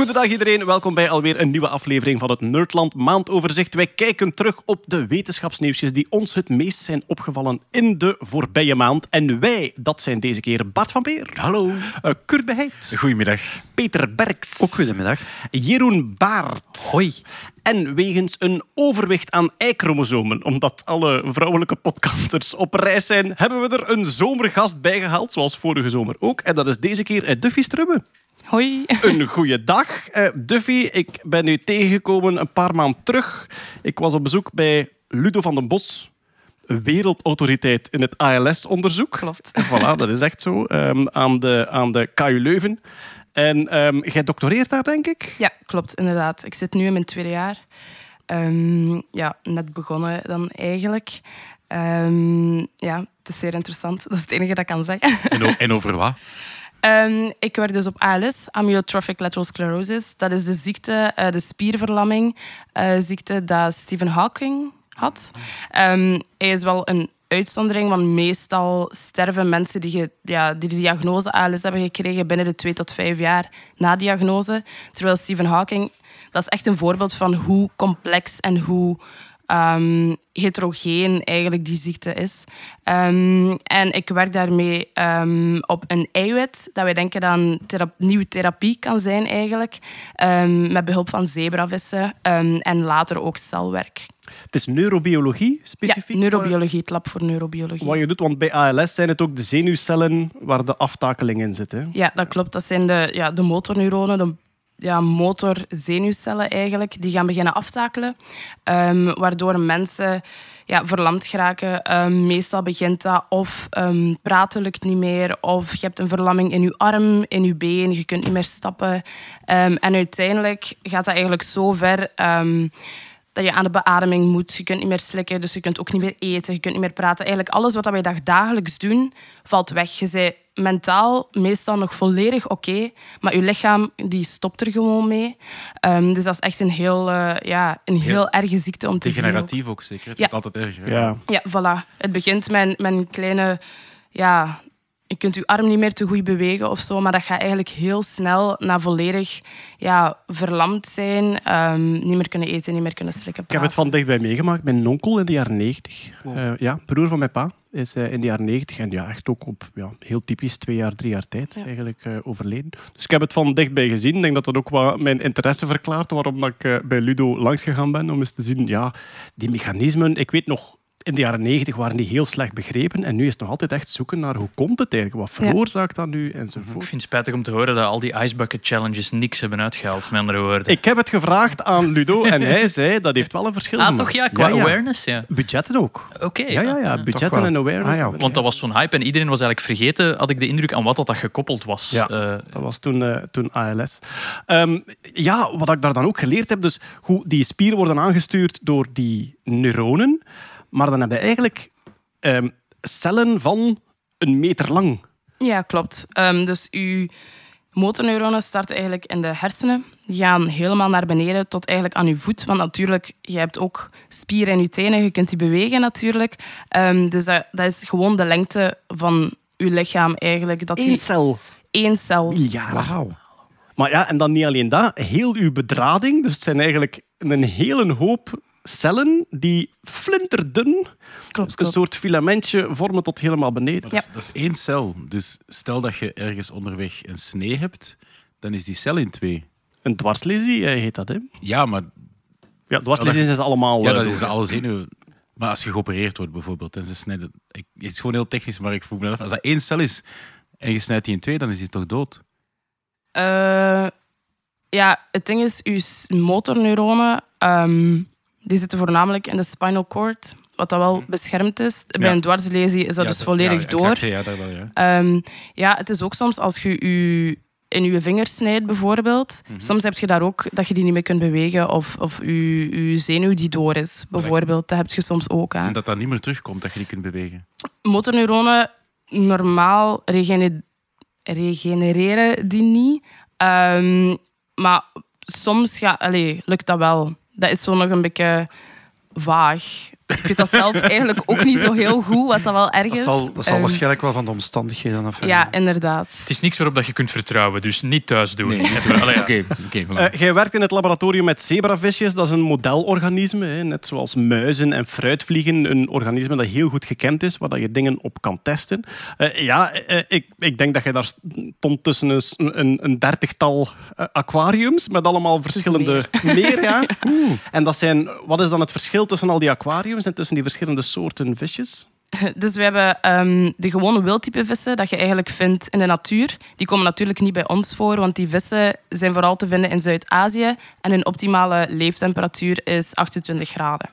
Oh yeah. Een goede dag iedereen, welkom bij alweer een nieuwe aflevering van het Nerdland Maandoverzicht. Wij kijken terug op de wetenschapsnieuwsjes die ons het meest zijn opgevallen in de voorbije maand. En wij, dat zijn deze keer Bart van Peer. Hallo. eh, Kurt Beheid. Goedemiddag. Peter Berks. Ook goedemiddag. Jeroen Baart. Hoi. En wegens een overwicht aan Y-chromosomen, omdat alle vrouwelijke podcasters op reis zijn, hebben we er een zomergast bijgehaald, zoals vorige zomer ook. En dat is deze keer eh, Duffy Strubbe. Hoi. Een goede dag. Eh, Duffy, ik ben u tegengekomen een paar maanden terug. Ik was op bezoek bij Ludo van den Bos, wereldautoriteit in het ALS-onderzoek. Klopt. Voilà, dat is echt zo. ehm, aan, de, aan de KU Leuven. En ehm, jij doctoreert daar, denk ik? Ja, klopt, inderdaad. Ik zit nu in mijn tweede jaar. Ehm, ja, net begonnen dan eigenlijk. Ehm, ja, het is zeer interessant. Dat is het enige dat ik kan zeggen. En, en over wat? Ehm, ik werk dus op ALS, amyotrophic lateral sclerosis. Dat is de ziekte, eh, de spierverlamming, eh, ziekte dat Stephen Hawking had. Ehm, hij is wel een uitzondering, want meestal sterven mensen die, ja, die de diagnose ALS hebben gekregen binnen de twee tot vijf jaar na diagnose. Terwijl Stephen Hawking, dat is echt een voorbeeld van hoe complex en hoe ehm, heterogeen eigenlijk die ziekte is. Ehm, en ik werk daarmee ehm, op een eiwit dat wij denken dat een thera- nieuwe therapie kan zijn eigenlijk. Met behulp van zebravissen en later ook celwerk. Het is neurobiologie, Ja, specifiek. neurobiologie, het lab voor neurobiologie. Wat je doet, want bij ALS zijn het ook de zenuwcellen waar de aftakeling in zit. Hè? Ja, dat klopt. Dat zijn de, ja, de motorneuronen, de ja, motorzenuwcellen eigenlijk, die gaan beginnen aftakelen. ehm, waardoor mensen ja, verlamd geraken. Ehm, meestal begint dat of ehm, praten lukt niet meer, of je hebt een verlamming in je arm, in je been, je kunt niet meer stappen. En uiteindelijk gaat dat eigenlijk zo ver... dat je aan de beademing moet. Je kunt niet meer slikken, dus je kunt ook niet meer eten. Je kunt niet meer praten. Eigenlijk alles wat wij dag- dagelijks doen, valt weg. Je bent mentaal meestal nog volledig oké, maar je lichaam die stopt er gewoon mee. Ehm, dus dat is echt een heel, eh, ja, een heel, Heel erge ziekte om te zien. ook. Degeneratief ook zeker. Het Ja. wordt altijd erger. hè? Ja. Ja, voilà. Het begint met, een kleine... Ja, je kunt je arm niet meer te goed bewegen of zo, maar dat gaat eigenlijk heel snel naar volledig ja, verlamd zijn. ehm, niet meer kunnen eten, niet meer kunnen slikken. Ik heb het van dichtbij meegemaakt. Mijn onkel in de jaren 90. Eh, ja, broer van mijn pa is eh, in de jaren 90 en ja, echt ook op ja, heel typisch twee jaar, drie jaar tijd Ja. eigenlijk eh, overleden. Dus ik heb het van dichtbij gezien. Ik denk dat dat ook wat mijn interesse verklaart waarom dat ik eh, bij Ludo langs gegaan ben om eens te zien, ja, die mechanismen. Ik weet nog. In de jaren 90 waren die heel slecht begrepen en nu is het nog altijd echt zoeken naar hoe komt het eigenlijk, wat Ja. veroorzaakt dat nu Ik enzovoort. vind het spijtig om te horen dat al die Ice Bucket Challenges niks hebben uitgehaald, met andere woorden. Ik heb het gevraagd aan Ludo en hij zei dat heeft wel een verschil ah, toch ja, qua awareness, ja. Budgetten ook. Oké. Ja, ja, ja. Budgetten en awareness. Ah, Want dat was zo'n hype en iedereen was eigenlijk vergeten, had ik de indruk, aan wat dat, dat gekoppeld was. Ja. Eh, Dat was toen, eh, toen ALS. Ehm, ja, wat ik daar dan ook geleerd heb, dus hoe die spieren worden aangestuurd door die neuronen. Maar dan heb je eigenlijk ehm, cellen van een meter lang. Ja, klopt. Ehm, dus uw motorneuronen starten eigenlijk in de hersenen. Die gaan helemaal naar beneden tot eigenlijk aan uw voet. Want natuurlijk, je hebt ook spieren in je tenen. Je kunt die bewegen natuurlijk. Ehm, dus dat, dat is gewoon de lengte van uw lichaam eigenlijk. Dat Eén cel. één cel. Miljaren. Maar ja, en dan niet alleen dat. Heel uw bedrading. Dus het zijn eigenlijk een hele hoop cellen die flinterdun Klopt, een soort filamentje vormen tot helemaal beneden. Dat, is, dat is één cel. Dus stel dat je ergens onderweg een snee hebt, dan is die cel in twee. Een dwarslesie eh, heet dat, hè? Ja, maar Ja, dwarslesies is allemaal... ja, eh, dat door, is alle zenuwen. Maar als je geopereerd wordt bijvoorbeeld en ze snijden... Ik, het is gewoon heel technisch, maar ik voel me af. Als dat één cel is en je snijdt die in twee, dan is die toch dood? Eh, ja, het ding is, uw s- motorneuronen ehm, die zitten voornamelijk in de spinal cord, wat dat wel beschermd is. Bij Ja. een dwarslesie is dat Ja, dus volledig ja, door. exact, ja, dat wel, ja. Ehm, ja, het is ook soms als je je in je vingers snijdt bijvoorbeeld. Mhm. Soms heb je daar ook dat je die niet meer kunt bewegen of, of je, je zenuw die door is, bijvoorbeeld. Dat heb je soms ook. Hè. En dat dat niet meer terugkomt, dat je die kunt bewegen. Motorneuronen normaal regene- regenereren die niet. Ehm, maar soms ga, allee, lukt dat wel. Dat is zo nog een beetje vaag. Ik weet dat zelf eigenlijk ook niet zo heel goed, wat dat wel erg Dat is. zal, dat zal Ehm, waarschijnlijk wel van de omstandigheden afhangen. Ja, inderdaad. Het is niks waarop dat je kunt vertrouwen, dus niet thuis doen. Allee, ja. Oké, voilà. Eh, jij werkt in het laboratorium met zebravisjes. Dat is een modelorganisme, hè, net zoals muizen en fruitvliegen. Een organisme dat heel goed gekend is, waar dat je dingen op kan testen. Eh, ja, eh, ik, ik denk dat je daar stond tussen een, een, een dertigtal aquariums met allemaal verschillende... Meer, ja. En dat zijn, wat is dan het verschil tussen al die aquariums en tussen die verschillende soorten visjes? Dus we hebben ehm, de gewone wildtype vissen dat je eigenlijk vindt in de natuur. Die komen natuurlijk niet bij ons voor, want die vissen zijn vooral te vinden in Zuid-Azië. En hun optimale leeftemperatuur is 28 graden.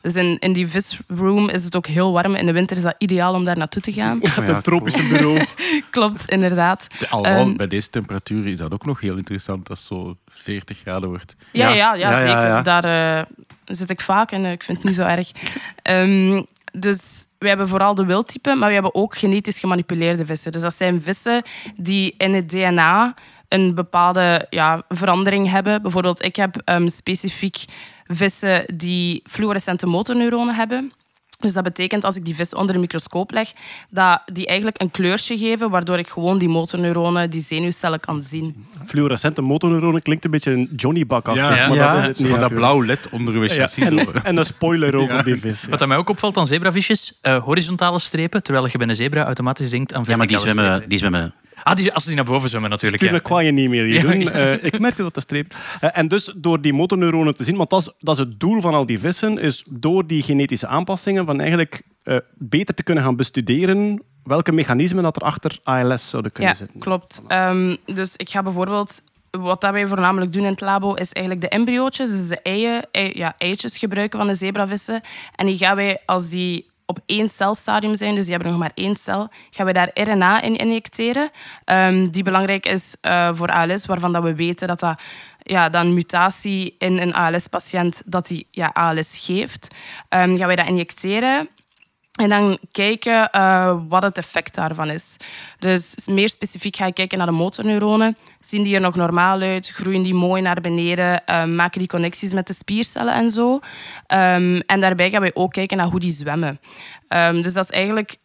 Dus in, in die visroom is het ook heel warm. In de winter is dat ideaal om daar naartoe te gaan. Het tropische bureau. Klopt, inderdaad. Alhoewel, Ehm, bij deze temperatuur is dat ook nog heel interessant als het zo 40 graden wordt. Ja, Ja. ja, ja, Ja, ja, zeker. ja. Daar eh, zit ik vaak en eh, ik vind het niet zo erg. Ehm, dus we hebben vooral de wildtype, maar we hebben ook genetisch gemanipuleerde vissen. Dus dat zijn vissen die in het DNA een bepaalde ja, verandering hebben. Bijvoorbeeld, ik heb ehm, specifiek vissen die fluorescente motorneuronen hebben. Dus dat betekent als ik die vis onder een microscoop leg, dat die eigenlijk een kleurtje geven, waardoor ik gewoon die motorneuronen, die zenuwcellen kan zien. Fluorescente motorneuronen klinkt een beetje een Johnny Bak Ja. maar Ja. dat is het niet. van dat blauw led onder uw Ja, en, en een spoiler ook op die vis. ja. Wat aan mij ook opvalt aan zebravisjes, eh, horizontale strepen, terwijl je bij een zebra automatisch denkt aan Ja, maar die verticale zwemmen, die zwemmen Ah, die, als die naar boven zwemmen natuurlijk. Stuur Ja. je niet meer hier doen. ja. Eh, ik merkte dat de streep. Eh, en dus door die motorneuronen te zien, want dat is, dat is het doel van al die vissen, is door die genetische aanpassingen van eigenlijk eh, beter te kunnen gaan bestuderen welke mechanismen dat er achter ALS zouden kunnen Ja, zitten. klopt. Ehm, dus ik ga bijvoorbeeld... Wat dat wij voornamelijk doen in het labo, is eigenlijk de embryootjes, dus de eieren, ei- ja, eitjes gebruiken van de zebravissen. En die gaan wij, als die op één celstadium zijn, dus die hebben nog maar één cel, gaan we daar RNA in injecteren, ehm, die belangrijk is eh, voor ALS, waarvan dat we weten dat dat ja, dat een mutatie in een ALS-patiënt dat die ja, ALS geeft. Ehm, gaan wij dat injecteren en dan kijken eh, wat het effect daarvan is. Dus meer specifiek ga je kijken naar de motorneuronen. Zien die er nog normaal uit? Groeien die mooi naar beneden? Eh, maken die connecties met de spiercellen en zo? Ehm, en daarbij gaan we ook kijken naar hoe die zwemmen. Ehm, dus dat is eigenlijk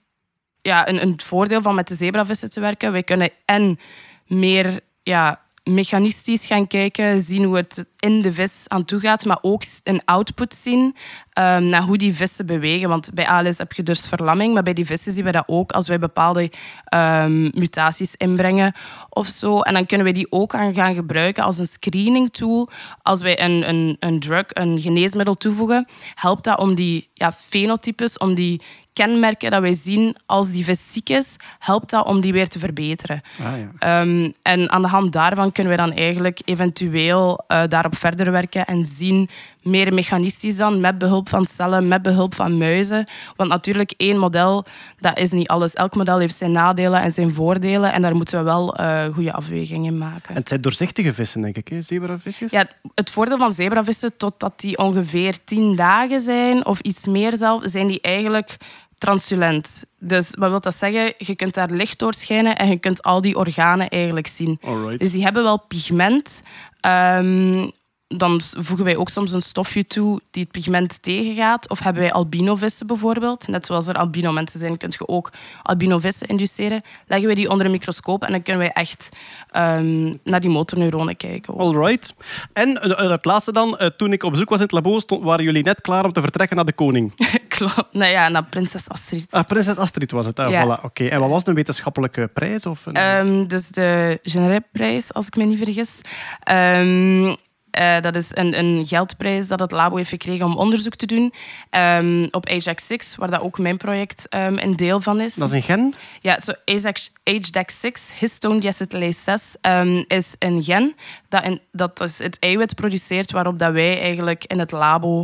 ja, een, een voordeel van met de zebravissen te werken. Wij kunnen en meer ja, mechanistisch gaan kijken, zien hoe het in de vis aan toe gaat, maar ook een output zien ehm, naar hoe die vissen bewegen. Want bij ALS heb je dus verlamming, maar bij die vissen zien we dat ook als wij bepaalde ehm, mutaties inbrengen of zo. En dan kunnen we die ook aan gaan gebruiken als een screening tool. Als wij een, een, een drug, een geneesmiddel toevoegen, helpt dat om die ja, fenotypes, om die kenmerken dat wij zien als die vis ziek is, helpt dat om die weer te verbeteren. Ah, ja. Ehm, en aan de hand daarvan kunnen we dan eigenlijk eventueel eh, daarop verder werken en zien, meer mechanistisch dan, met behulp van cellen, met behulp van muizen. Want natuurlijk, één model, dat is niet alles. Elk model heeft zijn nadelen en zijn voordelen en daar moeten we wel eh, goede afwegingen in maken. En het zijn doorzichtige vissen, denk ik, hè? zebravisjes. Ja, het voordeel van zebravissen, totdat die ongeveer tien dagen zijn, of iets meer zelf, zijn die eigenlijk translucent. Dus wat wil dat zeggen? Je kunt daar licht door schijnen en je kunt al die organen eigenlijk zien. Alright. Dus die hebben wel pigment. Ehm, dan voegen wij ook soms een stofje toe die het pigment tegengaat. Of hebben wij albinovissen bijvoorbeeld. Net zoals er albino mensen zijn, kun je ook albinovissen induceren. Leggen we die onder een microscoop en dan kunnen wij echt ehm, naar die motorneuronen kijken. Alright. En eh, het laatste dan, eh, toen ik op bezoek was in het labo, stond, waren jullie net klaar om te vertrekken naar de koning. Klopt. Nou ja, naar prinses Astrid. Ah, prinses Astrid was het. Ja. voilà. Oké. En wat was het, een wetenschappelijke prijs? Of een... Ehm, dus de Genereprijs, als ik me niet vergis. Ehm, eh, dat is een, een geldprijs dat het labo heeft gekregen om onderzoek te doen ehm, op Ajax 6, waar dat ook mijn project ehm, een deel van is. Dat is een gen? Ja, zo Ajax, HDAC 6, histone deacetylase 6, ehm, is een gen dat, in, dat het eiwit produceert waarop dat wij eigenlijk in het labo,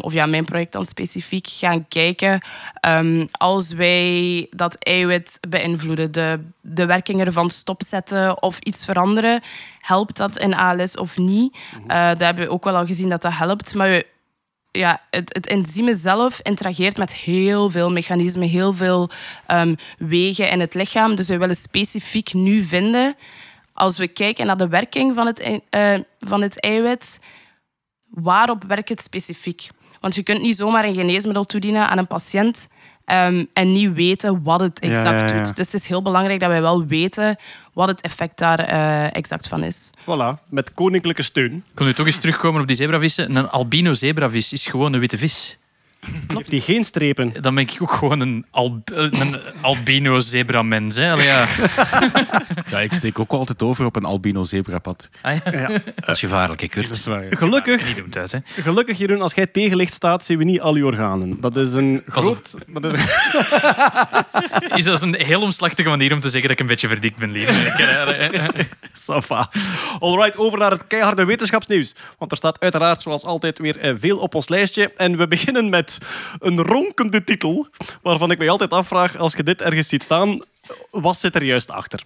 of ja, mijn project dan specifiek, gaan kijken als wij dat eiwit beïnvloeden, de, de werking ervan stopzetten of iets veranderen, helpt dat in ALS of niet? Eh daar hebben we ook wel al gezien dat dat helpt, maar we, ja, het, het enzym zelf interageert met heel veel mechanismen, heel veel ehm, wegen in het lichaam. Dus we willen specifiek nu vinden, als we kijken naar de werking van het, eh, van het eiwit, waarop werkt het specifiek? Want je kunt niet zomaar een geneesmiddel toedienen aan een patiënt ehm, en niet weten wat het exact ja, ja. doet. Dus het is heel belangrijk dat wij wel weten wat het effect daar eh, exact van is. Voilà, met koninklijke steun. Ik wil nu toch eens terugkomen op die zebravissen. Een albino zebravis is gewoon een witte vis. Heeft die geen strepen? Dan ben ik ook gewoon een, al, een albino zebramens. Hè? Allee, ja. Ja, ik steek ook altijd over op een albino zebrapad. Ah, ja. Dat is gevaarlijk, hè, Kurt. Gelukkig, Niet doen thuis, hè. gelukkig Jeroen, als jij tegenlicht staat, zien we niet al je organen. Dat is een groot... Dat is Is dat een heel omslachtige manier om te zeggen dat ik een beetje verdikt ben, lief. Ik, eh, eh, Safa. Alright, over naar het keiharde wetenschapsnieuws. Want er staat uiteraard, zoals altijd, weer eh, veel op ons lijstje. En we beginnen met een ronkende titel, waarvan ik mij altijd afvraag, als je dit ergens ziet staan, wat zit er juist achter?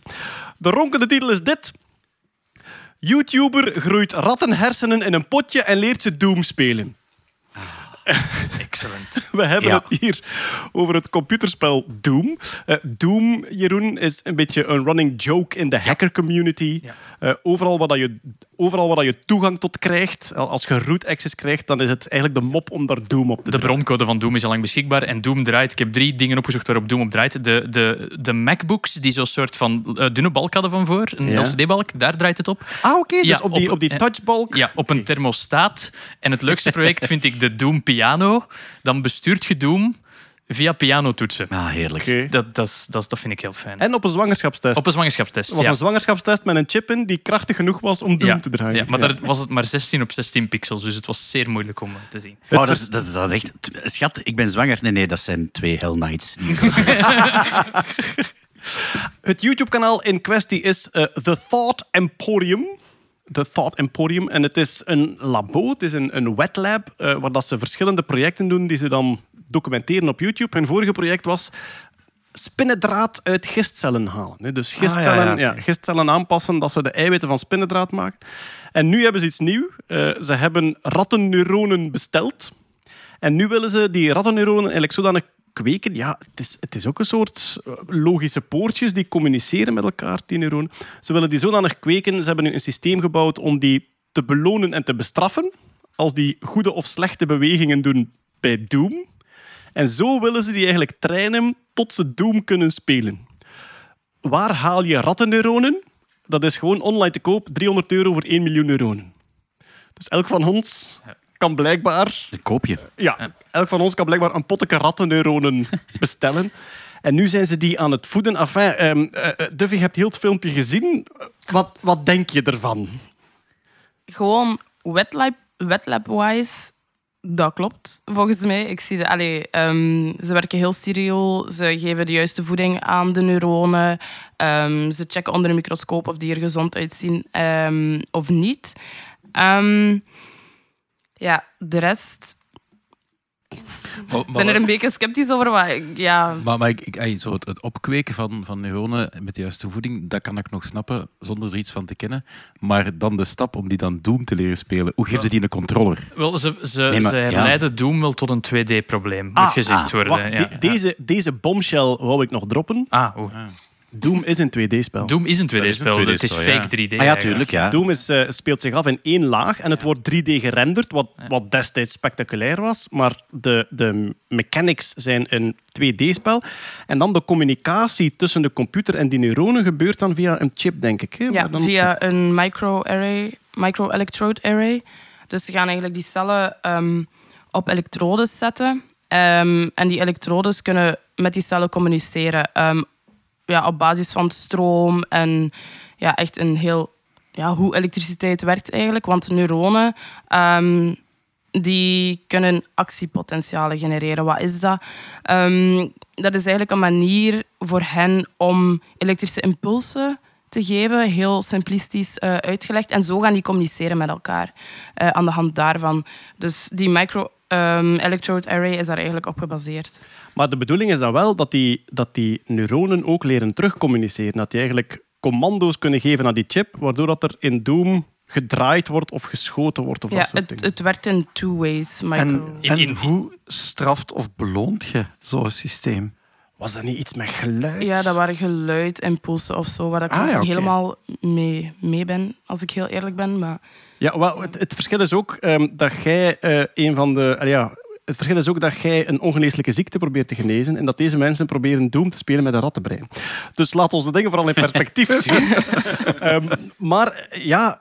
De ronkende titel is dit. YouTuber groeit rattenhersenen in een potje en leert ze Doom spelen. Excellent. We hebben Ja. het hier over het computerspel Doom. Eh, Doom, Jeroen, is een beetje een running joke in de hacker community. Ja. Eh, overal, waar dat je, overal waar dat je toegang tot krijgt, als je root access krijgt, dan is het eigenlijk de mop om daar Doom op te De drukken. broncode van Doom is al lang beschikbaar en Doom draait. Ik heb drie dingen opgezocht waarop Doom op draait. De, de, de MacBooks, die zo'n soort van eh, dunne balk hadden van voor, een Ja. LCD-balk, daar draait het op. Ah, oké. dus Ja, op die, op- op die eh, touchbalk. Ja, op een thermostaat. En het leukste project vind ik de Doom Piano. Dan bestuurt je Doom via pianotoetsen. Ah, heerlijk. Oké. Dat, dat, is- dat, is- dat vind ik heel fijn. En op een zwangerschapstest. Op een zwangerschapstest. Het was ja. een zwangerschapstest met een chip in die krachtig genoeg was om Doom ja. te draaien. Ja, maar daar was het maar 16 op 16 pixels, dus het was zeer moeilijk om eh, te zien. Oh, dat, is, dat, is, dat is echt... Schat, ik ben zwanger. Nee, nee, dat zijn twee Hell Knights. Die- Het YouTube-kanaal in kwestie is eh, The Thought Emporium. The Thought Emporium. En het is een labo, het is een, een wet lab, eh, waar dat ze verschillende projecten doen die ze dan documenteren op YouTube. Hun vorige project was spinnendraad uit gistcellen halen. Dus gistcellen, Ah, ja, ja, ja, gistcellen aanpassen dat ze de eiwitten van spinnendraad maken. En nu hebben ze iets nieuws. Eh, ze hebben rattenneuronen besteld. En nu willen ze die rattenneuronen eigenlijk zodanig kweken. Ja, het is, het is ook een soort eh, logische poortjes die communiceren met elkaar, die neuronen. Ze willen die zodanig kweken. Ze hebben nu een systeem gebouwd om die te belonen en te bestraffen als die goede of slechte bewegingen doen bij Doom. En zo willen ze die eigenlijk trainen tot ze Doom kunnen spelen. Waar haal je rattenneuronen? Dat is gewoon online te koop, 300 euro voor 1 miljoen neuronen. Dus elk van ons kan blijkbaar Een koopje. ja, elk van ons kan blijkbaar een potteke rattenneuronen bestellen. En nu zijn ze die aan het voeden. Enfin, ehm eh, eh, Duffy, je hebt heel het filmpje gezien. Wat, wat denk je ervan? Gewoon wetlab, wetlab-wise, dat klopt volgens mij. Ik zie de, allee, ehm, ze werken heel steriel, ze geven de juiste voeding aan de neuronen, Ehm, ze checken onder een microscoop of die er gezond uitzien ehm, of niet. Ja, de rest... Maar, Ik ben er een beetje sceptisch over. Maar, ja, Maar, maar ik, ik, zo het, het opkweken van, van neuronen met de juiste voeding, dat kan ik nog snappen zonder er iets van te kennen. Maar dan de stap om die dan Doom te leren spelen, hoe geef je die een controller? Wel, ze, ze, Nee, maar- ze ja. herleiden Doom wel tot een 2D-probleem, Ah, moet gezegd ah, worden. Wacht, ja, de- ja. Deze, deze bombshell wou ik nog droppen. Ah, oeh. Doom is een 2D-spel. Doom is een is een 2D-spel. Het is 2D-spel, ja. fake 3D. Ah ja, eigenlijk. tuurlijk, ja. Doom is, eh, speelt zich af in één laag en het wordt 3D gerenderd, wat, wat destijds spectaculair was. Maar de, de mechanics zijn een 2D-spel. En dan de communicatie tussen de computer en die neuronen gebeurt dan via een chip, denk ik. Hè? ja Maar dan- via een micro-array, micro-electrode array. Dus ze gaan eigenlijk die cellen ehm, op elektrodes zetten. Ehm, en die elektrodes kunnen met die cellen communiceren. ehm, ja, op basis van stroom en ja, echt een heel... Ja, hoe elektriciteit werkt eigenlijk. Want neuronen ehm, die kunnen actiepotentialen genereren. Wat is dat? Ehm, dat is eigenlijk een manier voor hen om elektrische impulsen te geven, heel simplistisch eh, uitgelegd. En zo gaan die communiceren met elkaar eh, aan de hand daarvan. Dus die micro-electrode array is daar eigenlijk op gebaseerd. Maar de bedoeling is dan wel dat die, dat die neuronen ook leren terugcommuniceren. Dat die eigenlijk commando's kunnen geven aan die chip, waardoor dat er in Doom gedraaid wordt of geschoten wordt. Of Ja, dat soort het, dingen. het werkt in two ways. Micro. En, en in- hoe straft of beloont je zo'n systeem? Was dat niet iets met geluid? Ja, dat waren geluidimpulsen of zo, waar ik Ah, ja, helemaal mee, mee ben, als ik heel eerlijk ben. Maar Ja, wel, het, het verschil is ook ehm, dat jij eh, een van de. ja, het verschil is ook dat jij een ongeneeslijke ziekte probeert te genezen en dat deze mensen proberen Doom te spelen met een rattenbrein. Dus laat ons de dingen vooral in perspectief zien. Ehm, maar ja,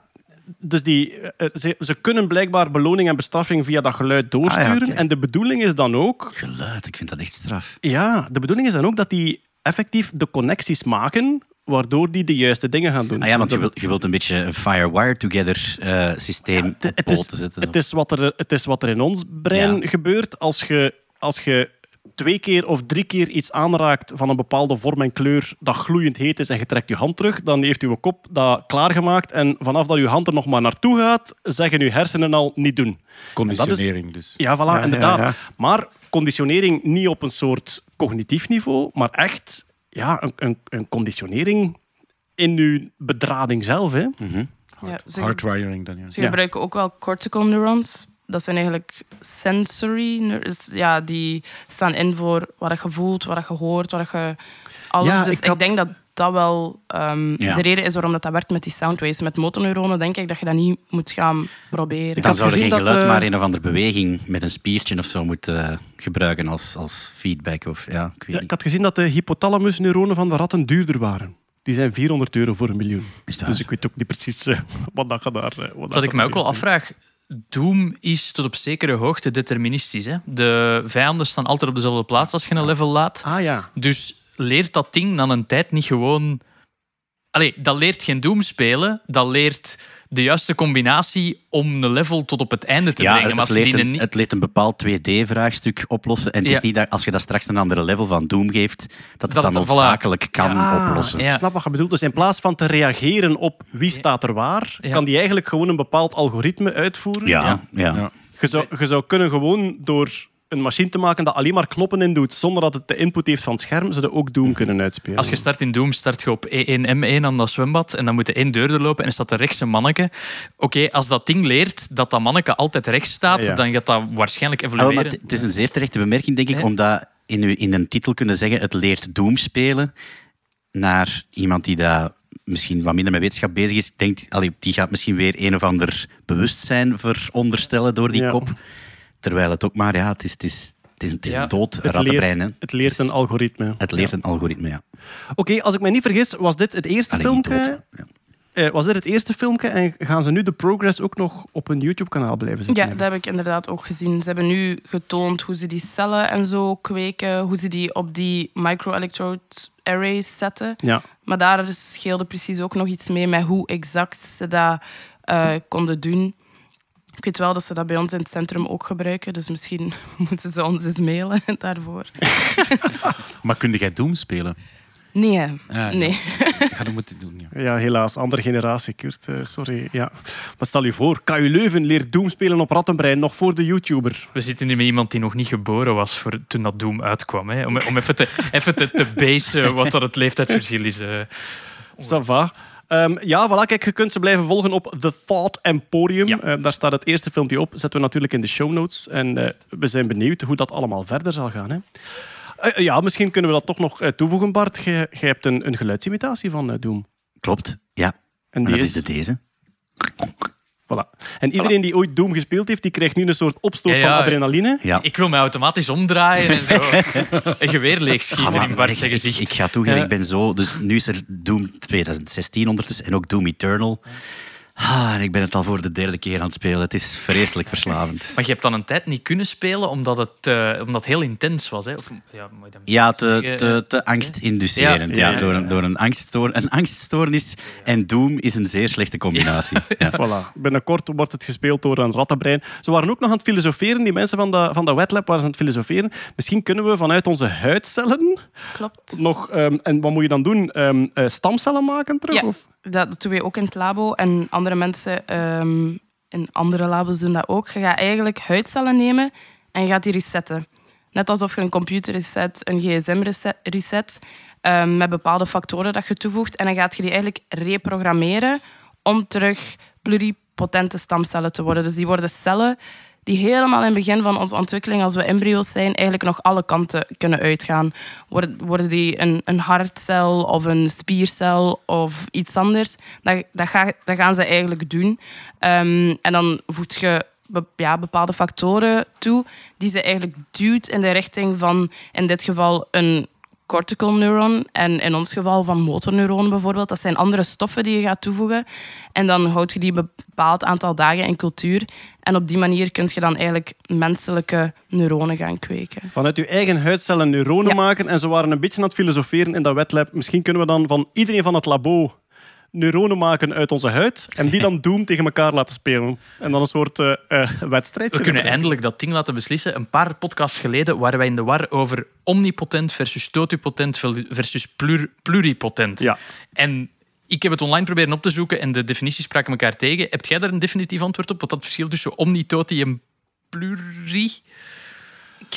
dus die, eh, ze, ze kunnen blijkbaar beloning en bestraffing via dat geluid doorsturen. Ah, ja. En de bedoeling is dan ook Geluid, ik vind dat echt straf. Ja, de bedoeling is dan ook dat die effectief de connecties maken waardoor die de juiste dingen gaan doen. Ah ja, want Dus je wilt, je wilt een beetje een fire-wire together eh, systeem het, op het poten is, zetten. het, is wat er, het is wat er in ons brein Ja. gebeurt als je, als je twee keer of drie keer iets aanraakt van een bepaalde vorm en kleur dat gloeiend heet is en je trekt je hand terug, dan heeft uw kop dat klaargemaakt en vanaf dat uw hand er nog maar naartoe gaat, zeggen uw hersenen al niet doen. Conditionering dus. Ja, voilà, Ja, inderdaad. ja, ja. Maar conditionering niet op een soort cognitief niveau, maar echt ja, een, een, een conditionering in uw bedrading zelf. Hè. ja, ze, Hardwiring dan, ja. ze Ja. gebruiken ook wel cortical neurons. Dat zijn eigenlijk sensory neurons. Ja, die staan in voor wat je voelt, wat je hoort, wat je... Alles. Ja, dus ik denk dat dat wel ehm, Ja. de reden is waarom dat, dat werkt met die soundwaves. Met motorneuronen denk ik dat je dat niet moet gaan proberen. Dan had zou er gezien geen dat, geluid, eh, maar een of andere beweging met een spiertje of zo moeten eh, gebruiken als, als feedback. Of, ja, ik weet Ja, niet. ik had gezien dat de hypothalamusneuronen van de ratten duurder waren. Die zijn 400 euro voor een miljoen. Dat Dus ik weet ook niet precies eh, wat dat je daar... wat Wat ik je me ook wel afvraag. Doom is tot op zekere hoogte deterministisch. Hè? De vijanden staan altijd op dezelfde plaats als je een level laat. Ah ja. Dus leert dat ding dan een tijd niet gewoon. Allee, dat leert geen Doom spelen. Dat leert de juiste combinatie om een level tot op het einde te Ja, brengen. het, leert een, niet... het leert een bepaald 2D-vraagstuk oplossen. En het is niet dat als je dat straks een andere level van Doom geeft, dat het Dat dan het- voilà. noodzakelijk kan oplossen. Ja. Ik snap wat je bedoelt. Dus in plaats van te reageren op wie staat er waar, Ja. kan die eigenlijk gewoon een bepaald algoritme uitvoeren. Ja, ja. Ja. Je, zou, je zou kunnen gewoon door een machine te maken dat alleen maar knoppen in doet, zonder dat het de input heeft van het scherm, ze ook Doom kunnen uitspelen. Als je start in Doom, start je op E1M1 aan dat zwembad en dan moet je één deur doorlopen en er staat een rechtse manneke. Oké, als dat ding leert dat dat manneke altijd rechts staat, Ja. dan gaat dat waarschijnlijk Ah, evolueren. het het is een zeer terechte bemerking, denk ik, Ja. omdat in, in een titel kunnen zeggen het leert Doom spelen naar iemand die daar misschien wat minder met wetenschap bezig is. Denkt, allee, die gaat misschien weer een of ander bewustzijn veronderstellen door die Ja. kop. Terwijl het ook maar, ja, het is, het is, het is, het is Ja. een dood het rattenbrein. leert, hè. het leert een algoritme. Het leert een algoritme, ja. Oké, als ik me niet vergis, was dit het eerste filmpje. dood. Ja. Eh, was dit het eerste filmpje en gaan ze nu de progress ook nog op een YouTube-kanaal blijven zetten? Ja, dat heb ik inderdaad ook gezien. Ze hebben nu getoond hoe ze die cellen en zo kweken, hoe ze die op die microelectrode arrays zetten. Ja. Maar daar scheelde precies ook nog iets mee met hoe exact ze dat eh, konden doen. Ik weet wel dat ze dat bij ons in het centrum ook gebruiken, dus misschien moeten ze ons eens mailen daarvoor. Maar kun jij Doom spelen? Nee. Ah, ja. nee. Ik ga dat moeten doen, ja. Ja, helaas. Andere generatie, Kurt. Eh, sorry. Ja. Maar stel je voor, KU Leuven leert Doom spelen op Rattenbrein nog voor de YouTuber. We zitten hier met iemand die nog niet geboren was voor, toen dat Doom uitkwam. Hè? Om, om even te, even te, te basen wat dat het leeftijdsverschil is. eh. Ça Ehm, ja, voilà. Kijk, je kunt ze blijven volgen op The Thought Emporium. Ja. Eh, daar staat het eerste filmpje op. Zetten we natuurlijk in de show notes. En eh, we zijn benieuwd hoe dat allemaal verder zal gaan. Hè. Eh, ja, misschien kunnen we dat toch nog eh, toevoegen, Bart. Jij hebt een, een geluidsimitatie van Doom. Klopt, ja. En En die dat is... is de deze. Voilà. En iedereen die ooit Doom gespeeld heeft, die krijgt nu een soort opstoot Ja, van adrenaline. Ja. Ik wil mij automatisch omdraaien en zo. Een geweer leegschieten Ah, in Bart ik, zijn gezicht. ik ga toegeven, Ja. ik ben zo... Dus nu is er Doom 2016 ondertussen en ook Doom Eternal. Ah, en ik ben het al voor de derde keer aan het spelen. Het is vreselijk verslavend. Maar je hebt dan een tijd niet kunnen spelen omdat het, eh, omdat het heel intens was. Hè? Of, ja, Ja, te, te, te angstinducerend. Ja, Ja, ja, ja, door, een, door een, angststoor, een angststoornis en Doom is een zeer slechte combinatie. Ja. Voilà. Binnenkort wordt het gespeeld door een rattenbrein. Ze waren ook nog aan het filosoferen, die mensen van de, van de Wet Lab waren ze aan het filosoferen. Misschien kunnen we vanuit onze huidcellen Klopt. nog... ehm, en wat moet je dan doen? Ehm, eh, stamcellen maken terug? Ja. Of? Dat, dat doen wij ook in het labo. En andere mensen ehm, in andere labos doen dat ook. Je gaat eigenlijk huidcellen nemen en je gaat die resetten. Net alsof je een computer reset, een gsm reset, reset ehm, met bepaalde factoren dat je toevoegt. En dan gaat je die eigenlijk reprogrammeren om terug pluripotente stamcellen te worden. Dus die worden cellen die helemaal in het begin van onze ontwikkeling, als we embryo's zijn, eigenlijk nog alle kanten kunnen uitgaan. Worden, worden die een, een hartcel of een spiercel of iets anders, dat, dat, dat gaan ze eigenlijk doen. Ehm, en dan voed je ja, bepaalde factoren toe die ze eigenlijk duwt in de richting van, in dit geval, een cortical neuron en in ons geval van motorneuronen bijvoorbeeld. Dat zijn andere stoffen die je gaat toevoegen. En dan houd je die een bepaald aantal dagen in cultuur. En op die manier kun je dan eigenlijk menselijke neuronen gaan kweken. Vanuit uw eigen huidcellen neuronen Ja. maken. En ze waren een beetje aan het filosoferen in dat wetlab. Misschien kunnen we dan van iedereen van het labo neuronen maken uit onze huid. En die dan Doom tegen elkaar laten spelen. En dan een soort eh eh, wedstrijdje. We kunnen eindelijk dat ding laten beslissen. Een paar podcasts geleden waren wij in de war over omnipotent versus totipotent versus plur- pluripotent. Ja. En ik heb het online proberen op te zoeken en de definities spraken elkaar tegen. Heb jij daar een definitief antwoord op? Wat dat verschil tussen omni, toti en pluri?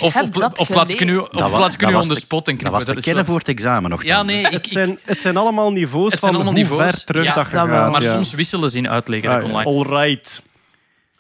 Of, of, dat of plaats ik nu, of wa- plaats ik nu was on the te- spot en Dat knippen was te er kennen voor het examen nog. Ja, nee, Het ik, zijn, het zijn allemaal niveaus Het zijn van allemaal hoe niveaus. ver terug Ja, dat je dat gaat. maar ja. soms wisselen ze in uitleggen Ah. All right.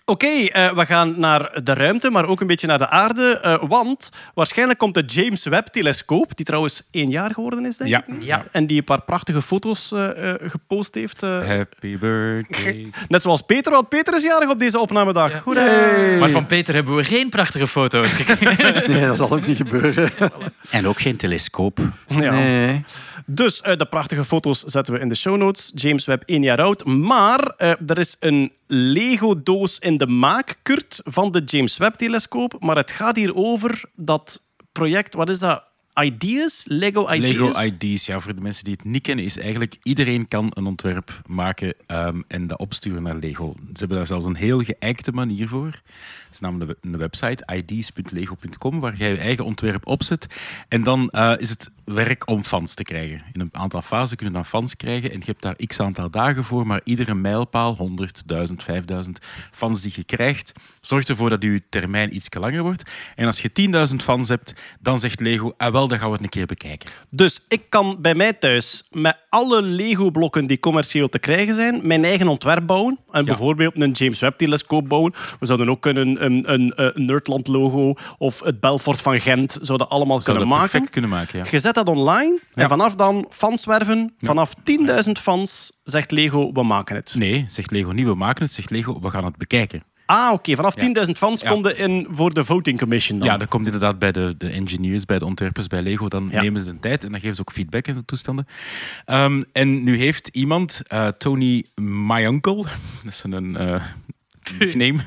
Oké, eh, we gaan naar de ruimte, maar ook een beetje naar de aarde. eh, want waarschijnlijk komt de James Webb-telescoop, die trouwens één jaar geworden is, denk Ja. ik. Ja. En die een paar prachtige foto's eh, gepost heeft. Happy birthday. Net zoals Peter, want Peter is jarig op deze opnamedag. Ja. Hoera! Maar van Peter hebben we geen prachtige foto's gekregen. Nee, dat zal ook niet gebeuren. En ook geen telescoop. Ja. Nee. Dus eh, de prachtige foto's zetten we in de show notes. James Webb, één jaar oud. Maar eh, er is een Lego-doos in de maak, Kurt, van de James Webb-telescoop. Maar het gaat hier over dat project, wat is dat? Ideas? Lego Ideas? Lego ID's, ja, voor de mensen die het niet kennen, is eigenlijk iedereen kan een ontwerp maken ehm, en dat opsturen naar Lego. Ze hebben daar zelfs een heel geëikte manier voor. Is namelijk een website, ids.lego.com, waar jij je eigen ontwerp opzet. En dan eh, is het werk om fans te krijgen. In een aantal fasen kun je dan fans krijgen en je hebt daar x aantal dagen voor, maar iedere mijlpaal, 100, 1000, 5000 fans die je krijgt, zorgt ervoor dat je termijn iets langer wordt. En als je 10.000 fans hebt, dan zegt Lego, ah wel, dan gaan we het een keer bekijken. Dus ik kan bij mij thuis met alle Lego-blokken die commercieel te krijgen zijn, mijn eigen ontwerp bouwen. En bijvoorbeeld een James Webb-telescoop bouwen. We zouden ook kunnen een, een, een Nerdland-logo of het Belfort van Gent zouden allemaal Zou kunnen dat maken. perfect kunnen maken, ja. Je zet dat online en vanaf dan fans werven. Vanaf 10.000 fans zegt Lego, we maken het. Nee, zegt Lego niet, we maken het. Zegt Lego, we gaan het bekijken. Ah, oké. Vanaf Ja. 10.000 fans Ja. komt in voor de voting commission dan. Ja, dat komt inderdaad bij de, de engineers, bij de ontwerpers, bij Lego. Dan Ja. nemen ze de tijd en dan geven ze ook feedback en zo toestanden. Ehm, en nu heeft iemand, eh, Tony My Uncle, dat is een eh nickname,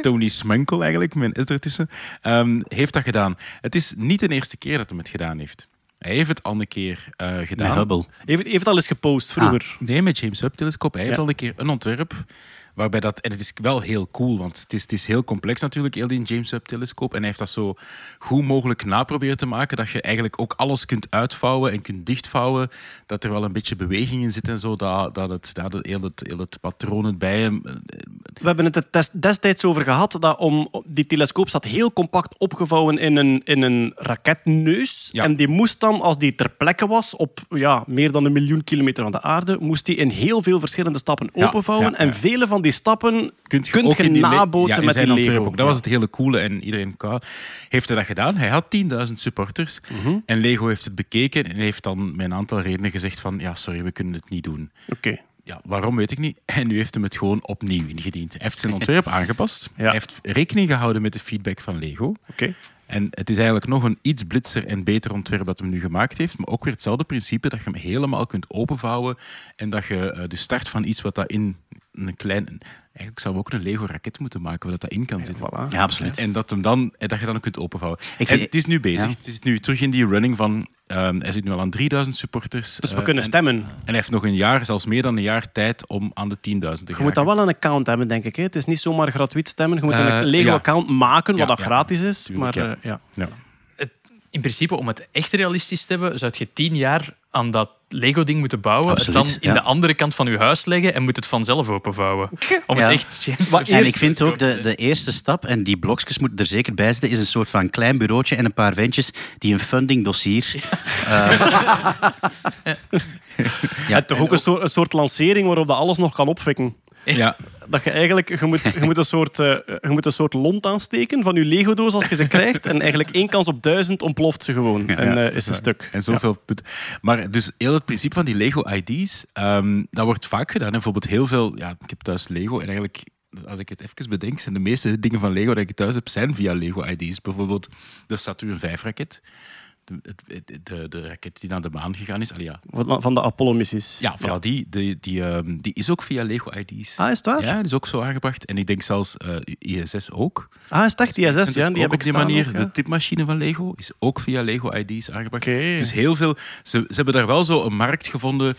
Tony Smunkel eigenlijk, mijn is ertussen, ehm, heeft dat gedaan. Het is niet de eerste keer dat hij het gedaan heeft. Hij heeft het al een keer eh, Met gedaan. Hubble. Heeft, heeft het al eens gepost vroeger. Nee, met James Webb-telescoop. Hij heeft al een keer een ontwerp waarbij dat... En het is wel heel cool, want het is, het is heel complex natuurlijk, heel die James Webb-telescoop. En hij heeft dat zo goed mogelijk naproberen te maken, dat je eigenlijk ook alles kunt uitvouwen en kunt dichtvouwen, dat er wel een beetje beweging in zit en zo, dat, dat het, dat het, heel, het, heel het patroon het bij hem... We hebben het er des- destijds over gehad dat om, die telescoop zat heel compact opgevouwen in een, in een raketneus. Ja. En die moest dan, als die ter plekke was, op ja, meer dan een miljoen kilometer van de aarde, moest die in heel veel verschillende stappen Ja, openvouwen. ja, En vele van die stappen kunt je kunt ook je in die le- nabootsen ja, met zijn die Lego. ook. Dat was het hele coole en iedereen heeft dat gedaan. Hij had 10.000 supporters Mhm. en Lego heeft het bekeken en heeft dan met een aantal redenen gezegd van ja, sorry, we kunnen het niet doen. Oké. Ja, waarom weet ik niet. En nu heeft hem het gewoon opnieuw ingediend. Hij heeft zijn ontwerp aangepast. Ja. Hij heeft rekening gehouden met de feedback van Lego. Oké. En het is eigenlijk nog een iets blitzer en beter ontwerp dat hem nu gemaakt heeft. Maar ook weer hetzelfde principe dat je hem helemaal kunt openvouwen. En dat je eh, de start van iets wat dat in een klein... Eigenlijk zouden we ook een Lego-raket moeten maken waar dat, dat in kan zitten. Voilà. Ja, absoluut. En dat, hem dan, en dat je dan ook kunt openvouwen. Ik en vind- het is nu bezig. Ja. Het is nu terug in die running van... ehm, hij zit nu al aan 3000 supporters. Dus we eh, kunnen en- stemmen. En hij heeft nog een jaar, zelfs meer dan een jaar tijd om aan de 10.000 te gaan. Je moet dan wel een account hebben, denk ik. Hè? Het is niet zomaar gratuit stemmen. Je moet Eh, een Lego-account maken, wat Ja, dat ja. gratis is. Tuurlijk, maar ja. eh, ja. Ja. in principe, om het echt realistisch te hebben, zou je tien jaar aan dat Lego-ding moeten bouwen, Absoluut, het dan in ja. de andere kant van je huis leggen en moet het vanzelf openvouwen. Om Ja. het echt James Maar En ik vind ook de, de eerste stap, en die blokjes moeten er zeker bij zitten, is een soort van klein bureautje en een paar ventjes die een funding dossier. Ja, en toch ook een soort, een soort lancering waarop dat alles nog kan opfikken. Ja, Dat je eigenlijk, je moet, je moet, een, soort, eh, je moet een soort lont aansteken van je Lego-doos als je ze krijgt. En eigenlijk één kans op duizend ontploft ze gewoon. en eh, is een stuk. En zoveel punten. Maar dus heel het principe van die Lego ID's, ehm, dat wordt vaak gedaan. Bijvoorbeeld heel veel, ja, ik heb thuis Lego en eigenlijk, als ik het even bedenk, zijn de meeste dingen van Lego dat ik thuis heb, zijn via Lego ID's. Bijvoorbeeld de Saturn 5 raket. De, de, de raket die naar de maan gegaan is. Allee, ja, Van, van de Apollo-missies. ja, voilà, Die, die, die, ehm, die is ook via Lego ID's. Ah, is het waar? Ja, die is ook zo aangebracht. En ik denk zelfs eh, ISS ook. Ah, is het echt? Die ISS, Dus ja, ook die heb op ik die staan manier. ook, ja. De tipmachine van Lego is ook via Lego ID's aangebracht. Oké. Dus heel veel. Ze, ze hebben daar wel zo een markt gevonden.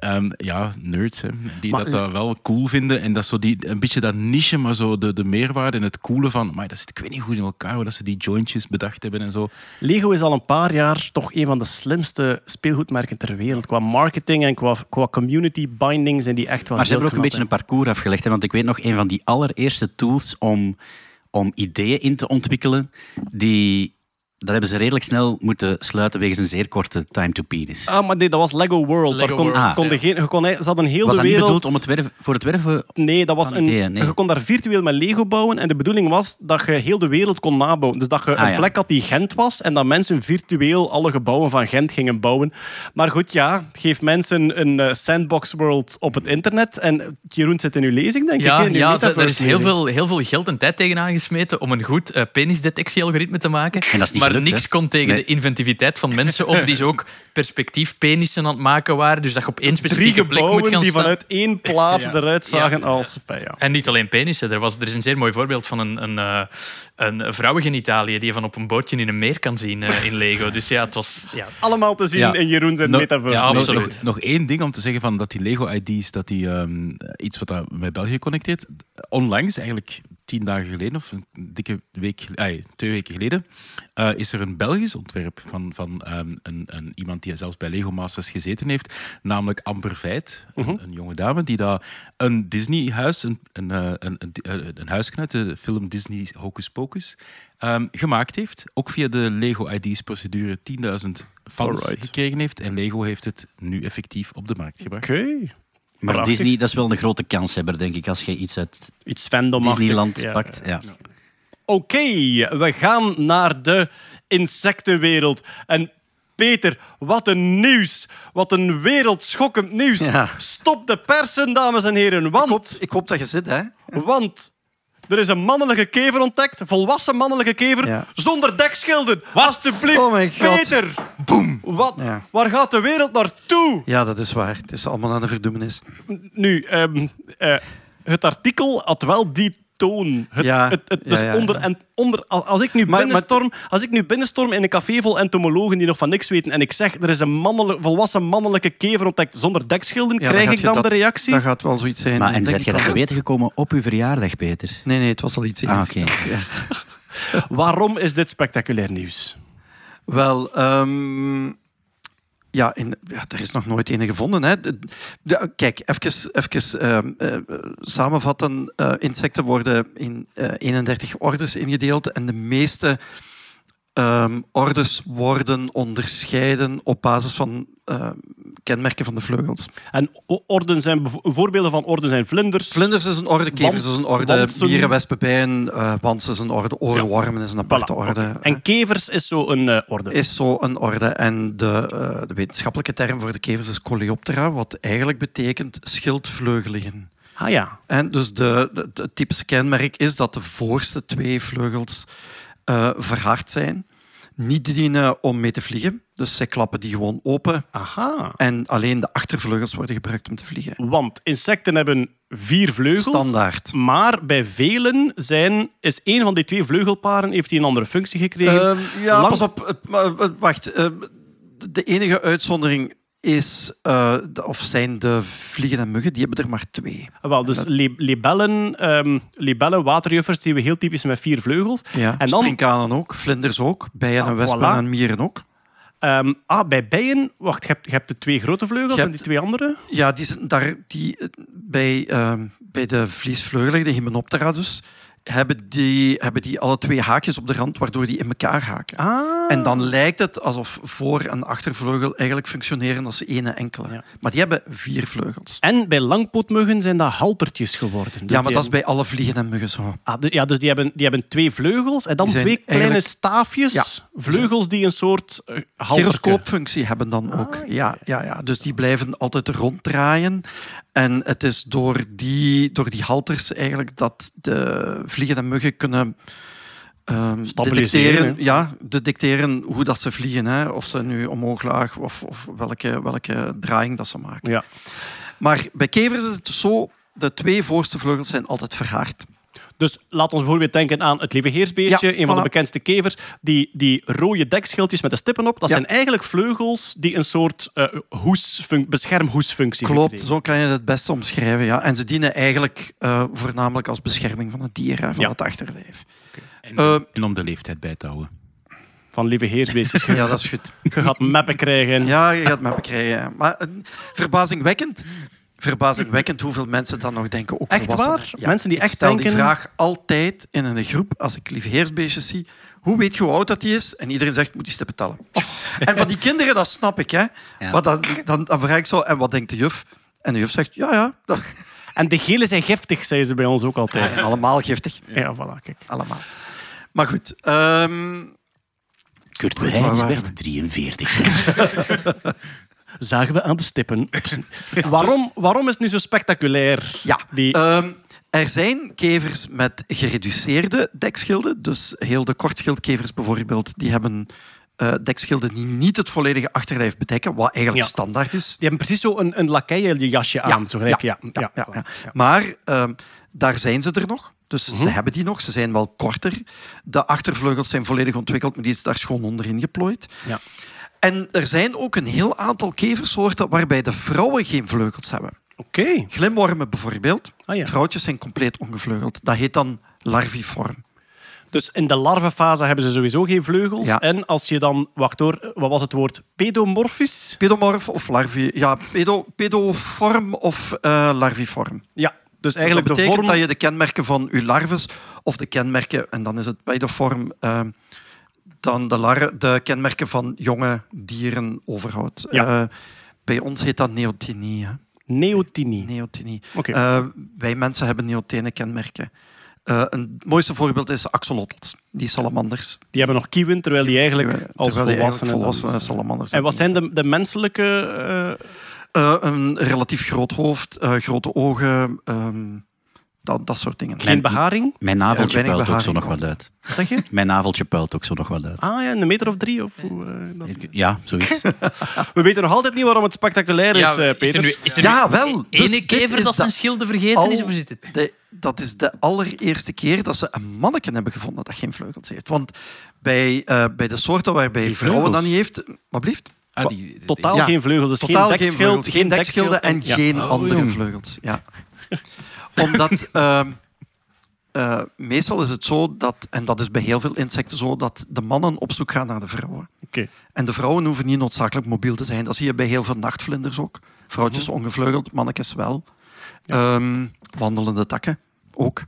Ehm, ja, nerds, hè, die Maar- dat, dat wel cool vinden. En dat zo die, een beetje dat niche, maar zo de, de meerwaarde en het coole van. Maar dat zit, ik weet niet goed in elkaar hoe dat ze die jointjes bedacht hebben en zo. Lego is al een paar jaar toch een van de slimste speelgoedmerken ter wereld. Qua marketing en qua, qua community binding zijn die echt wel Maar ze hebben ook een beetje een parcours afgelegd. Hè? Want ik weet nog, een van die allereerste tools om, om ideeën in te ontwikkelen, die, dat hebben ze redelijk snel moeten sluiten wegens een zeer korte time to penis. Ah, maar nee, dat was Lego World. Lego daar kon, World, kon ja. de geen, je kon, ze hadden heel Was de dat niet wereld... bedoeld om het werven, voor het werven? Nee, dat was een, ideeën, nee. je kon daar virtueel met Lego bouwen. En de bedoeling was dat je heel de wereld kon nabouwen. Dus dat je Ah, een ja. plek had die Gent was. En dat mensen virtueel alle gebouwen van Gent gingen bouwen. Maar goed, ja, geef mensen een eh, sandbox world op het internet. En Jeroen zit in uw lezing, denk Ja, ik. ja er- is heel veel, heel veel geld en tijd tegenaan gesmeten om een goed eh, penisdetectie-algoritme te maken. En dat is niet maar gelukt, niks hè? kon tegen Nee. de inventiviteit van mensen op die ze ook perspectief penissen aan het maken waren. Dus dat je op één specifieke plek moet gebouwen gaan die staan. vanuit één plaats Ja. eruit zagen Ja. als... Ja. En niet alleen penissen. Er, was, er is een zeer mooi voorbeeld van een, een, eh, een vrouwengenitalie die je van op een bootje in een meer kan zien eh, in Lego. Dus ja, het was... Ja, Allemaal te zien Ja. in Jeroen zijn metaverse. ja, absoluut. nog, nog één ding om te zeggen van dat die Lego ID's, dat die ehm, iets wat dat met België connecteert. Onlangs, eigenlijk tien dagen geleden of een dikke week, twee weken geleden, eh, is er een Belgisch ontwerp van, van ehm, een, een, iemand die zelfs bij Lego Masters gezeten heeft, namelijk Amber Veit, een, een jonge dame die daar een Disney-huis, een, een, eh, een, een, een, een huisje uit de film Disney Hocus Pocus, ehm, gemaakt heeft. Ook via de Lego ID's-procedure 10.000 fans Alright. gekregen heeft. En Lego heeft het nu effectief op de markt gebracht. Oké. Maar Prachtig. Disney, dat is wel een grote kanshebber, denk ik, als je iets uit Iets fandom Disneyland pakt. Ja. Oké, we gaan naar de insectenwereld. En Peter, wat een nieuws. Wat een wereldschokkend nieuws. Ja. Stop de persen, dames en heren. Ik hoop, Want, ik hoop dat je zit, hè? want er is een mannelijke kever ontdekt. Volwassen mannelijke kever. Ja. Zonder dekschilden. Alsjeblieft, Oh. Peter. Boom. Wat, Ja. Waar gaat de wereld naartoe? Ja, dat is waar. Het is allemaal aan de verdoemenis. Nu, ehm, eh, het artikel had wel die toon. Het, Ja, het, dus ja, onder, ja. en onder, als als ik nu Maar- binnenstorm, als ik nu binnenstorm in een café vol entomologen die nog van niks weten en ik zeg er is een mannelijk, volwassen mannelijke kever ontdekt zonder dekschilden, Ja, krijg ik dan dat- de reactie? Dat gaat wel zoiets zijn. Maar en zet je dat te weten gekomen op uw verjaardag, Peter? Nee, nee, het was al iets Ah, eerder. oké. Ja. Waarom is dit spectaculair nieuws? Wel, ehm, ja, er is nog nooit een gevonden. Hè. Kijk, even, ehm, eh, samenvatten. Eh, insecten worden in eh, 31 ordes ingedeeld en de meeste ehm, ordes worden onderscheiden op basis van eh, kenmerken van de vleugels. En orden zijn, voorbeelden van orden zijn vlinders. Vlinders is een orde, kevers is een orde, Wantsen. mieren, wespen, bijen, wans is een orde, oorwormen is een aparte Voilà, orde. En kevers is zo een eh, orde. is zo een orde. En de, eh, de wetenschappelijke term voor de kevers is Coleoptera, wat eigenlijk betekent schildvleugeligen. Ah ja. En dus de, de, de typische kenmerk is dat de voorste twee vleugels eh, verhard zijn. Niet dienen om mee te vliegen. Dus zij klappen die gewoon open. Aha. En alleen de achtervleugels worden gebruikt om te vliegen. Want insecten hebben vier vleugels. Standaard. Maar bij velen zijn, is één van die twee vleugelparen heeft die een andere functie gekregen. Ehm, ja, Lang- pas op. maar, eh, Wacht. eh, De enige uitzondering is, eh, de- of zijn de vliegen en muggen. Die hebben er maar twee. Ah, Wel, dus li- libellen, ehm, libellen, waterjuffers, zien we heel typisch met vier vleugels. Ja, En dan, Springkanen ook, vlinders ook, bijen Ah, en wespen voilà. en mieren ook. ehm, ah, bij bijen, wacht, je hebt, je hebt de twee grote vleugels en die twee andere? Ja, die, zijn daar, die, eh, bij, ehm, bij de vliesvleugeligen, de Hymenoptera dus, hebben die, hebben die alle twee haakjes op de rand, waardoor die in elkaar haken. Ah. En dan lijkt het alsof voor- en achtervleugel eigenlijk functioneren als ene enkele. Ja. Maar die hebben vier vleugels. En bij langpootmuggen zijn dat haltertjes geworden. Dus ja, maar dat is bij alle vliegen en muggen zo. Ah, dus- ja, dus die hebben, die hebben twee vleugels en dan twee kleine eigenlijk- staafjes, Ja. vleugels die een soort uh, Gyroscoopfunctie hebben dan Ah, ook. Ja, ja, ja. Dus die blijven altijd ronddraaien. En het is door die, door die halters eigenlijk dat de vliegen en muggen kunnen Stabiliseren, detecteren, hè? ja, detecteren hoe dat ze vliegen. Hè. Of ze nu omhoog, laag of, of welke, welke draaiing dat ze maken. Ja. Maar bij kevers is het zo, de twee voorste vleugels zijn altijd verhaard. Dus laat ons bijvoorbeeld denken aan het lieveheersbeestje, Ja, een van de bekendste kevers. Die, die rode dekschildjes met de stippen op, dat Ja. zijn eigenlijk vleugels die een soort eh, hoesfun- beschermhoesfunctie Klopt, gekregen. zo kan je het beste omschrijven. Ja. En ze dienen eigenlijk eh, voornamelijk als bescherming van het dier, hè, van Ja. het achterlijf. En, Eh, en om de leeftijd bij te houden. Van lieveheersbeestjes. Je, Ja, dat is goed. je gaat meppen krijgen. Ja, je gaat met me krijgen. Maar verbazingwekkend, verbazingwekkend hoeveel mensen dan nog denken. Ook Echt waar? Mensen die ik echt stel denken- die vraag altijd in een groep als ik lieveheersbeestjes zie. Hoe weet je hoe oud dat die is? En iedereen zegt, moet die stippen tellen. En van die kinderen, dat snap ik. Hè. Ja. Maar dan, dan, dan vraag ik zo, en wat denkt de juf? En de juf zegt, ja, ja, dat En de gele zijn giftig, zeiden ze bij ons ook altijd. allemaal giftig. Ja, voilà, kijk. Allemaal. Maar goed, ehm, Kurt waren werd 43. Zagen we aan de stippen. waarom, waarom is het nu zo spectaculair? Ja, Die, ehm, er zijn kevers met gereduceerde dekschilden. Dus heel de kortschildkevers bijvoorbeeld, die hebben eh, dekschilden die niet het volledige achterlijf bedekken, wat eigenlijk Ja. standaard is. die hebben precies zo een, een lakeienjasje aan. Zo gelijk, ja. ja, ja, ja. ja. Maar ehm, daar zijn ze er nog. Dus Mhm. ze hebben die nog. Ze zijn wel korter. De achtervleugels zijn volledig ontwikkeld, maar die is daar schoon onderin geplooid. Ja. En er zijn ook een heel aantal keversoorten waarbij de vrouwen geen vleugels hebben. Oké. Glimwormen bijvoorbeeld. Ah, ja. Vrouwtjes zijn compleet ongevleugeld. Dat heet dan larviform. Dus in de larvenfase hebben ze sowieso geen vleugels. Ja. En als je dan, wacht hoor, wat was het woord? Pedomorfisch? Pedomorf of larvi... Ja, pedo, pedoform of eh, larviform. Ja, dus Eigenlijk eigenlijk dat de betekent vorm... dat je de kenmerken van je larves, of de kenmerken, en dan is het pedoform, eh, dan de, lar, de kenmerken van jonge dieren overhoudt. Ja. Eh, bij ons heet dat neotinie. Hè? Neotinie. Eh, wij mensen hebben neotene kenmerken. Eh, een het mooiste voorbeeld is axolotls, die salamanders. Die hebben nog kieuwen, terwijl die eigenlijk Terwijl als die eigenlijk volwassenen... volwassene salamanders En wat zijn? zijn de, de menselijke... Eh, een relatief groot hoofd, grote ogen, ehm, dat, dat soort dingen. geen beharing? Mijn naveltje weinig puilt ook zo nog wat uit. Wat zeg je? Mijn naveltje puilt ook zo nog wat uit. Ah ja, een meter of drie? Of hoe, eh, dat- Ja, zoiets. We weten nog altijd niet waarom het spectaculair is, Ja, eh, is er Peter. nu, is er Ja, nu wel. Dus ene kever dat zijn de schilden vergeten is? Of hoe zit het? De, dat is de allereerste keer dat ze een manneken hebben gevonden dat geen vleugels heeft. Want bij, eh, bij de soorten waarbij vrouwen dat niet heeft... Wat blieft? Ah, die, die- Totaal Ja, geen vleugels. Dus Totaal geen geen dekschild, vleugels, geen dekschilden en ja. geen Oh, andere jong. vleugels. Ja. Omdat ehm, eh, meestal is het zo dat, en dat is bij heel veel insecten zo, dat de mannen op zoek gaan naar de vrouwen. Oké. En de vrouwen hoeven niet noodzakelijk mobiel te zijn. Dat zie je bij heel veel nachtvlinders ook. Vrouwtjes Mhm. ongevleugeld, mannetjes wel. Ehm, wandelende takken ook.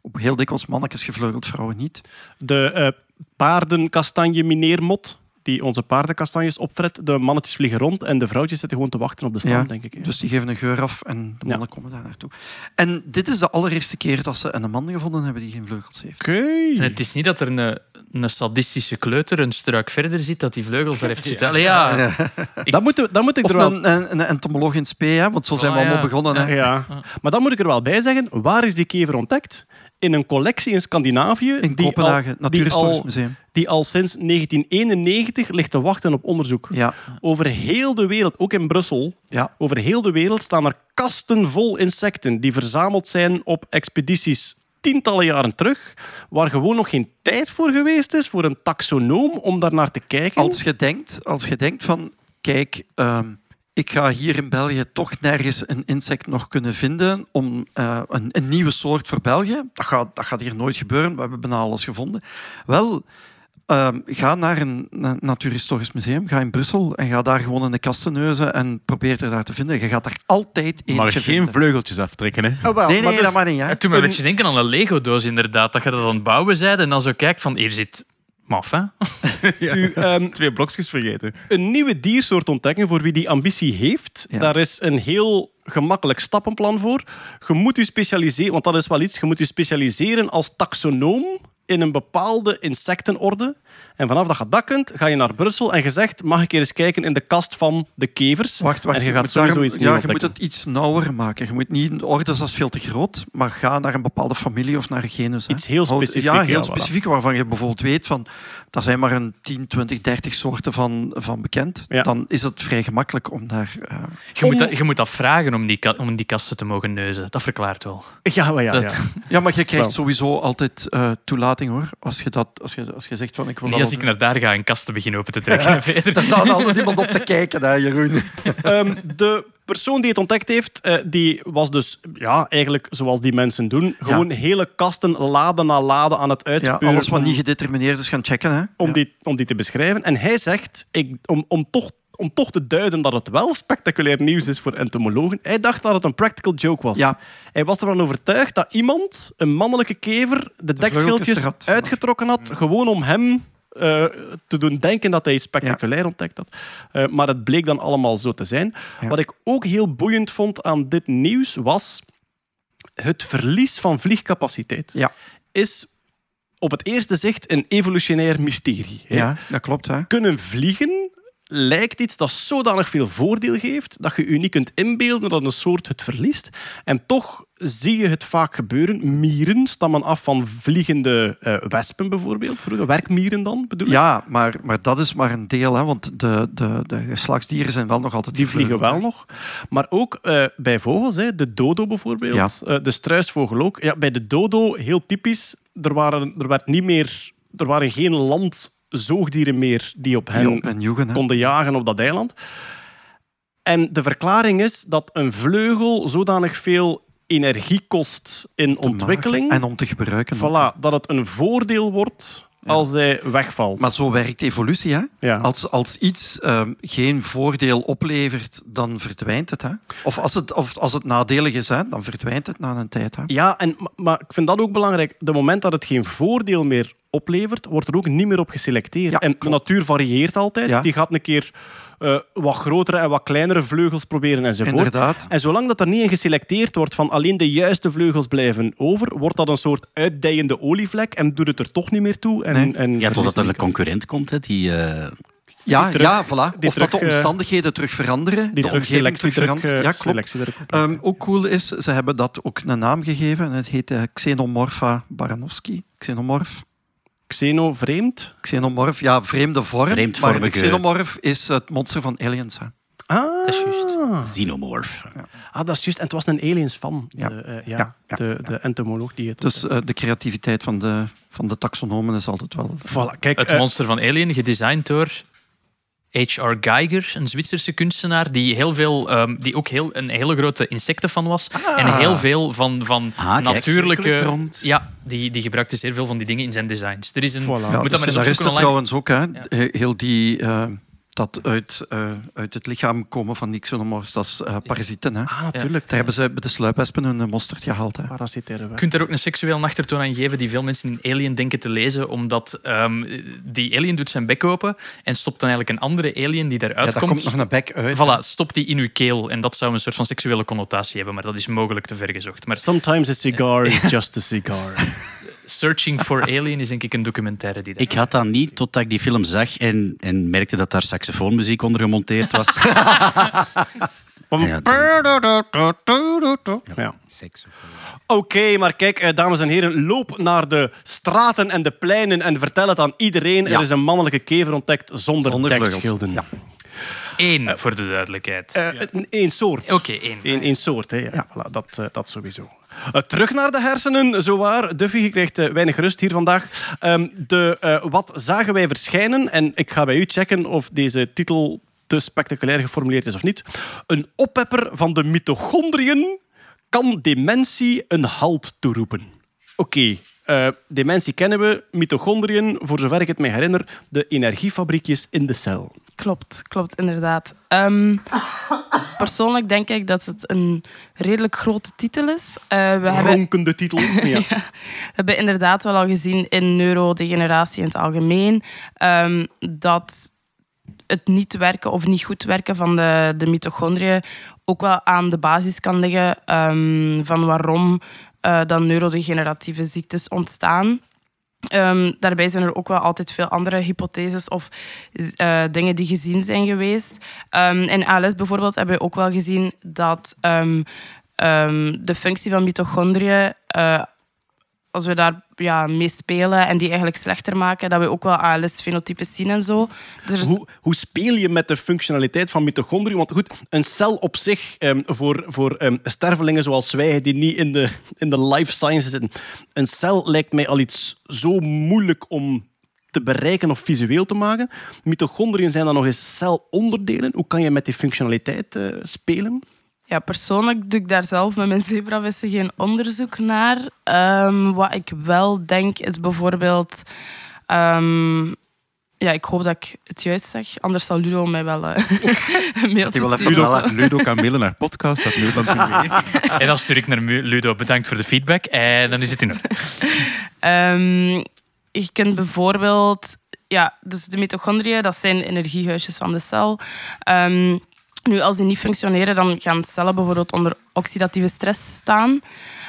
Op heel dikwijls mannetjes gevleugeld, vrouwen niet. De eh paardenkastanje mineermot, die onze paardenkastanjes opfret. De mannetjes vliegen rond en de vrouwtjes zitten gewoon te wachten op de Ja, denk ik. hè. Dus die geven een geur af en de Ja. mannen komen daar naartoe. En dit is de allereerste keer dat ze een man gevonden hebben die geen vleugels heeft. Oké. En het is niet dat er een, een sadistische kleuter een struik verder zit, dat die vleugels daar heeft zitten. Allee, ja. Dat moet, dat moet ik Of er wel... een, een, een entomoloog in spe, hè? want zo zijn we Oh, allemaal ja. begonnen. Hè? Ja. Maar dan moet ik er wel bij zeggen, waar is die kever ontdekt? In een collectie in Scandinavië. In die Kopenhagen, al- Natuurhistorisch die al, Museum. die al sinds 1991 ligt te wachten op onderzoek. Ja, Over heel de wereld, ook in Brussel, ja. over heel de wereld staan er kasten vol insecten die verzameld zijn op expedities tientallen jaren terug, waar gewoon nog geen tijd voor geweest is voor een taxonoom om daar naar te kijken. Als je denkt, als je denkt van, kijk, ehm, ik ga hier in België toch nergens een insect nog kunnen vinden om eh, een, een nieuwe soort voor België. Dat gaat, dat gaat hier nooit gebeuren. We hebben bijna alles gevonden. Wel, Ehm, ga naar een na- natuurhistorisch museum, ga in Brussel en ga daar gewoon in de kasten neuzen en probeer er daar te vinden. Je gaat daar altijd eentje Maar geen vinden. vleugeltjes aftrekken, hè? Oh, wel, Nee, maar nee, dus- dat mag niet. Hè. Het doet me een Een- beetje denken aan een Lego-doos, inderdaad. Dat je dat aan het bouwen bent en dan zo kijkt van, hier zit maf, hè? u, ehm, Twee blokjes vergeten. een nieuwe diersoort ontdekken voor wie die ambitie heeft. Ja. Daar is een heel gemakkelijk stappenplan voor. Je moet je specialiseren, want dat is wel iets, je moet je specialiseren als taxonoom in een bepaalde insectenorde. En vanaf dat je dat kunt, ga je naar Brussel en je zegt, mag ik eens kijken in de kast van de kevers? Wacht, wacht. en je gaat moet sowieso iets ja, je moet het iets nauwer maken. Je moet niet de orde dat is veel te groot, maar ga naar een bepaalde familie of naar een genus. hè. Iets heel specifiek, Ja, ja, heel voilà. specifiek, waarvan je bijvoorbeeld weet van dat zijn maar een 10, 20, 30 soorten van, van bekend. Ja. Dan is het vrij gemakkelijk om daar. eh, Je, moet dat, je moet dat vragen om die, ka- om die kasten te mogen neuzen. Dat verklaart wel. Ja, maar ja, Dat- ja. Ja, maar je krijgt Wel. sowieso altijd eh, toelating hoor. Als je, dat, als, je, als je zegt van ik wil dat als ik naar daar ga en kasten beginnen open te trekken. Peter. Daar staat altijd iemand op te kijken, hè, Jeroen. Ehm, de persoon die het ontdekt heeft, eh, die was dus ja, eigenlijk zoals die mensen doen. Gewoon hele kasten laden na laden aan het Ja, uitspeuren. alles wat om- niet gedetermineerd is, gaan checken. Hè. om, Ja. die, om die te beschrijven. En hij zegt, ik, om, om, toch, om toch te duiden dat het wel spectaculair nieuws is voor entomologen, hij dacht dat het een practical joke was. Ja. Hij was ervan overtuigd dat iemand, een mannelijke kever, de, vleugeltjes dekschildjes uitgetrokken had, gewoon om hem eh, te doen denken dat hij iets spectaculair ontdekt had. Eh, maar het bleek dan allemaal zo te zijn. Ja. Wat ik ook heel boeiend vond aan dit nieuws was het verlies van vliegcapaciteit. Ja. Is op het eerste zicht een evolutionair mysterie. hè. ja, dat klopt. Hè. Kunnen vliegen lijkt iets dat zodanig veel voordeel geeft dat je je niet kunt inbeelden dat een soort het verliest. En toch zie je het vaak gebeuren. Mieren stammen af van vliegende eh, wespen bijvoorbeeld. Vroeger werkmieren dan, bedoel ik? Ja, maar, maar dat is maar een deel, hè, want de, de, de geslachtsdieren zijn wel nog altijd Die vliegen wel nog. Maar ook eh, bij vogels, hè, de dodo bijvoorbeeld, eh, de struisvogel ook. Ja, bij de dodo, heel typisch, er, waren, er, werd niet meer, er waren geen landzoogdieren meer die op hen Joegen, konden jagen op dat eiland. En de verklaring is dat een vleugel zodanig veel energie kost in ontwikkeling, En om te gebruiken. voilà, dat het een voordeel wordt als hij wegvalt. Maar zo werkt evolutie. Hè? Ja. Als, als iets ehm, geen voordeel oplevert, dan verdwijnt het. Hè? Of, als het, of als het nadelig is, hè, dan verdwijnt het na een tijd. Hè? Ja, en, maar- maar ik vind dat ook belangrijk. De moment dat het geen voordeel meer oplevert, wordt er ook niet meer op geselecteerd. Ja, en de natuur varieert altijd. Ja. Die gaat een keer eh, wat grotere en wat kleinere vleugels proberen enzovoort. Inderdaad. En zolang dat er niet in geselecteerd wordt van alleen de juiste vleugels blijven over, wordt dat een soort uitdijende olievlek en doet het er toch niet meer toe. En, Nee. en Ja, totdat er een concurrent komt, hè, die... eh, Ja, terug- ja voilà. Of dat de eh, omstandigheden terug veranderen. die de terug omgeving terug selectiedruk, verandert. Ja, klopt. Ehm, ook cool is, ze hebben dat ook een naam gegeven. En het heet Xenomorpha baranowski. Xenomorf. Xeno vreemd. Xenomorf, ja, vreemde vorm. Maar Vreemdvormige- de xenomorf is het monster van Aliens. Hè. Ah, Dat is juist. Xenomorph. Ah, dat is juist. En het was een aliens fan. Ja. De, eh, ja, Ja, ja, de, de entomoloog die het... Dus eh, de creativiteit van de, van de taxonomen is altijd wel... Voilà, kijk, Het eh, monster van Alien, gedesigned door H.R. Geiger, een Zwitserse kunstenaar, die, heel veel, ehm, die ook heel, een hele grote insectenfan was. En heel veel van, van Ah, kijk, natuurlijke... Ja, die, die gebruikte zeer veel van die dingen in zijn designs. Er is een... Voilà. je Ja, moet dat maar eens scenaristen opzoeken online. trouwens ook. Hè. Heel die... eh, dat uit, eh, uit het lichaam komen van die xenomorphs, dat is eh, parasieten. Hè. Ah, natuurlijk. Daar hebben ze bij de sluipwespen hun mosterd gehaald. Hè. Parasitaire Je wespen. kunt daar ook een seksueel achtertoon aan geven die veel mensen in Alien denken te lezen, omdat ehm, die alien doet zijn bek open en stopt dan eigenlijk een andere alien die Ja, daaruit daar komt nog een bek uit. Voilà, stopt die in uw keel. En dat zou een soort van seksuele connotatie hebben, maar dat is mogelijk te ver gezocht. Maar Sometimes a cigar is just a cigar. Searching for Alien is denk ik een documentaire die dat Ik had dat niet totdat ik die film zag en, en merkte dat daar saxofoonmuziek onder gemonteerd was. Ja, Ja. Oké, maar kijk, eh, dames en heren, loop naar de straten en de pleinen en vertel het aan iedereen. Ja. Er is een mannelijke kever ontdekt zonder, Zonder dekschilden. Eén, voor de duidelijkheid. Eh, een- één soort. Oké, één. Eén, één soort, hè. Ja, voilà, dat, eh, dat sowieso. Eh, terug naar de hersenen, zowaar. Duffy, je krijgt eh, weinig rust hier vandaag. Ehm, de, eh, wat zagen wij verschijnen? En ik ga bij u checken of deze titel te spectaculair geformuleerd is of niet. Een oppepper van de mitochondriën kan dementie een halt toeroepen. Oké, eh, Eh, dementie kennen we, mitochondriën, voor zover ik het me herinner, de energiefabriekjes in de cel. Klopt, klopt, inderdaad. Ehm, persoonlijk denk ik dat het een redelijk grote titel is. Eh, we hebben Ronkende titel. Ja. We hebben inderdaad wel al gezien in neurodegeneratie in het algemeen ehm, dat het niet werken of niet goed werken van de, de mitochondriën ook wel aan de basis kan liggen ehm, van waarom eh, dan neurodegeneratieve ziektes ontstaan. Ehm, daarbij zijn er ook wel altijd veel andere hypotheses of eh, dingen die gezien zijn geweest. Ehm, in ALS bijvoorbeeld hebben we ook wel gezien dat ehm, de functie van mitochondriën, eh, als we daar ja, mee spelen en die eigenlijk slechter maken, dat we ook wel ALS-fenotypes zien en zo. Dus Hoe, hoe speel je met de functionaliteit van mitochondriën? Want goed, een cel op zich, ehm, voor, voor ehm, stervelingen zoals wij, die niet in de, in de life sciences zitten, een cel lijkt mij al iets zo moeilijk om te bereiken of visueel te maken. Mitochondriën zijn dan nog eens celonderdelen. Hoe kan je met die functionaliteit eh, spelen? Ja, persoonlijk doe ik daar zelf met mijn zebravissen geen onderzoek naar. Ehm, wat ik wel denk is bijvoorbeeld... ehm, ja, ik hoop dat ik het juist zeg. Anders zal Ludo mij wel eh, een mailtje sturen. Ludo, Ludo kan mailen naar podcast.nederland.be. En dan stuur ik naar Ludo, bedankt voor de feedback. En dan is het in orde. Ehm, je kunt bijvoorbeeld... Ja, dus de mitochondriën, dat zijn energiehuisjes van de cel. Ehm, nu, als die niet functioneren, dan gaan cellen bijvoorbeeld onder oxidatieve stress staan.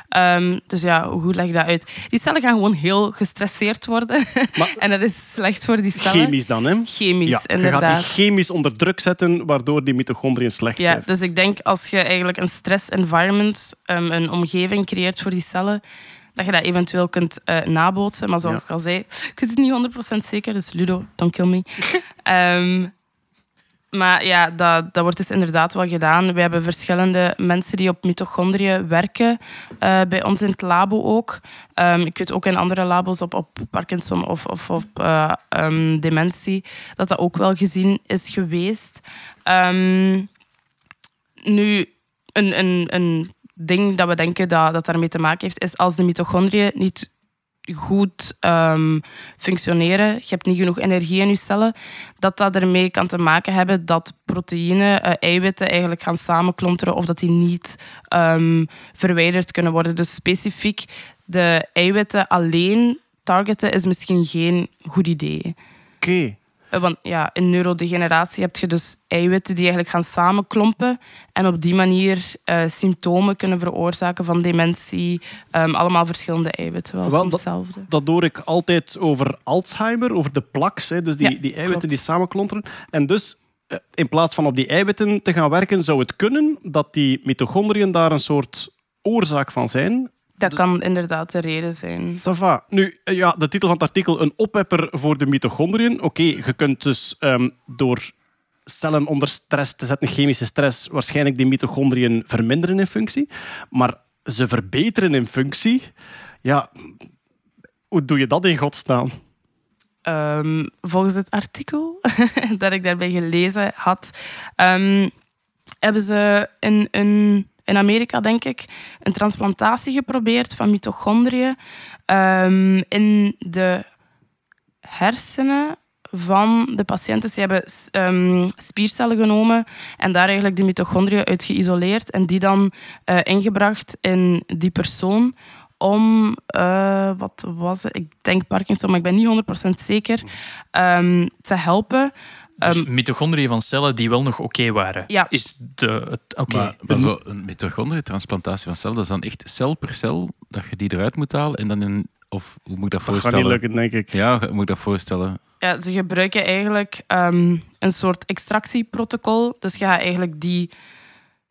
Ehm, dus ja, hoe leg je dat uit? Die cellen gaan gewoon heel gestresseerd worden. en dat is slecht voor die cellen. Chemisch dan, hè? Chemisch, Ja, je gaat inderdaad. die chemisch onder druk zetten, waardoor die mitochondriën slecht Ja, dus ik denk als je eigenlijk een stress environment, ehm, een omgeving creëert voor die cellen, dat je dat eventueel kunt eh, nabootsen. Maar zoals Ja. ik al zei, ik weet het niet 100% zeker, dus Ludo, don't kill me. Ehm, maar ja, dat, dat wordt dus inderdaad wel gedaan. We hebben verschillende mensen die op mitochondriën werken, eh, bij ons in het labo ook. Ehm, ik weet ook in andere labos op, op Parkinson of, of op eh, ehm, dementie, dat dat ook wel gezien is geweest. Ehm, nu, een, een, een ding dat we denken dat, dat daarmee te maken heeft, is als de mitochondriën niet goed ehm, functioneren, je hebt niet genoeg energie in je cellen, dat dat ermee kan te maken hebben dat proteïnen, eh, eiwitten eigenlijk gaan samenklonteren of dat die niet ehm, verwijderd kunnen worden. Dus specifiek de eiwitten alleen targeten is misschien geen goed idee. Oké. Want ja, in neurodegeneratie heb je dus eiwitten die eigenlijk gaan samenklompen en op die manier eh, symptomen kunnen veroorzaken van dementie. Ehm, allemaal verschillende eiwitten, wel, Wel, soms dat- hetzelfde. Dat hoor ik altijd over Alzheimer, over de plaques. Hè, dus die, Ja, die eiwitten klopt. die samenklonteren. En dus, eh, in plaats van op die eiwitten te gaan werken, zou het kunnen dat die mitochondriën daar een soort oorzaak van zijn. Dat kan inderdaad de reden zijn. Ça va. Nu, eh, ja, de titel van het artikel, een oppepper voor de mitochondriën. Oké, je kunt dus ehm, door cellen onder stress te zetten, chemische stress, waarschijnlijk die mitochondriën verminderen in functie. Maar ze verbeteren in functie. Ja, hoe doe je dat in godsnaam? Ehm, volgens het artikel dat ik daarbij gelezen had, ehm, hebben ze in, in, in Amerika, denk ik, een transplantatie geprobeerd van mitochondriën ehm, in de hersenen van de patiënten. Ze hebben ehm, spiercellen genomen en daar eigenlijk de mitochondriën uit geïsoleerd en die dan eh, ingebracht in die persoon om, eh, wat was het? Ik denk Parkinson, maar ik ben niet 100% zeker, ehm, te helpen. Dus Ehm, mitochondriën van cellen die wel nog oké waren. Ja. Is de, het, oké. Maar, maar zo een mitochondriëntransplantatie van cel, dat is dan echt cel per cel dat je die eruit moet halen en dan in... Of hoe moet ik dat Dat gaat niet voorstellen? lukken, denk ik. Ja, hoe moet ik dat voorstellen? Ja, ze gebruiken eigenlijk ehm, een soort extractieprotocol. Dus je gaat eigenlijk die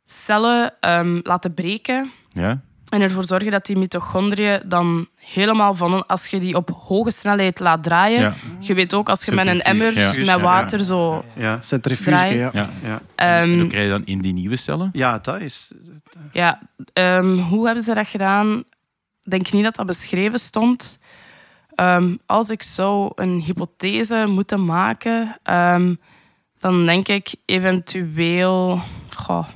cellen ehm, laten breken Ja? En ervoor zorgen dat die mitochondriën dan helemaal van... Als je die op hoge snelheid laat draaien... Ja. Je weet ook, als je met een emmer ja. met water zo... Ja, Centrifuge, Draait. ja. Ja. ja. En ehm, dat krijg je dan in die nieuwe cellen? ja dat is... Ja, ehm, hoe hebben ze dat gedaan? Ik denk niet dat dat beschreven stond. Ehm, als ik zou een hypothese moeten maken, ehm, dan denk ik eventueel. Goh,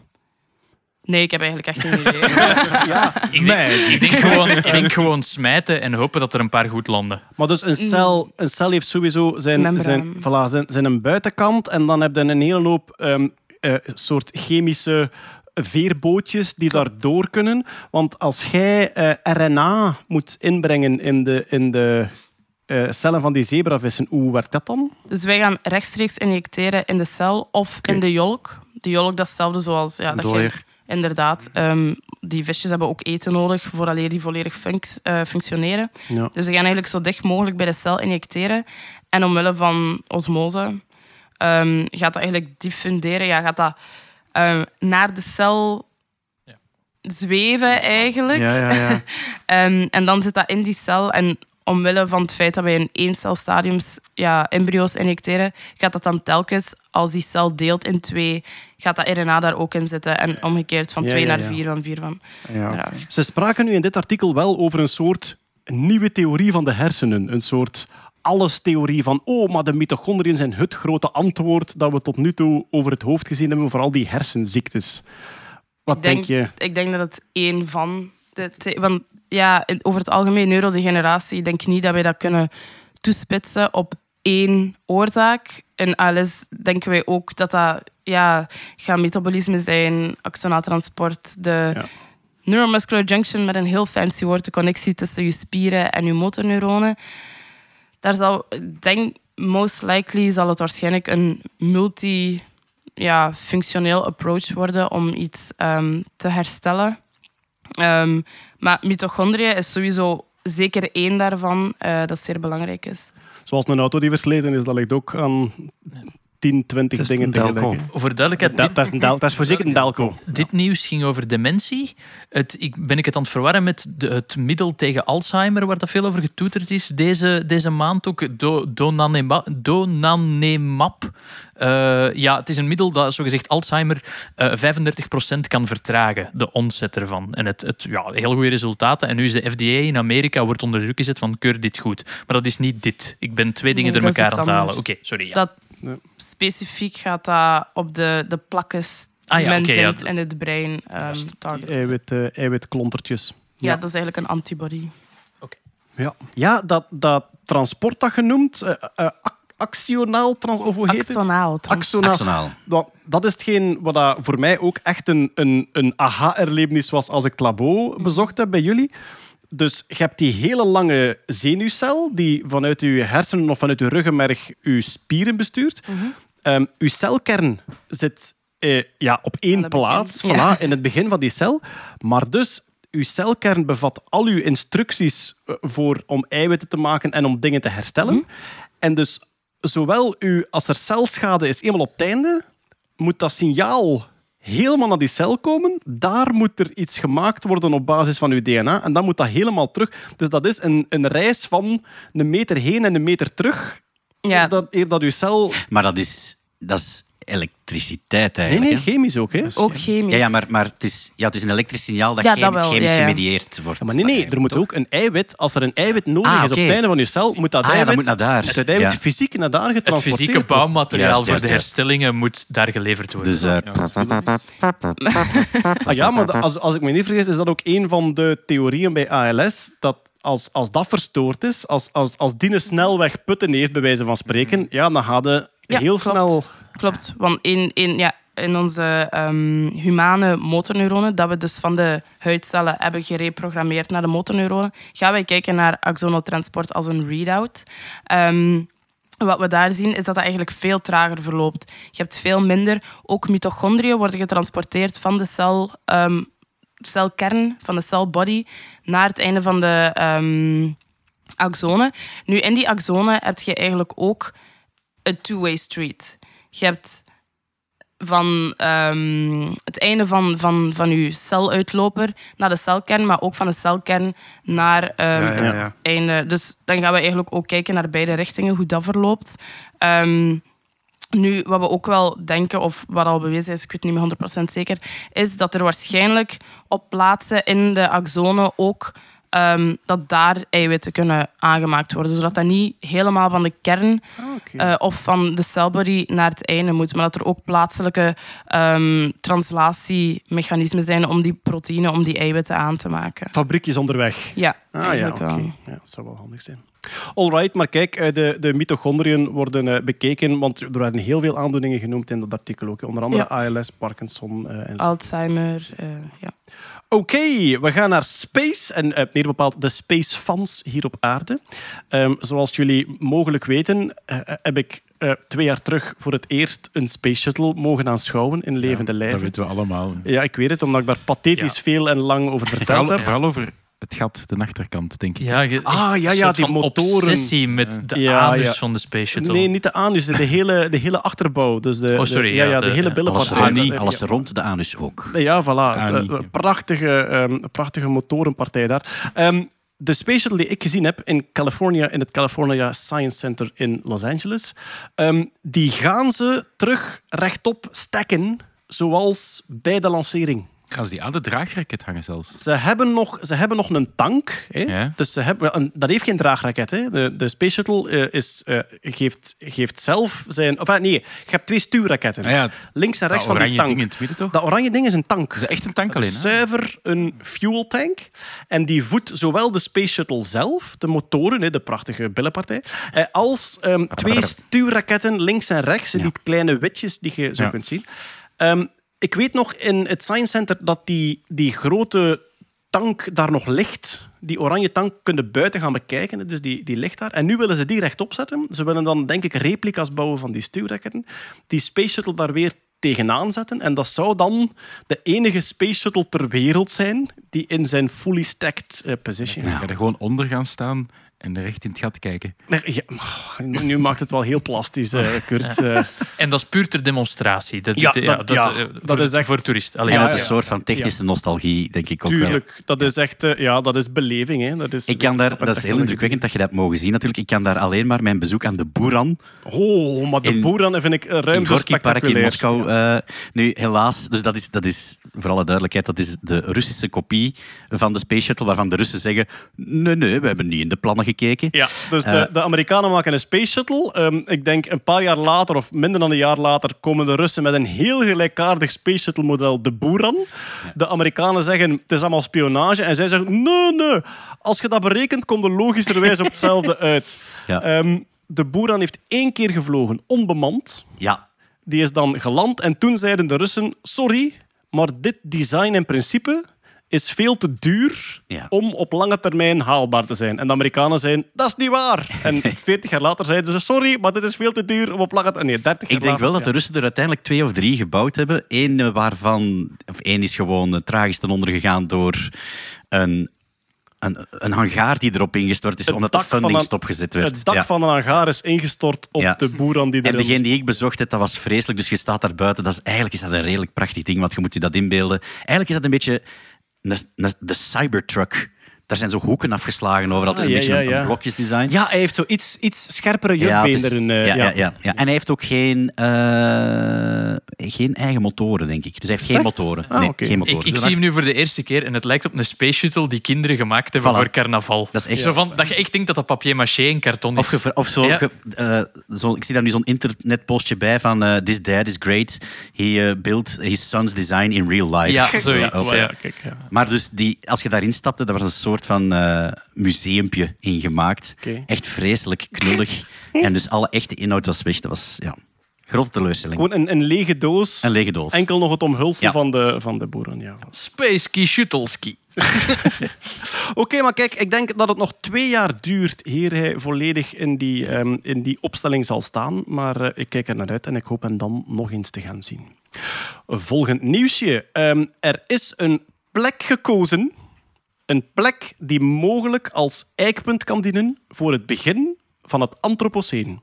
Nee, ik heb eigenlijk echt geen idee. Ik denk, ik, denk gewoon, ik denk gewoon smijten en hopen dat er een paar goed landen. Maar dus een cel, een cel heeft sowieso zijn, Membraan. zijn, voilà, zijn, zijn een buitenkant en dan heb je een hele hoop ehm, eh, soort chemische veerbootjes die daar door kunnen. Want als jij eh, RNA moet inbrengen in de, in de eh, cellen van die zebravissen, hoe werkt dat dan? Dus wij gaan rechtstreeks injecteren in de cel of in de jolk. De jolk, dat is hetzelfde zoals... Ja, dat je. Inderdaad. ehm, die visjes hebben ook eten nodig vooraleer die volledig funct- eh, functioneren. Ja. Dus ze gaan eigenlijk zo dicht mogelijk bij de cel injecteren. En omwille van osmose ehm, gaat dat eigenlijk diffunderen. Ja, gaat dat ehm, naar de cel zweven eigenlijk. Ja, ja, ja. Ehm, en dan zit dat in die cel. En omwille van het feit dat wij in één celstadiums ja, embryo's injecteren, gaat dat dan telkens, als die cel deelt in twee, gaat dat RNA daar ook in zitten. En omgekeerd van Ja, twee ja, naar vier, van vier van... ja. Ja. Ze spraken nu in dit artikel wel over een soort nieuwe theorie van de hersenen. Een soort alles-theorie van, oh, maar de mitochondriën zijn het grote antwoord dat we tot nu toe over het hoofd gezien hebben voor al die hersenziektes. Wat denk, denk, je? ik denk dat het één van de. Want ja, over het algemeen neurodegeneratie, ik denk niet dat wij dat kunnen toespitsen op één oorzaak. In ALS denken wij ook dat dat ja, gaat metabolisme zijn, axonaal transport, de Ja. neuromuscular junction met een heel fancy woord, de connectie tussen je spieren en je motorneuronen. Daar zal, ik denk, most likely zal het waarschijnlijk een multi ja, functioneel approach worden om iets ehm, te herstellen. Ehm, maar mitochondriën is sowieso zeker één daarvan eh, dat zeer belangrijk is. Zoals een auto die versleten is, dat ligt ook aan 10, 20 Het is dingen tegelijk. Voor duidelijkheid, Dat, is een del, dat is voor zeker een Delco. dit nieuws ging over dementie. Het, ik, ben ik het aan het verwarren met de, het middel tegen Alzheimer, waar dat veel over getoeterd is deze, deze maand ook? Do, donanemab. Eh, ja, het is een middel dat zogezegd Alzheimer eh 35% kan vertragen, de onzet ervan. En het, het ja, heel goede resultaten. En nu is de FDA in Amerika wordt onder druk gezet van keur dit goed. Maar dat is niet dit. Ik ben twee dingen Nee, door elkaar aan het halen. Oké, sorry. Ja. Dat Ja. specifiek gaat dat op de, de plakkes die Ah ja, men ja, vindt in het brein ehm target. Eiwit, eh, eiwitklontertjes. Ja, dat is eigenlijk een antibody. Ja, ja dat, dat transport dat je noemt, eh, eh, actionaal, trans, of hoe heet het? Axonaal. Axonaal. Dat, dat is hetgeen wat dat voor mij ook echt een, een, een aha-erlevenis was als ik het labo bezocht heb bij jullie. Dus je hebt die hele lange zenuwcel die vanuit je hersenen of vanuit je ruggenmerg je spieren bestuurt. Ehm, uw celkern zit eh, ja, op één plaats, Ja. voilà, in het begin van die cel. Maar dus, uw celkern bevat al uw instructies eh, voor om eiwitten te maken en om dingen te herstellen. En dus, zowel uw, als er celschade is eenmaal op het einde, moet dat signaal helemaal naar die cel komen. Daar moet er iets gemaakt worden op basis van uw DNA. En dan moet dat helemaal terug. Dus dat is een, een reis van een meter heen en een meter terug. Ja, Eer dat, eer dat uw cel... Maar dat is, dat is elektriciteit Nee, eigenlijk. nee, hè? chemisch ook. Hè? ook chemisch. Ja, ja, maar, maar het, is, ja, het is een elektrisch signaal dat Ja, chem- dat wel, chemisch ja, ja. gemedieerd wordt. Ja, maar nee, nee, er moet ook een eiwit... Als er een eiwit nodig Ah, is op het einde van uw cel, moet dat Ah, ja, dat eiwit, moet naar daar. het eiwit Ja. fysiek naar daar Het getransporteerd fysieke worden. bouwmateriaal Juist, voor de herstellingen moet daar geleverd worden. Dus, eh, Ah, ja, maar als, als ik me niet vergis, is dat ook een van de theorieën bij ALS. Dat als, als dat verstoord is, als, als, als die een snelweg putten heeft, bij wijze van spreken, ja, dan gaat het Ja, heel klopt. snel... Klopt, want in, in, ja, in onze ehm, humane motorneuronen, dat we dus van de huidcellen hebben gereprogrammeerd naar de motorneuronen, gaan wij kijken naar axonotransport als een readout. Ehm, wat we daar zien is dat dat eigenlijk veel trager verloopt. Je hebt veel minder, ook mitochondriën worden getransporteerd van de cel, ehm, celkern, van de celbody, naar het einde van de axonen. Nu, in die axonen heb je eigenlijk ook een two-way street. Je hebt van ehm, het einde van, van, van je celuitloper naar de celkern, maar ook van de celkern naar ehm, Ja, ja, het einde. Dus dan gaan we eigenlijk ook kijken naar beide richtingen, hoe dat verloopt. Ehm, nu, wat we ook wel denken, of wat al bewezen is, ik weet niet meer 100% zeker, is dat er waarschijnlijk op plaatsen in de axonen ook ehm, dat daar eiwitten kunnen aangemaakt worden. Zodat dat niet helemaal van de kern oké. eh, of van de celbody naar het einde moet. Maar dat er ook plaatselijke ehm, translatiemechanismen zijn om die proteïnen, om die eiwitten aan te maken. Fabriekjes onderweg. Ja, Ah ja, wel. Ja, dat zou wel handig zijn. Alright, maar kijk, eh, de, de mitochondriën worden eh, bekeken, want er werden heel veel aandoeningen genoemd in dat artikel ook. Onder andere ALS, Parkinson eh, en zo. Alzheimer, eh, ja. Oké, we gaan naar space en eh, meer bepaald de space fans hier op aarde. Ehm, zoals jullie mogelijk weten, eh, heb ik eh, twee jaar terug voor het eerst een space shuttle mogen aanschouwen in levende Dat lijven. weten we allemaal. Ja, ik weet het, omdat ik daar pathetisch veel en lang over verteld Vooral, heb. vooral over het gat, de achterkant, denk ik. Ja, je- Ah, ja, een ja, soort die van motoren. obsessie met de Ja, anus ja. van de Space Shuttle. Nee, niet de anus, de hele, de hele achterbouw. Dus de, Oh, sorry, de, ja, ja, de, de- hele ja. billenpartij. Alles, rond, eh, alles ja. rond de anus ook. Ja, voilà. Annie. Eh, prachtige, ehm, prachtige motorenpartij daar. Ehm, de Space Shuttle die ik gezien heb in California, in het California Science Center in Los Angeles, ehm, die gaan ze terug rechtop stacken, zoals bij de lancering. Gaan ze die aan de draagraket hangen zelfs? Ze hebben nog, ze hebben nog een tank. Hè? Ja. Dus ze hebben, een- dat heeft geen draagraket. Hè? De, de Space Shuttle eh, is, eh, geeft, geeft zelf zijn... Of, ah, nee, je hebt twee stuurraketten. Ah ja, Links en rechts van die oranje tank. ding in het midden, toch? Dat oranje ding is een tank. Dat is echt een tank alleen, hè? Zuiver een fuel tank. En die voedt zowel de Space Shuttle zelf, de motoren, hè, de prachtige billenpartij, eh, als ehm, twee stuurraketten links en rechts, die kleine witjes die je zo kunt zien. Ehm, ik weet nog in het Science Center dat die, die grote tank daar nog ligt. Die oranje tank kunnen buiten gaan bekijken, dus die, die ligt daar. En nu willen ze die rechtop zetten. Ze willen dan, denk ik, replica's bouwen van die stuurraketten. Die Space Shuttle daar weer tegenaan zetten. En dat zou dan de enige Space Shuttle ter wereld zijn die in zijn fully stacked eh, position is. gaat er gewoon onder gaan staan en recht in het gat kijken. Ja, nu maakt het wel heel plastisch, eh, Kurt. eh. En dat is puur ter demonstratie. Dat, Ja, dat- ja, eh, dat voor, is echt- voor toeristen. Allee, En ja, dat is een soort van technische nostalgie, denk ik ook wel. Tuurlijk, dat is echt ja, dat is beleving. Hè. Dat is Ik kan daar, dat is heel indrukwekkend dat je dat hebt mogen zien natuurlijk. Ik kan daar alleen maar mijn bezoek aan de Boeran Oh, maar de In- Boeran vind ik ruim in zo Park in. Moskou. nu, helaas, dus dat is, dat is, voor alle duidelijkheid, dat is de Russische kopie van de Space Shuttle, waarvan de Russen zeggen, nee, nee, we hebben niet in de plannen gekeken. Ja, dus de, Eh, de Amerikanen maken een Space Shuttle. Ehm, ik denk een paar jaar later, of minder dan een jaar later, komen de Russen met een heel gelijkaardig Space Shuttle model, de Buran. De Amerikanen zeggen, het is allemaal spionage. En zij zeggen, nee, nee. Als je dat berekent, komt er logischerwijs op hetzelfde uit. Ja. Ehm, de Buran heeft één keer gevlogen, onbemand. Ja, Die is dan geland en toen zeiden de Russen: Sorry, maar dit design in principe is veel te duur Ja. om op lange termijn haalbaar te zijn. En de Amerikanen zeiden: Dat is niet waar. En 40 jaar later zeiden ze: Sorry, maar dit is veel te duur om op lange termijn. Nee, 30 jaar ik denk later, wel dat de. Russen er uiteindelijk twee of drie gebouwd hebben. Eén waarvan, of één is gewoon eh, tragisch ten onder gegaan door een, een, een hangaar die erop ingestort is, Het omdat de funding een- stopgezet werd. Het dak Ja. van een hangaar is ingestort op Ja. de Boeran die En erin degene die ik bezocht heb, dat was vreselijk. Dus je staat daar buiten. Dat is, eigenlijk is dat een redelijk prachtig ding, want je moet je dat inbeelden. Eigenlijk is dat een beetje een- een- de Cybertruck. Daar zijn zo hoeken afgeslagen over. Dat is Ah, een ja, beetje ja, een, blokjesdesign. Ja, hij heeft zo iets, iets scherpere Ja, het is- jukbeenderen. eh, ja, ja. ja, ja, ja. En hij heeft ook geen, eh, geen eigen motoren, denk ik. Dus hij heeft geen Echt? motoren. Ah, nee, oké. geen motoren. Ik, ik Dus zie hem nu voor de eerste keer en het lijkt op een space shuttle die kinderen gemaakt hebben Voilà. voor carnaval. Dat is echt- Zo van, dat je echt denkt dat dat papier-maché en karton is. Of, ge- of zo, Ja. ge- eh, zo, ik zie daar nu zo'n internetpostje bij van eh, This dad is great. He eh, built his son's design in real life. Ja, Zo, zoiets, kijk, ja. Maar dus die, als je daarin stapte, daar was een soort van eh museumpje in gemaakt. Oké. Echt vreselijk knullig. en dus alle echte inhoud was weg. Dat was ja, grote teleurstelling. Gewoon een, een lege doos. Een lege doos. Enkel nog het omhulsel Ja. van de, van de Boeran. Ja. Space Key Shuttle Ski. Oké, maar kijk, ik denk dat het nog twee jaar duurt eer hij volledig in die, ehm, in die opstelling zal staan. Maar eh, ik kijk er naar uit en ik hoop hem dan nog eens te gaan zien. Volgend nieuwsje. Ehm, er is een plek gekozen. Een plek die mogelijk als eikpunt kan dienen voor het begin van het Anthropoceen.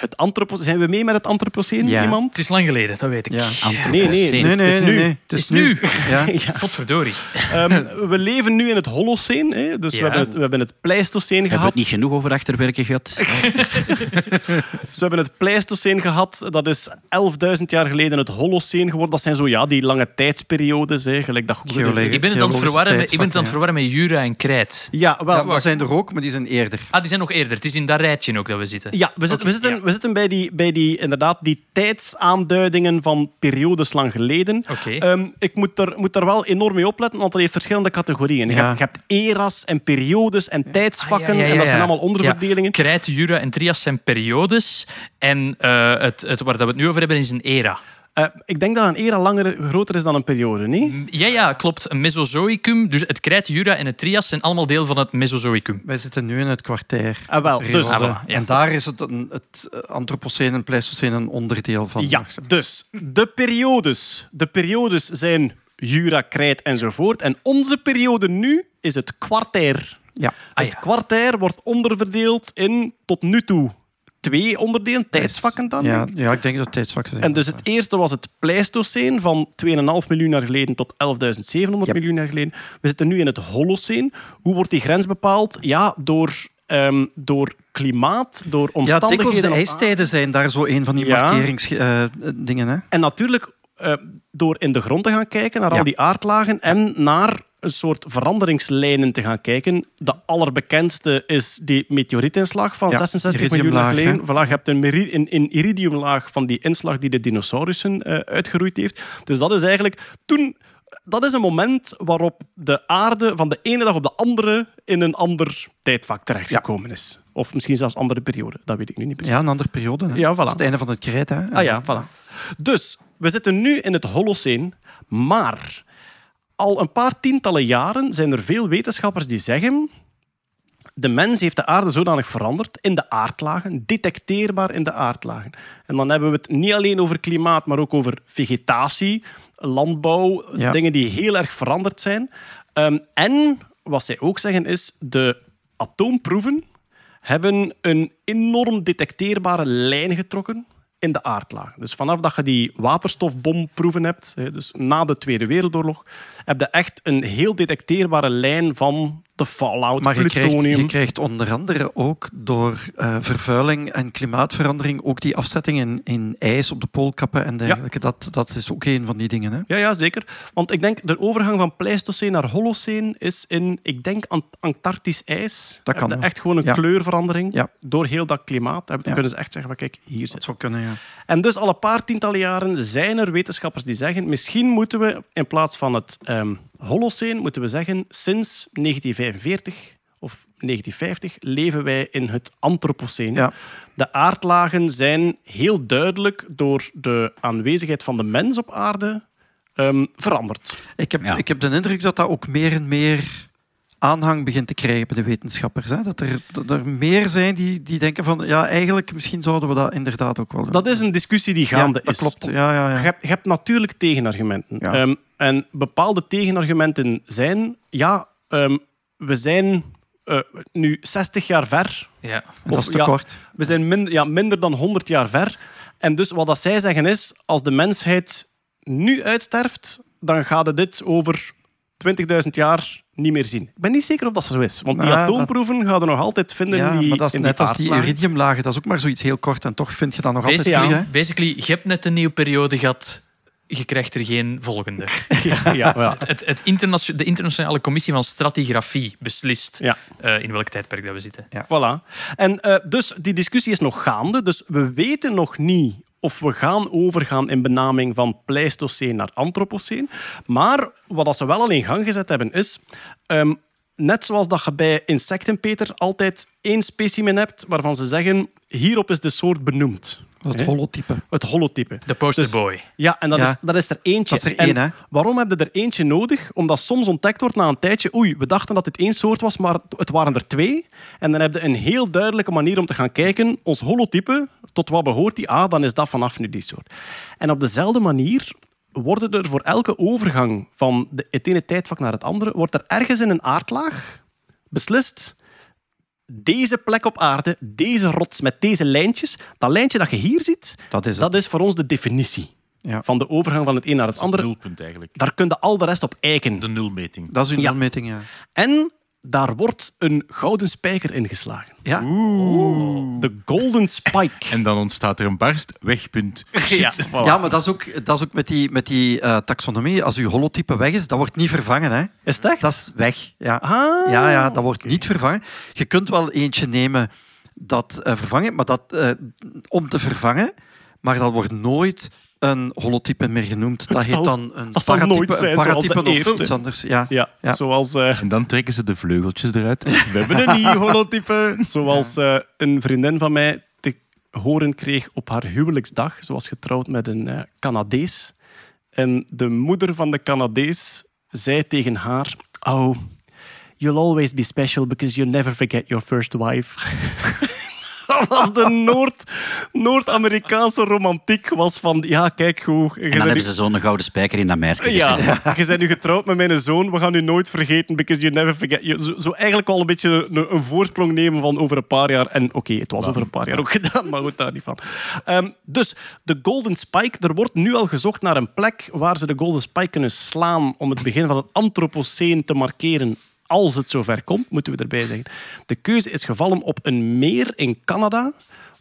Het Anthropoceen. Zijn we mee met het Anthropoceen, Ja. iemand? Het is lang geleden, dat weet ik. Ja. Nee, nee. Nee, het nee, is nee, nu. nee. Het is, Is nu. Ja. Ja. Potverdorie. Ehm, we leven nu in het Holoceen. Hè? Dus we, hebben het, we hebben het Pleistoceen We hebben gehad. het niet genoeg over achterwerken gehad. Dus we hebben het Pleistoceen gehad. Dat is 11.000 jaar geleden het Holoceen geworden. Dat zijn zo ja, die lange tijdsperiodes. Hè, gelijk dat Geologie. Ik ben het aan het verwarren met, ik ben het aan het verwarren met Jura en Krijt. Ja, wel. Ja, dat zijn er ook, maar die zijn eerder. Ah, die zijn nog eerder. Het is in dat rijtje ook dat we zitten. Ja, we, zitten, we, zitten, ja. We zitten bij, die, bij die, inderdaad, die tijdsaanduidingen van periodes lang geleden. Ehm, ik moet er, moet er wel enorm mee opletten, want dat heeft verschillende categorieën. Je, hebt, je hebt eras en periodes en tijdsvakken, Ah, ja, ja, ja, en dat zijn allemaal onderverdelingen. Ja. Krijt, Jura en Trias zijn periodes. En eh, het, het, waar dat we het nu over hebben is een era. Eh, ik denk dat een era langer, groter is dan een periode, niet? Ja, ja, klopt. Een Mesozoïcum. Dus het Krijt, Jura en het Trias zijn allemaal deel van het Mesozoïcum. Wij zitten nu in het kwartier. Ah, wel, dus-. Ah, ja. En daar is het, een, het eh, Anthropoceen en Pleistoceen een onderdeel van. Ja, dus de periodes. De periodes zijn Jura, Krijt enzovoort. En onze periode nu is het kwartier. Ja. Ah, het kwartier wordt onderverdeeld in tot nu toe twee onderdelen, tijdsvakken dan. Ja, ja, ik denk dat het tijdsvakken zijn. En dus het eerste was het Pleistoceen van 2,5 miljoen jaar geleden tot 11.700 Yep. miljoen jaar geleden. We zitten nu in het Holoceen. Hoe wordt die grens bepaald? Ja, door, ehm, door klimaat, door ja, omstandigheden. dikwijls de ijstijden zijn daar zo een van die Ja. markeringsdingen. hè En natuurlijk eh, door in de grond te gaan kijken naar Ja. al die aardlagen en naar een soort veranderingslijnen te gaan kijken. De allerbekendste is die meteorietinslag van Ja, 66 miljoen jaar geleden. Voilà, je hebt een, een, een iridiumlaag van die inslag die de dinosaurussen eh, uitgeroeid heeft. Dus dat is eigenlijk toen... Dat is een moment waarop de aarde van de ene dag op de andere in een ander tijdvak terechtgekomen is. Of misschien zelfs andere periode, dat weet ik nu niet precies. Ja, een andere periode. Hè. Ja, voilà. Dat is het einde van het krijt. Hè. Ah ja, voilà. Dus, we zitten nu in het Holoceen, maar al een paar tientallen jaren zijn er veel wetenschappers die zeggen de mens heeft de aarde zodanig veranderd in de aardlagen, detecteerbaar in de aardlagen. En dan hebben we het niet alleen over klimaat, maar ook over vegetatie, landbouw, Ja. dingen die heel erg veranderd zijn. Ehm, en wat zij ook zeggen is, de atoomproeven hebben een enorm detecteerbare lijn getrokken in de aardlagen. Dus vanaf dat je die waterstofbomproeven hebt, dus na de Tweede Wereldoorlog, heb je echt een heel detecteerbare lijn van de fallout, Maar je krijgt, plutonium. je krijgt onder andere ook door eh, vervuiling en klimaatverandering ook die afzetting in, in ijs op de poolkappen en dergelijke. Dat, dat is ook een van die dingen. Hè? Ja, ja, zeker. Want ik denk, de overgang van Pleistoceen naar Holoceen is in, ik denk, Ant- Antarctisch ijs. Dat kan echt gewoon een Ja. kleurverandering Ja. door heel dat klimaat. Dan kunnen ze echt zeggen van, kijk, hier zit Dat zou kunnen, ja. En dus al een paar tientallen jaren zijn er wetenschappers die zeggen misschien moeten we in plaats van het ehm Holoceen, moeten we zeggen sinds 1945 of 1950 leven wij in het Anthropoceen. Ja. De aardlagen zijn heel duidelijk door de aanwezigheid van de mens op aarde ehm, veranderd. Ik heb, Ja. ik heb de indruk dat dat ook meer en meer aanhang begint te krijgen bij de wetenschappers. Hè? Dat, er, dat er meer zijn die, die denken van ja, eigenlijk misschien zouden we dat inderdaad ook wel doen. Dat is een discussie die ja, gaande dat is. klopt. Ja, ja, Je ja. hebt, je hebt natuurlijk tegenargumenten. Ja. Ehm, en bepaalde tegenargumenten zijn... Ja, ehm, we zijn eh, nu 60 jaar ver. Ja. En dat is Of, te ja, kort. We zijn min- ja, minder dan 100 jaar ver. En dus wat dat zij zeggen is... Als de mensheid nu uitsterft, dan gaat het dit over 20.000 jaar niet meer zien. Ik ben niet zeker of dat zo is. Want die Nou, atoomproeven gaan er nog altijd vinden Ja, die, maar dat is in net als die iridiumlagen. Dat is ook maar zoiets heel kort. En toch vind je dat nog altijd terug. Hè? basically, je hebt net een nieuwe periode gehad. Je krijgt er geen volgende. Ja, ja, ja. Het, het internatio- de internationale commissie van stratigrafie beslist Ja. eh, in welk tijdperk dat we zitten. Voilà. En eh, dus die discussie is nog gaande. Dus we weten nog niet of we gaan overgaan in benaming van Pleistoceen naar Anthropoceen. Maar wat ze wel al in gang gezet hebben is... ehm, net zoals dat je bij insecten, Peter, altijd één specimen hebt waarvan ze zeggen hierop is de soort benoemd. Dat is Hè? het holotype. Het holotype. De poster Dus- boy. Ja, en dat, Ja. Is, dat is er eentje. Dat is er één, hè? Waarom heb je er eentje nodig? Omdat soms ontdekt wordt na een tijdje... Oei, we dachten dat het één soort was, maar het waren er twee. En dan heb je een heel duidelijke manier om te gaan kijken. Ons holotype, tot wat behoort die? Ah, dan is dat vanaf nu die soort. En op dezelfde manier worden er voor elke overgang van de, het ene tijdvak naar het andere... wordt er ergens in een aardlaag beslist... deze plek op aarde, deze rots met deze lijntjes, dat lijntje dat je hier ziet, Dat is het. dat is voor ons de definitie Ja. van de overgang van het een naar het Dat is het andere. nulpunt eigenlijk. Daar kun je al de rest op eiken. De nulmeting. Dat is uw Ja. nulmeting, ja. En daar wordt een gouden spijker ingeslagen. Ja, De Golden Spike. En dan ontstaat er een barst, wegpunt. Ja, voilà. ja maar dat is ook, dat is ook met die, met die eh, taxonomie. Als uw holotype weg is, dat wordt niet vervangen. Hè. Is echt? Dat is weg. Ja. Ah, ja, ja, dat wordt niet vervangen. Je kunt wel eentje nemen dat eh, vervangen, maar dat, eh, om te vervangen, maar dat wordt nooit een holotype meer genoemd. Dat heet dan een dat paratype, nooit zijn een zoals de paratype of iets anders. Ja. Ja, Ja. zoals, eh, En dan trekken ze de vleugeltjes eruit. We hebben een nieuw holotype. zoals eh, een vriendin van mij te horen kreeg op haar huwelijksdag. Ze was getrouwd met een eh, Canadees. En de moeder van de Canadees zei tegen haar... Oh, you'll always be special because you never forget your first wife. Dat was de Noord, Noord-Amerikaanse romantiek. Was van, ja, kijk hoe... En dan hebben nu- ze zo'n gouden spijker in dat meisje Ja, gezet. je bent nu getrouwd met mijn zoon. We gaan u nooit vergeten, because you never forget. Je- Zo, zo eigenlijk al een beetje een, een voorsprong nemen van over een paar jaar. En oké, het was over een paar jaar ook gedaan, maar goed, daar niet van. Ehm, dus de Golden Spike. Er wordt nu al gezocht naar een plek waar ze de Golden Spike kunnen slaan om het begin van het Anthropoceen te markeren. Als het zover komt, moeten we erbij zeggen. De keuze is gevallen op een meer in Canada,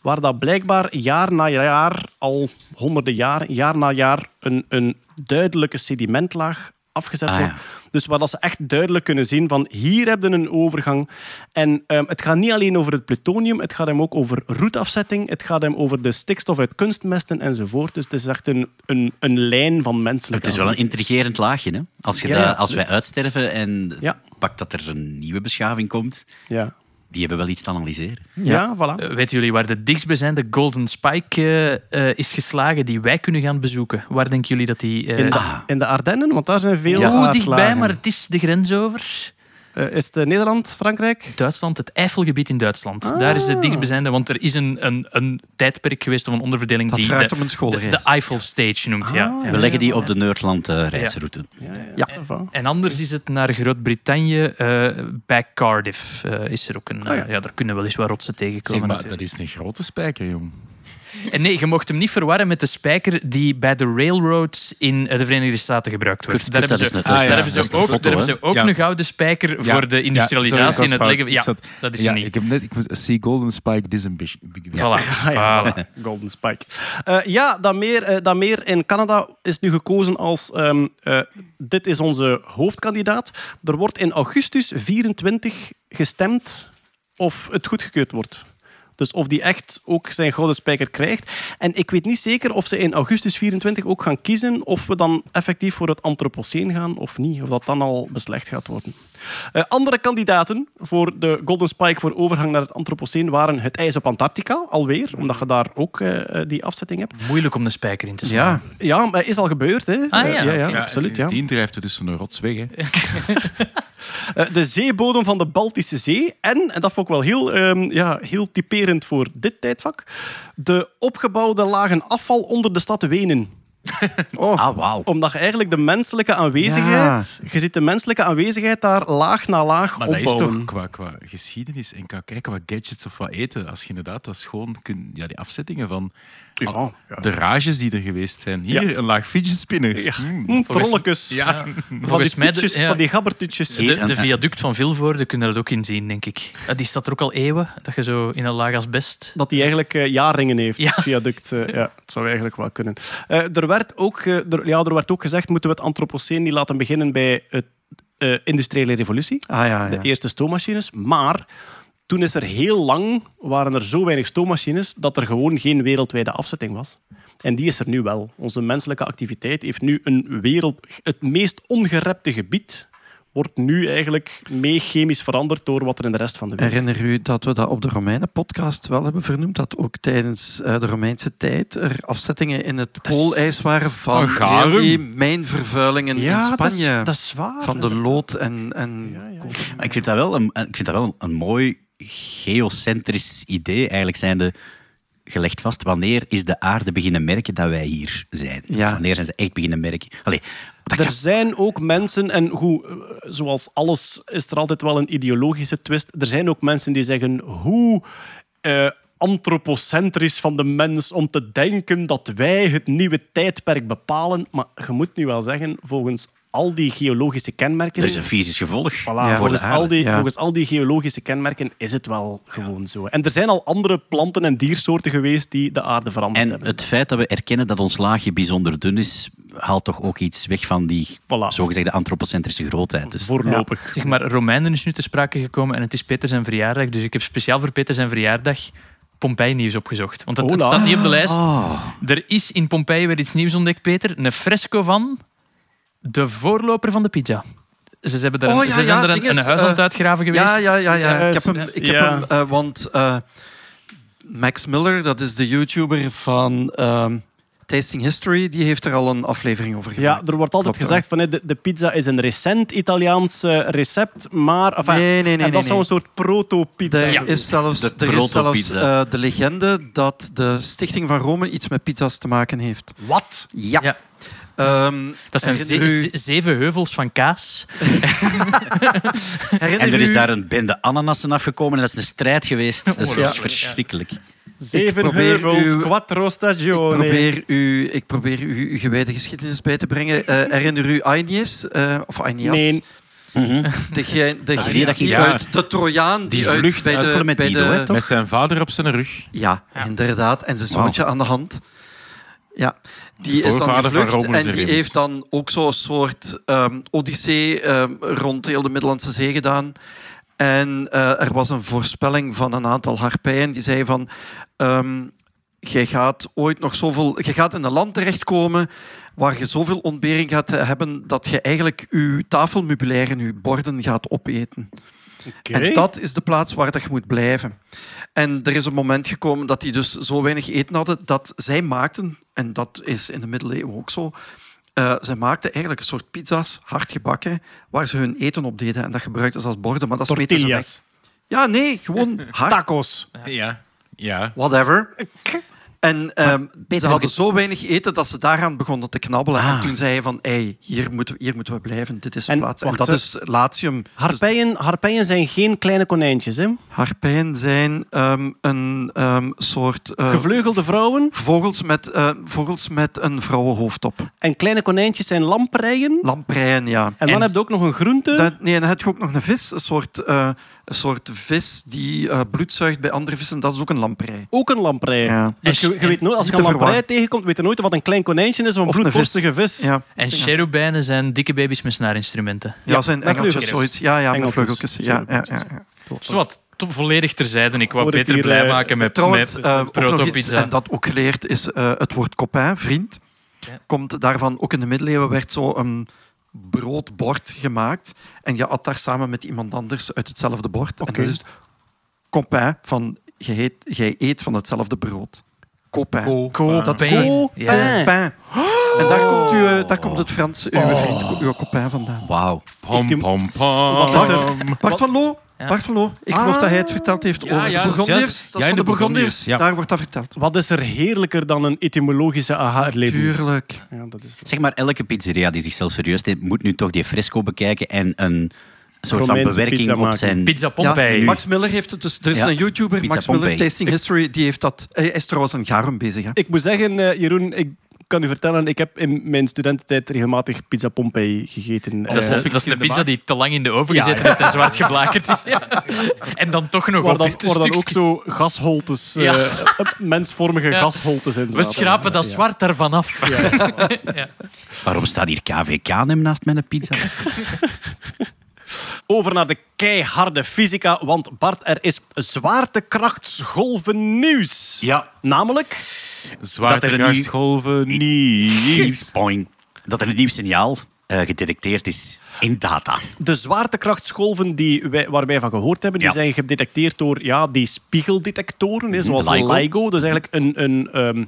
waar dat blijkbaar jaar na jaar, al honderden jaren, jaar na jaar, een, een duidelijke sedimentlaag afgezet Ah, wordt. ja. Dus waar dat ze echt duidelijk kunnen zien van hier hebben we een overgang. En ehm, het gaat niet alleen over het plutonium, het gaat hem ook over roetafzetting, het gaat hem over de stikstof uit kunstmesten enzovoort. Dus het is echt een, een, een lijn van menselijke Het is wel een intrigerend laagje. Hè? Als, je Ja, dat- ja, als wij uitsterven en Ja. pak dat er een nieuwe beschaving komt, Ja. Die hebben wel iets te analyseren. Ja, voilà. Eh, weten jullie waar de dichtstbijzijnde Golden Spike eh, eh, is geslagen die wij kunnen gaan bezoeken? Waar denken jullie dat die... eh, In de, in de Ardennen, want daar zijn veel aardlagen. dichtbij, maar het is de grens over. Eh, is het eh, Nederland, Frankrijk? Duitsland, het Eifelgebied in Duitsland. Daar is het dichtstbijzijnde, want er is een, een, een tijdperk geweest of een onderverdeling Dat die de, om de Eiffel Stage noemt. ja. Ah, Ja. We leggen die op de Nerdland eh, reisroute. Ja, ja, Ja. ça va. En anders is het naar Groot-Brittannië, eh, bij Cardiff eh, is er ook een... Ah, ja. eh, ja, daar kunnen wel eens wat rotsen Zeg tegenkomen. maar, natuurlijk. dat is een grote spijker, jong. En nee, je mocht hem niet verwarren met de spijker die bij de railroads in eh, de Verenigde Staten gebruikt wordt. Kurt, daar Kurt, hebben dat ze, daar hebben ook, foto, daar hebben ze ook een gouden spijker Ja, voor de ja, industrialisatie sorry, in het dat is leggen. Ja, Ik zat- dat is ja, niet. ik heb net... Ik see Golden Spike Disambition. Ja. Voilà. Golden Spike. Eh, ja, dat meer, eh, dat meer in Canada is nu gekozen als... ehm, eh, dit is onze hoofdkandidaat. Er wordt in augustus 24 gestemd of het goedgekeurd wordt. Dus of die echt ook zijn gouden spijker krijgt. En ik weet niet zeker of ze in augustus 24 ook gaan kiezen of we dan effectief voor het Anthropoceen gaan of niet. Of dat dan al beslecht gaat worden. Eh, andere kandidaten voor de Golden Spike voor overgang naar het Anthropoceen waren het ijs op Antarctica, alweer, omdat je daar ook eh, eh, die afzetting hebt. Moeilijk om de spijker in te slaan. Ja, Ja, maar is al gebeurd, hè? Ah, ja, ja, absoluut. Ja. Sindsdien drijft het tussen een rots weg. Hè. Eh, de zeebodem van de Baltische Zee. En, en dat vond ik wel heel, ehm, ja, heel typerend voor dit tijdvak, de opgebouwde lagen afval onder de stad Wenen. Ah, wauw. Omdat je eigenlijk de menselijke aanwezigheid... Je ziet de menselijke aanwezigheid daar laag na laag Maar dat is opbouwen. toch qua, qua geschiedenis en qua kijken wat gadgets of wat eten. Als je inderdaad dat kun, ja, die afzettingen van Ja, ja. de rages die er geweest zijn. Hier Ja. een laag fidget spinners. Ja. Mm. Hm, trolletjes. Ja. Van die de- ja. van die gabbertutjes. De, de viaduct van Vilvoorde kunnen dat ook inzien, denk ik. Ja, die staat er ook al eeuwen, dat je zo in een laag asbest... Dat die eigenlijk eh, jaarringen heeft, Ja. het viaduct. eh, ja, het zou eigenlijk wel kunnen. Eh, er, werd ook, eh, er, ja, er werd ook gezegd, moeten we het Anthropoceen niet laten beginnen bij het eh, industriële revolutie? ah, ja, De eerste stoommachines. Maar toen is er heel lang, waren er zo weinig stoommachines, dat er gewoon geen wereldwijde afzetting was. En die is er nu wel. Onze menselijke activiteit heeft nu een wereld... Het meest ongerepte gebied wordt nu eigenlijk mee chemisch veranderd door wat er in de rest van de wereld... Herinner u dat we dat op de Romeinen-podcast wel hebben vernoemd? Dat ook tijdens eh, de Romeinse tijd er afzettingen in het poolijs waren van die mijnvervuilingen in dat is, Spanje. dat is waar. van de lood en... en Ja, ja. Maar ik vind dat wel een, ik vind dat wel een mooi geocentrisch idee. Eigenlijk zijn de... gelegd vast. Wanneer is de aarde beginnen merken dat wij hier zijn? Ja. Wanneer zijn ze echt beginnen merken? Allee, Er kan- zijn ook mensen, en hoe, eh, zoals alles is er altijd wel een ideologische twist. Er zijn ook mensen die zeggen hoe eh, antropocentrisch van de mens om te denken dat wij het nieuwe tijdperk bepalen. Maar je moet nu wel zeggen, volgens al die geologische kenmerken. er is een fysisch gevolg Voilà, volgens, al die, ja. volgens al die geologische kenmerken is het wel gewoon zo. En er zijn al andere planten en diersoorten geweest die de aarde veranderd En hebben. het feit dat we erkennen dat ons laagje bijzonder dun is, haalt toch ook iets weg van die Voilà. zogezegde antropocentrische grootheid. Dus Voorlopig. Zeg maar, Romeinen is nu te sprake gekomen en het is Peter zijn verjaardag. Dus ik heb speciaal voor Peter zijn verjaardag Pompeii nieuws opgezocht. Want het, het staat niet op de lijst. Oh. Er is in Pompeii weer iets nieuws ontdekt, Peter. Een fresco van de voorloper van de pizza. Ze, hebben er een, Oh, ja, ze zijn ja, er een, dinges, een huis aan het eh, uitgraven geweest. Ja, ja, ja. ja. Ik heb hem, ik heb ja. hem eh, want eh, Max Miller, dat is de YouTuber van ehm, Tasting History, die heeft er al een aflevering over Ja, gemaakt. er wordt altijd Klopt, gezegd van de, de pizza is een recent Italiaans recept, maar enfin, Nee, nee, nee, en dat nee, een nee. soort proto-pizza Er zijn. is zelfs, De er is zelfs protopizza. eh, de legende dat de stichting van Rome iets met pizza's te maken heeft. Wat? Ja. Ja. Ehm, Dat zijn ze- zeven heuvels van kaas. En er is u- daar een bende ananassen afgekomen en dat is een strijd geweest. Dat is Ongelooflijk, verschrikkelijk. Zeven heuvels, uw- quattro Ik stagioni. probeer u, ik probeer u uw gewijde geschiedenis bij te brengen. Eh, herinner u Aeneas? eh, of Aeneas? Nee. Dat ging die ja. uit de Trojaan die, Die uit vlucht bij de, met bij Dido, de-? Met zijn vader op zijn rug. Ja, inderdaad. En zijn zoontje aan de hand. Ja, die is dan gevlucht en die Remus. heeft dan ook zo'n soort ehm, odyssee ehm, rond heel de Middellandse Zee gedaan. En eh, er was een voorspelling van een aantal harpijen die zei van... ehm jij gaat ooit nog zoveel... Je gaat in een land terechtkomen waar je zoveel ontbering gaat hebben dat je eigenlijk je tafelmeubilair en je borden gaat opeten. En dat is de plaats waar dat je moet blijven. En er is een moment gekomen dat die dus zo weinig eten hadden dat zij maakten, en dat is in de middeleeuwen ook zo, eh zij maakten eigenlijk een soort pizza's, hard gebakken, waar ze hun eten op deden. En dat gebruikten ze als borden, maar dat smeten ze weg. Tortillas. Ja, nee, gewoon hard, Tacos. Ja. Ja. whatever. En ehm, ze hadden ik- zo weinig eten dat ze daaraan begonnen te knabbelen. En Ah. toen zei hij van, hey, hier, moeten, we- hier moeten we blijven. Dit is de En plaats. En dat is Latium. Harpijen, harpijen zijn geen kleine konijntjes, hè? Harpijen zijn ehm, een ehm, soort... eh, Gevleugelde vrouwen. Vogels met, eh, vogels met een vrouwenhoofd op. En kleine konijntjes zijn lampreien. Lampreien, ja. En, dan heb je ook nog een groente. Dat, nee, dan heb je ook nog een vis. Een soort, eh, een soort vis die eh, bloed zuigt bij andere vissen. Dat is ook een lamprei. Ook een lamprei. Ja. Dus je, je weet nooit, als je een verwarren. tegenkomt, weet je nooit wat een klein konijntje is of een bloeddorstige vis. Ja, En cherubijnen zijn dikke baby's met snaarinstrumenten. ja, zijn engeltjes, zoiets. Ja, ja, met vleugeltjes. Ja, ja, volledig terzijde. Ik wou hier, blij eh, maken met, Trouwens, met eh, proto-pizza. en dat ook geleerd is eh, het woord copain, vriend. Ja. Komt daarvan, ook in de middeleeuwen werd zo een broodbord gemaakt. En je at daar samen met iemand anders uit hetzelfde bord. Oké. En dat is copain, van eet, jij eet van hetzelfde brood. Copain. Is Copain. Ja. copain. En daar komt, u, eh, daar komt het Frans, uw vriend, uw copain vandaan. Wauw. Pom, pom, pom. Bart van Loo, Ja. Bart van Loo. Ik geloof dat hij het verteld heeft Ja, over ja, de Bourgondiërs. zelfs- Dat is van de de. Daar wordt dat verteld. Wat is er heerlijker dan een etymologische aha-erlevenis? Tuurlijk. Ja, dat is Zeg maar, elke pizzeria die zichzelf serieus neemt, moet nu toch die fresco bekijken en een soort van bewerking pizza op zijn... Pizza Pompeii. Ja, Max Miller heeft het dus. Er is Ja. een YouTuber, Pizza Max Miller. Tasting History, die heeft dat. Hij is trouwens een garum bezig. Hè. Ik moet zeggen, eh, Jeroen, ik kan u vertellen, ik heb in mijn studententijd regelmatig pizza Pompeii gegeten. Dat is, Eh, een- dat is een pizza die te lang in de oven Ja, gezeten ja. heeft en zwart geblakerd is. Ja. En dan toch nog waar op dan, het waar dan ook zo gasholtes, eh, Ja. mensvormige Ja. gasholtes in We schrapen dat Ja. zwart daarvan af. Waarom staat hier KVK-nem naast mijn pizza? Over naar de keiharde fysica, want Bart, er is zwaartekrachtsgolven nieuws. Ja. Namelijk, Zwaartekrachtgolven, nieuws. Boing. Dat er een nieuw signaal eh, gedetecteerd is in data. de zwaartekrachtsgolven die wij, waar wij van gehoord hebben, die Ja. zijn gedetecteerd door ja, die spiegeldetectoren, hè, zoals LIGO. LIGO. Dus eigenlijk een, een, ehm,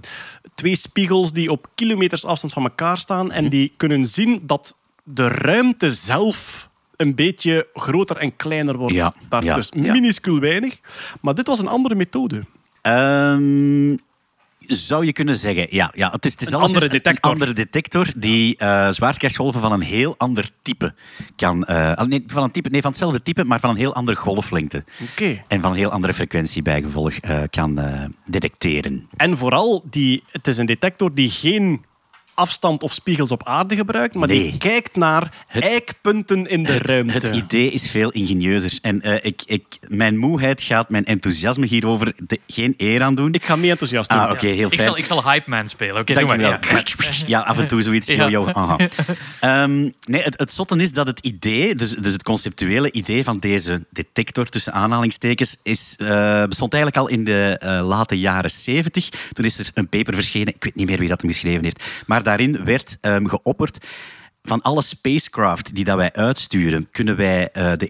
twee spiegels die op kilometers afstand van elkaar staan en die kunnen zien dat de ruimte zelf een beetje groter en kleiner wordt. Ja, Daar ja, dus minuscuul weinig. Maar dit was een andere methode. Ehm, Zou je kunnen zeggen, ja. ja het is, het is Een andere detector. Een andere detector die zwaartekrachtsgolven van een heel ander type kan... eh, nee, van een type, nee, van hetzelfde type, maar van een heel andere golflengte. Oké. En van een heel andere frequentie bijgevolg eh, kan detecteren. En vooral, die, het is een detector die geen afstand of spiegels op aarde gebruikt, maar die kijkt naar eikpunten in de ruimte. Het idee is veel ingenieuzer. En eh, ik, ik, mijn moeheid gaat mijn enthousiasme hierover de- geen eer aan doen. Ik ga mee enthousiast doen. Ah, oké, heel Ik fijn. zal, ik zal Hype Man spelen. Oké, doe Dank maar. je wel. Ja. Ja, af en toe zoiets. Ja. Yo, yo, aha. Ehm, nee, het, het zotte is dat het idee, dus, dus het conceptuele idee van deze detector tussen aanhalingstekens, is, eh, bestond eigenlijk al in de eh, late jaren 70. Toen is er een paper verschenen, ik weet niet meer wie dat hem geschreven heeft, maar daarin werd ehm, geopperd van alle spacecraft die dat wij uitsturen, kunnen wij eh, de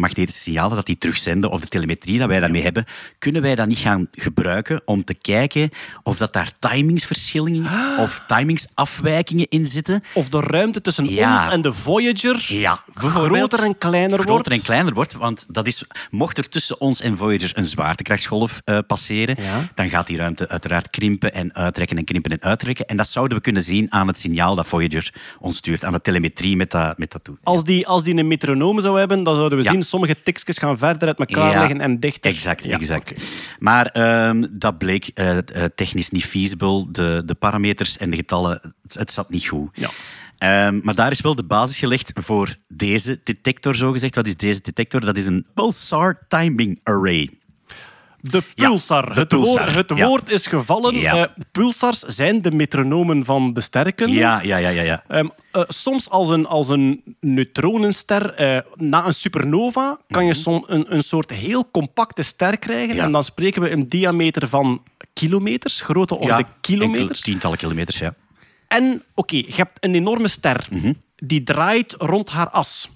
elektromagnetische signalen dat die terugzenden of de telemetrie dat wij daarmee hebben, kunnen wij dat niet gaan gebruiken om te kijken of dat daar timingsverschillen of timingsafwijkingen in zitten. Of de ruimte tussen Ja. ons en de Voyager Ja, groter en kleiner wordt. groter en kleiner wordt. Want dat is, mocht er tussen ons en Voyager een zwaartekrachtsgolf eh, passeren, Ja. dan gaat die ruimte uiteraard krimpen en uittrekken en krimpen en uittrekken. En dat zouden we kunnen zien aan het signaal dat Voyager ons stuurt, aan de telemetrie met dat, met dat toe. Als die, als die een metronoom zou hebben, dan zouden we Ja. Sommige tikjes gaan verder uit elkaar Ja, liggen en dichter. Exact, Ja, exact. Maar ehm, dat bleek eh, eh, technisch niet feasible. De, de parameters en de getallen, het, het zat niet goed. Ja. Ehm, maar daar is wel de basis gelegd voor deze detector, zogezegd. Wat is deze detector? Dat is een pulsar timing array. De Ja, pulsar. de het pulsar, woord, het ja. woord is gevallen. Ja. Eh, pulsars zijn de metronomen van de sterrenkunde. Ja, ja, ja, ja. ja. Ehm, eh, soms als een, als een neutronenster eh, na een supernova kan je som, een, een soort heel compacte ster krijgen. Mhm. En dan spreken we een diameter van kilometers, grote orde ja, kilometers. enkele tientallen kilometers, ja. En oké, je hebt een enorme ster. Mhm. Die draait rond haar as.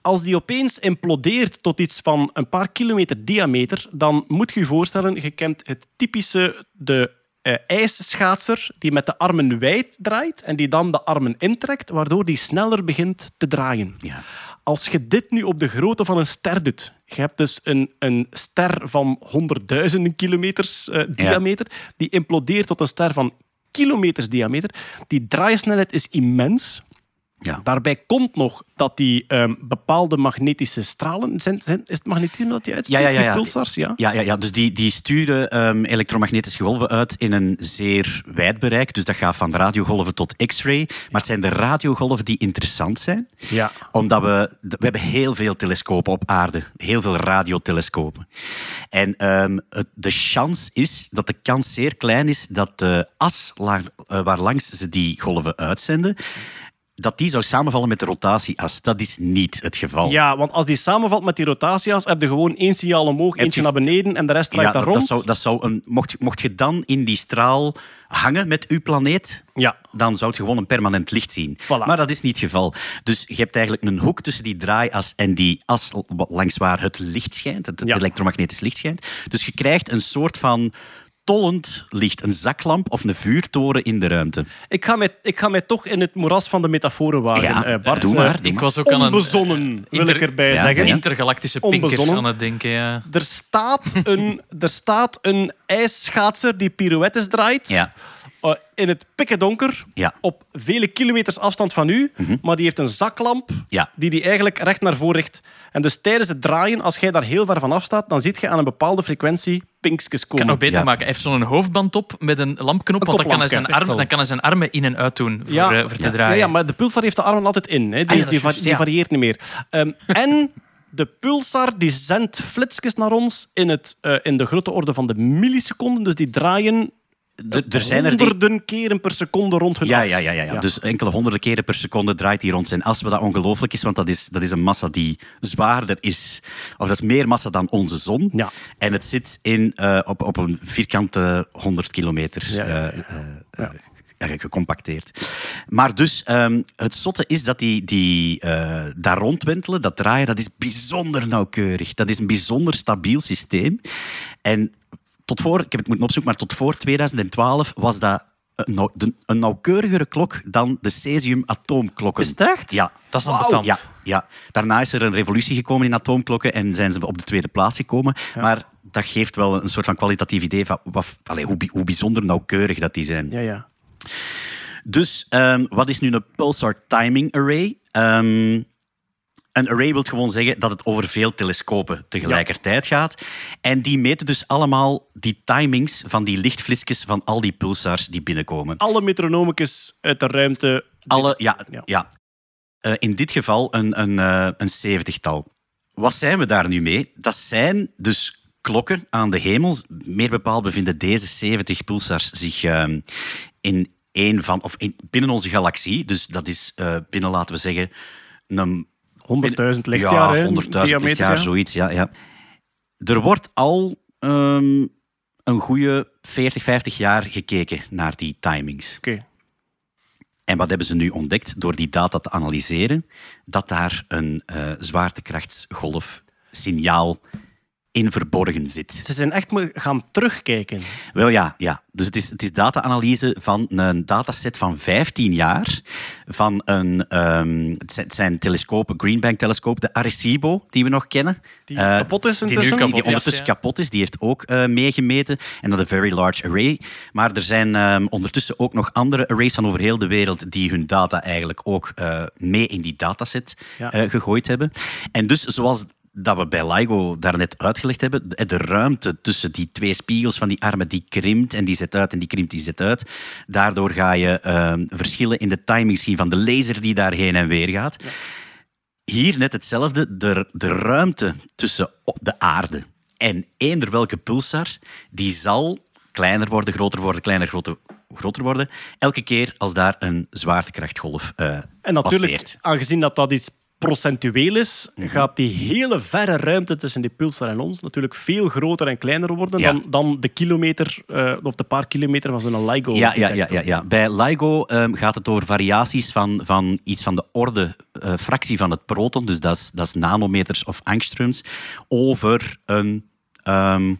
Als die opeens implodeert tot iets van een paar kilometer diameter, dan moet je je voorstellen, je kent het typische, de eh, ijsschaatser die met de armen wijd draait en die dan de armen intrekt, waardoor die sneller begint te draaien. Ja. Als je dit nu op de grootte van een ster doet, je hebt dus een, een ster van honderdduizenden kilometers eh, diameter, die implodeert tot een ster van kilometers diameter. Die draaisnelheid is immens. Ja. Daarbij komt nog dat die ehm, bepaalde magnetische stralen... Zijn, zijn, is het magnetisme dat die uitstuurt? Ja, ja, ja, ja. Die pulsars, ja? Ja, ja, ja. dus die, die sturen ehm, elektromagnetische golven uit in een zeer wijd bereik. Dus dat gaat van radiogolven tot x-ray. Maar het zijn de radiogolven die interessant zijn. Ja. Omdat we... We hebben heel veel telescopen op aarde. Heel veel radiotelescopen. En ehm, het- de kans is dat de kans zeer klein is dat de as la- eh, waar langs ze die golven uitzenden, dat die zou samenvallen met de rotatieas. Dat is niet het geval. Ja, want als die samenvalt met die rotatieas, heb je gewoon één signaal omhoog, eentje je- naar beneden en de rest draait daar dat, rond. dat zou, dat zou een, mocht, mocht je dan in die straal hangen met uw planeet, Ja. dan zou je gewoon een permanent licht zien. Voilà. Maar dat is niet het geval. Dus je hebt eigenlijk een hoek tussen die draaias en die as langs waar het licht schijnt, het Ja. elektromagnetisch licht schijnt. Dus je krijgt een soort van tollend licht, een zaklamp of een vuurtoren in de ruimte. Ik ga, mij, ik ga mij toch in het moeras van de metaforen wagen, Ja, eh, Bart. doe Eh, maar. Ik was ook aan een... Onbezonnen, wil inter- ik erbij Ja, zeggen. Een intergalactische pinker Onbezonnen. aan het denken, ja. Er staat een, er staat een ijsschaatser die pirouettes draait. Ja. eh, in het pikken donker, Ja. op vele kilometers afstand van u. Maar die heeft een zaklamp Ja. die die eigenlijk recht naar voren richt. En dus tijdens het draaien, als jij daar heel ver van af staat, dan ziet je aan een bepaalde frequentie pinkskes Ik komen. kan nog beter Ja. maken. Hij heeft zo'n hoofdband op met een lampknop, Een want dan kan, hij zijn koplampje, arm, dan kan hij zijn armen in en uit doen voor, eh, voor te draaien. ja, maar de pulsar heeft de armen altijd in. Hè. Die, Ah die, varieert niet meer. Ehm, en de pulsar die zendt flitsjes naar ons in, het, eh, in de grote orde van de milliseconden. Dus die draaien Er- zijn er die, honderden keren per seconde rond hun Ja, as. ja, ja, ja, ja. Dus enkele honderden keren per seconde draait hij rond zijn as, wat dat ongelooflijk is, want dat is, dat is een massa die zwaarder is, of dat is meer massa dan onze zon. Ja. En het zit in, eh, op, op een vierkante 100 kilometer. Ja, ja, gecompacteerd. Maar dus, ehm, het zotte is dat die, die daar rondwentelen, dat draaien, dat is bijzonder nauwkeurig. Dat is een bijzonder stabiel systeem. En tot voor, ik heb het moeten opzoeken, maar tot voor 2012 was dat een, nauwkeurigere klok dan de cesium-atoomklokken. Is het echt? Ja. Dat is ambetant. Ja, ja. Daarna is er een revolutie gekomen in atoomklokken en zijn ze op de tweede plaats gekomen. Maar dat geeft wel een soort van kwalitatief idee van wat, allee, hoe, hoe bijzonder nauwkeurig dat die zijn. Ja, ja. Dus ehm, wat is nu een pulsar timing array? Ehm, een array wil gewoon zeggen dat het over veel telescopen tegelijkertijd gaat. En die meten dus allemaal die timings van die lichtflitsjes van al die pulsars die binnenkomen. Alle metronomicus uit de ruimte. Alle, ja, Ja. ja. Eh, in dit geval een, een, eh, een zeventigtal. Wat zijn we daar nu mee? Dat zijn dus klokken aan de hemel. Meer bepaald bevinden deze 70 pulsars zich ehm, in een van, of in, binnen onze galaxie. Dus dat is eh, binnen, laten we zeggen, een 100.000 lichtjaar. ja, hè, 100.000 diameter, lichtjaar, ja. zoiets. Ja, ja. Er wordt al ehm, een goede 40, 50 jaar gekeken naar die timings. Oké. En wat hebben ze nu ontdekt door die data te analyseren? Dat daar een eh zwaartekrachtsgolf signaal in verborgen zit. Ze zijn echt gaan terugkijken. Wel ja, ja. Dus het is, het is data-analyse van een dataset van 15 jaar. Van een, ehm, het zijn- het zijn telescopen, Green Bank-telescoop, de Arecibo, die we nog kennen. Die Eh, kapot is nu intussen. kapot die ondertussen ja. kapot is, die heeft ook eh, meegemeten. En dat een Very Large Array. Maar er zijn ehm, ondertussen ook nog andere arrays van over heel de wereld die hun data eigenlijk ook eh, mee in die dataset Ja. eh, gegooid hebben. En dus zoals dat we bij LIGO daarnet uitgelegd hebben, de, ruimte tussen die twee spiegels van die armen, die krimpt en die zet uit en die krimpt, die zet uit. Daardoor ga je ehm, verschillen in de timing zien van de laser die daar heen en weer gaat. Hier net hetzelfde. De, de ruimte tussen de aarde en eender welke pulsar, die zal kleiner worden, groter worden, kleiner, groter, groter worden. Elke keer als daar een zwaartekrachtgolf eh En natuurlijk, passeert. aangezien dat dat iets procentueel is, Mhm. gaat die hele verre ruimte tussen die pulsar en ons natuurlijk veel groter en kleiner worden Ja. dan, dan de kilometer eh, of de paar kilometer van zo'n LIGO. Ja, ja, ja, ja, ja. Bij LIGO ehm, gaat het over variaties van, van iets van de orde, eh, fractie van het proton, dus dat is, dat is nanometers of angstroms, over een, ehm,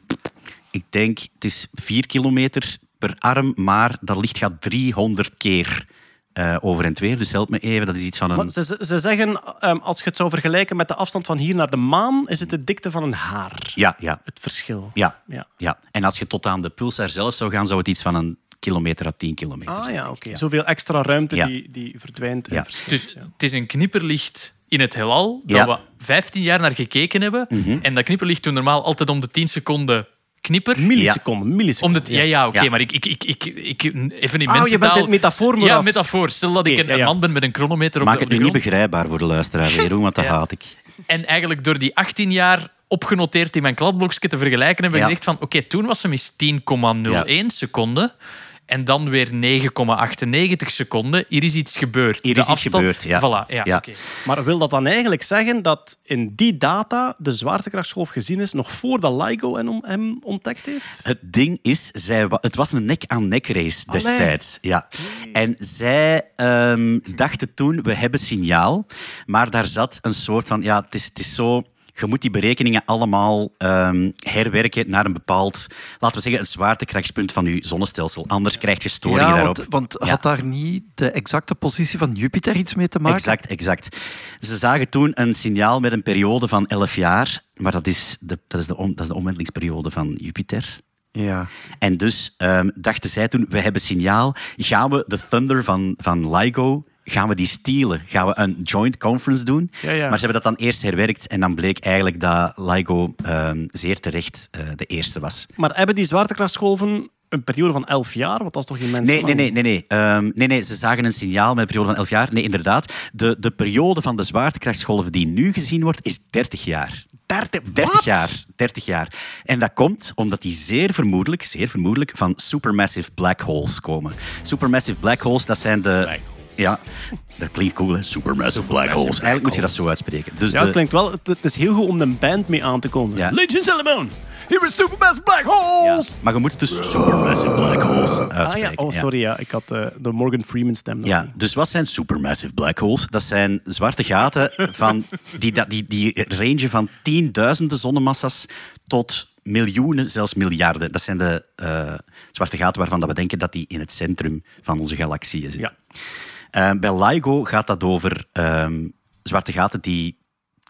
ik denk, het is 4 kilometer per arm, maar dat licht gaat 300 keer eh, over en weer. Dus help me even, dat is iets van een... Ze, ze- ze zeggen, ehm, als je het zou vergelijken met de afstand van hier naar de maan, is het de dikte van een haar. Ja, ja, Het verschil. ja, Ja. ja. En als je tot aan de pulsar zelf zou gaan, zou het iets van een kilometer à 10 kilometer Ah ja, oké. Zoveel extra ruimte Ja. die, die verdwijnt en Ja. verschilt. Dus ja. het is een knipperlicht in het heelal, dat Ja. Mhm. we 15 jaar naar gekeken hebben. En dat knipperlicht doet normaal altijd om de 10 seconden knipper. Milliseconden, de, ja, ja, oké, Ja. maar ik, ik, ik, ik, ik, even in Ah, je bent in het metafoormoeras. Ja, metafoor. Stel dat ik een, ja, ja. een man ben met een chronometer op Maak de, op het de nu niet begrijpbaar voor de luisteraar, Jeroen, want dat Ja. haat ik. En eigenlijk door die 18 jaar opgenoteerd in mijn kladblokje te vergelijken, heb ik Ja. gezegd van oké, toen was hem eens 10,01 seconden. En dan weer 9,98 seconden. Hier is iets gebeurd. Hier De is iets gebeurd, ja. Voilà, ja. Maar wil dat dan eigenlijk zeggen dat in die data de zwaartekrachtsgolf gezien is nog voordat LIGO hem, ontdekt heeft? Het ding is, zij, het was een nek-aan-nek race Allee. destijds. Ja. En zij ehm, dachten toen, we hebben signaal. Maar daar zat een soort van, ja, het is, het is zo... Je moet die berekeningen allemaal ehm, herwerken naar een bepaald, laten we zeggen, het zwaartekrachtspunt van je zonnestelsel. Anders krijg je storing ja, daarop. want, want Ja. had daar niet de exacte positie van Jupiter iets mee te maken? Exact, exact. Ze zagen toen een signaal met een periode van 11 jaar. Maar dat is de, dat is de, om, dat is de omwentelingsperiode van Jupiter. Ja. En dus ehm, dachten zij toen, we hebben signaal. Gaan we de Thunder van, van LIGO, gaan we die stelen? Gaan we een joint conference doen? Ja, ja. Maar ze hebben dat dan eerst herwerkt en dan bleek eigenlijk dat LIGO ehm, zeer terecht eh, de eerste was. Maar hebben die zwaartekrachtsgolven een periode van 11 jaar? Want dat is toch immens Nee, nee, nee, nee, nee. Ehm, nee, nee. Ze zagen een signaal met een periode van 11 jaar. Nee, inderdaad. De, de periode van de zwaartekrachtsgolven die nu gezien wordt, is 30 jaar. 30, 30 Wat? jaar. 30 jaar. En dat komt omdat die zeer vermoedelijk, zeer vermoedelijk van supermassive black holes komen. Supermassive black holes, dat zijn de... Ja, dat klinkt cool, hè? Supermassive black holes. Eigenlijk moet je dat zo uitspreken. Dus Ja, de, het klinkt wel... Het, het is heel goed om een band mee aan te kondigen. Ja. And gentlemen, here is Supermassive Black Holes! ja, maar je moet het dus supermassive black holes Ah uitspreken. ja, oh sorry, ja. ik had eh, de Morgan Freeman stem Ja, niet. dus wat zijn supermassive black holes? Dat zijn zwarte gaten van die, die, die rangen van tienduizenden zonnemassa's tot miljoenen, zelfs miljarden. Dat zijn de eh, zwarte gaten waarvan dat we denken dat die in het centrum van onze galaxie zitten. Ja. Eh, bij LIGO gaat dat over ehm, zwarte gaten die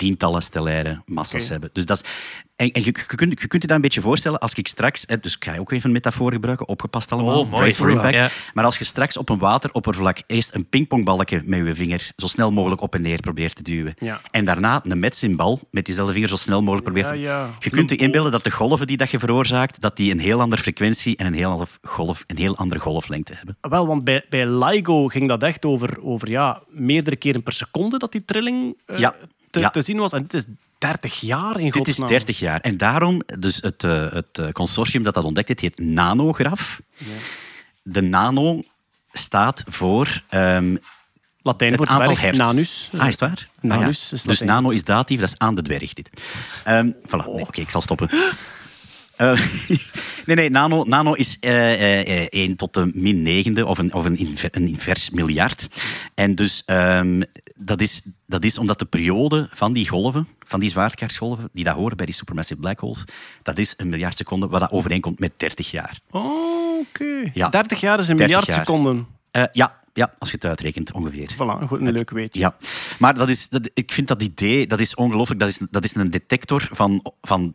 tientallen stellaire massa's hebben. Dus dat is, en en je, je, kunt, je kunt je dat een beetje voorstellen als ik straks, dus ik ga ook even een metafoor gebruiken, opgepast allemaal, Oh, mooi. brace for impact. Ja. Maar als je straks op een wateroppervlak eerst een pingpongbalkje met je vinger zo snel mogelijk op en neer probeert te duwen, Ja. en daarna een metsinbal met diezelfde vinger zo snel mogelijk probeert Ja, te... ja. Je kunt je inbeelden dat de golven die dat je veroorzaakt, dat die een heel andere frequentie en een heel, andere golf, een heel andere golflengte hebben. Wel, want bij, bij LIGO ging dat echt over, over ja, meerdere keren per seconde dat die trilling Ja. Te, Ja. te zien was. En dit is 30 jaar in Dit is godsnaam. 30 jaar. En daarom, dus het, eh, het eh, consortium dat dat ontdekt heeft, heet Nanograf. De nano staat voor ehm, Latijn het voor aantal dwerg, hertz. nanus. Ah, is het waar? Ah, ja. Nanus is Dus nano is datief, dat is aan de dwerg dit. Ehm voilà, nee, oké, ik zal stoppen. Eh, nee, nee, nano, nano is eh, 1 tot de min negende of een, of een invers miljard. En dus ehm, dat, is, dat is omdat de periode van die golven, van die zwaartekrachtsgolven, die daar horen bij die supermassive black holes, dat is een miljard seconden, wat dat overeenkomt met 30 jaar. Oh, oké. Ja. 30 jaar is een 30 miljard jaar. seconden. Eh, ja, ja, als je het uitrekent, ongeveer. Voilà, goed, een leuk weetje. Ja, maar dat is, dat, ik vind dat idee dat is ongelooflijk. Dat is, dat is een detector van, van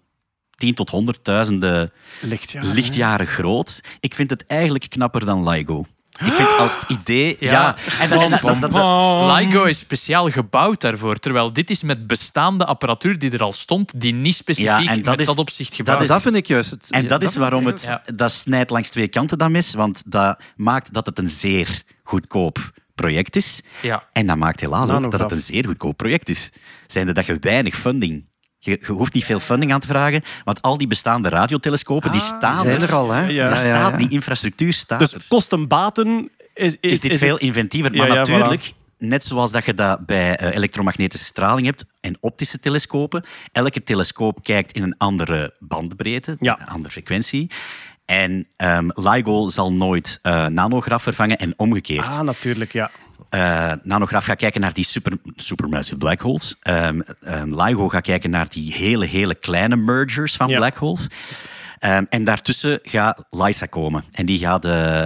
10 tot honderdduizenden Lichtjaren. lichtjaren groot. Ik vind het eigenlijk knapper dan LIGO. Ik vind als het idee... Ja, Ja. en, dat- en dat- dat- dat- dat- LIGO is speciaal gebouwd daarvoor. Terwijl dit is met bestaande apparatuur die er al stond, die niet specifiek Ja, en dat met is- dat opzicht gebouwd is- Dat vind ik juist het. en ja, dat is waarom het... Ja. Dat snijdt langs twee kanten dat mis, want dat maakt dat het een zeer goedkoop project is. Ja. En dat maakt helaas ook dat het een zeer goedkoop project is. Zijnde dat je weinig funding... Je, je hoeft niet veel funding aan te vragen, want al die bestaande radiotelescopen, die staan Ah, zijn er al, hè? Ja. Staat, ja. Die infrastructuur staat Dus er. kosten-baten is, is, Is dit veel het- inventiever. Maar ja, natuurlijk, net zoals dat je dat bij eh, elektromagnetische straling hebt en optische telescopen, elke telescoop kijkt in een andere bandbreedte, Ja. een andere frequentie. En ehm, LIGO zal nooit eh, nanograf vervangen en omgekeerd. Ah, natuurlijk, ja. Eh, nanograf gaat kijken naar die super, supermassive black holes. Ehm, ehm, LIGO gaat kijken naar die hele, hele kleine mergers van Ja. black holes. Ehm, en daartussen gaat LISA komen. En die gaat... eh,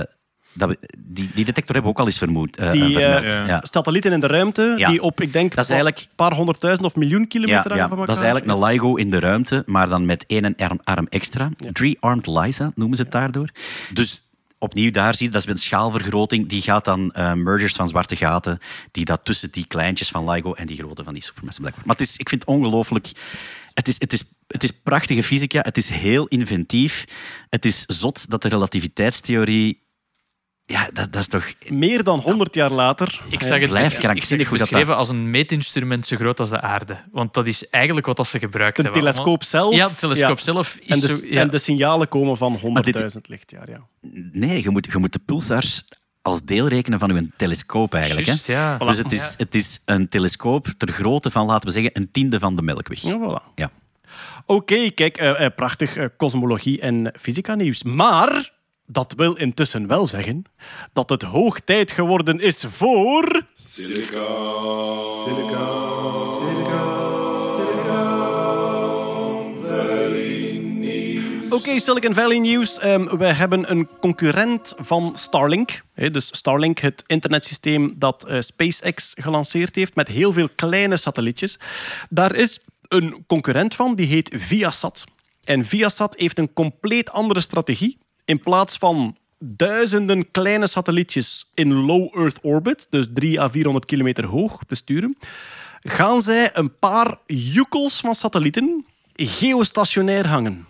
dat, we- die, die detector hebben we ook al eens vermoed, eh, Die ja. satellieten in de ruimte, Ja. die op, ik denk, Dat is eigenlijk- een paar honderdduizend of miljoen kilometer ja, van dat elkaar. is eigenlijk een LIGO in de ruimte, maar dan met één arm, arm extra. Three-armed LISA noemen ze het daardoor. Dus opnieuw daar zie je, dat is met schaalvergroting. Die gaat dan eh, mergers van zwarte gaten, die dat tussen die kleintjes van LIGO en die grote van die supermassive black hole. Maar het is, ik vind het ongelooflijk... Het is, het, is, het is prachtige fysica, het is heel inventief. Het is zot dat de relativiteitstheorie... Ja, dat, dat is toch... Meer dan 100 jaar later. Ik zag het, blijft bes- ik krankzinnig zag het hoe dat beschreven als een meetinstrument zo groot als de aarde. Want dat is eigenlijk wat dat ze gebruikt De hebben. telescoop zelf. Ja, de telescoop Ja. zelf is En de, zo... Ja. en de signalen komen van 100.000 dit- lichtjaar. Ja. Nee, je moet, je moet de pulsars als deel rekenen van je telescoop eigenlijk. Juist, hè? ja. Dus het is, het is een telescoop ter grootte van, laten we zeggen, een tiende van de Melkweg. Ja, voilà. Ja. Oké, kijk, eh, eh, prachtig eh, kosmologie en fysica nieuws. Maar dat wil intussen wel zeggen dat het hoog tijd geworden is voor... Silica. Silica. Oké, Silicon Valley nieuws. Ehm, we hebben een concurrent van Starlink. Hè, dus Starlink, het internetsysteem dat eh, SpaceX gelanceerd heeft met heel veel kleine satellietjes. Daar is een concurrent van, die heet Viasat. En Viasat heeft een compleet andere strategie. In plaats van duizenden kleine satellietjes in low Earth orbit, dus 3 à 400 kilometer hoog te sturen, gaan zij een paar joekels van satellieten geostationair hangen.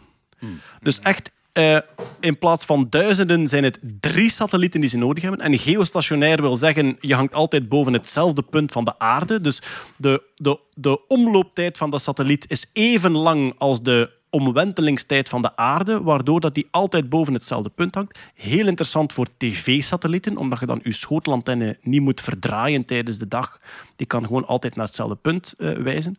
Dus echt, eh, in plaats van duizenden zijn het drie satellieten die ze nodig hebben. En geostationair wil zeggen, je hangt altijd boven hetzelfde punt van de aarde. Dus de, de, de omlooptijd van de satelliet is even lang als de omwentelingstijd van de aarde, waardoor dat die altijd boven hetzelfde punt hangt. Heel interessant voor tv-satellieten, omdat je dan je schotelantenne niet moet verdraaien tijdens de dag. Die kan gewoon altijd naar hetzelfde punt eh, wijzen.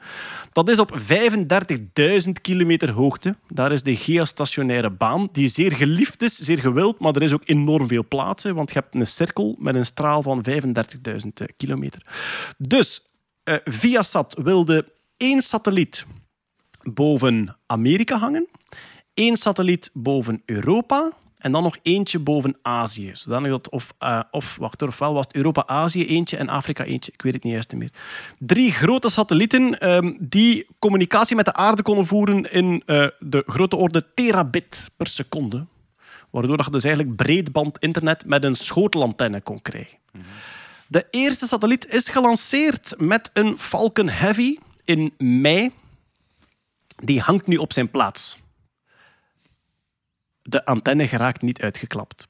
Dat is op 35.000 kilometer hoogte. Daar is de geostationaire baan, die zeer geliefd is, zeer gewild, maar er is ook enorm veel plaats, hè, want je hebt een cirkel met een straal van 35.000 kilometer. Dus eh, Viasat wilde één satelliet boven Amerika hangen, één satelliet boven Europa En dan nog eentje boven Azië. Zodanig dat of, eh, of wacht, ofwel was het Europa-Azië eentje en Afrika eentje. Ik weet het niet juist meer. Drie grote satellieten ehm, die communicatie met de aarde konden voeren in eh, de grote orde terabit per seconde. Waardoor dat je dus eigenlijk breedband internet met een schotelantenne kon krijgen. De eerste satelliet is gelanceerd met een Falcon Heavy in mei. Die hangt nu op zijn plaats. De antenne geraakt niet uitgeklapt.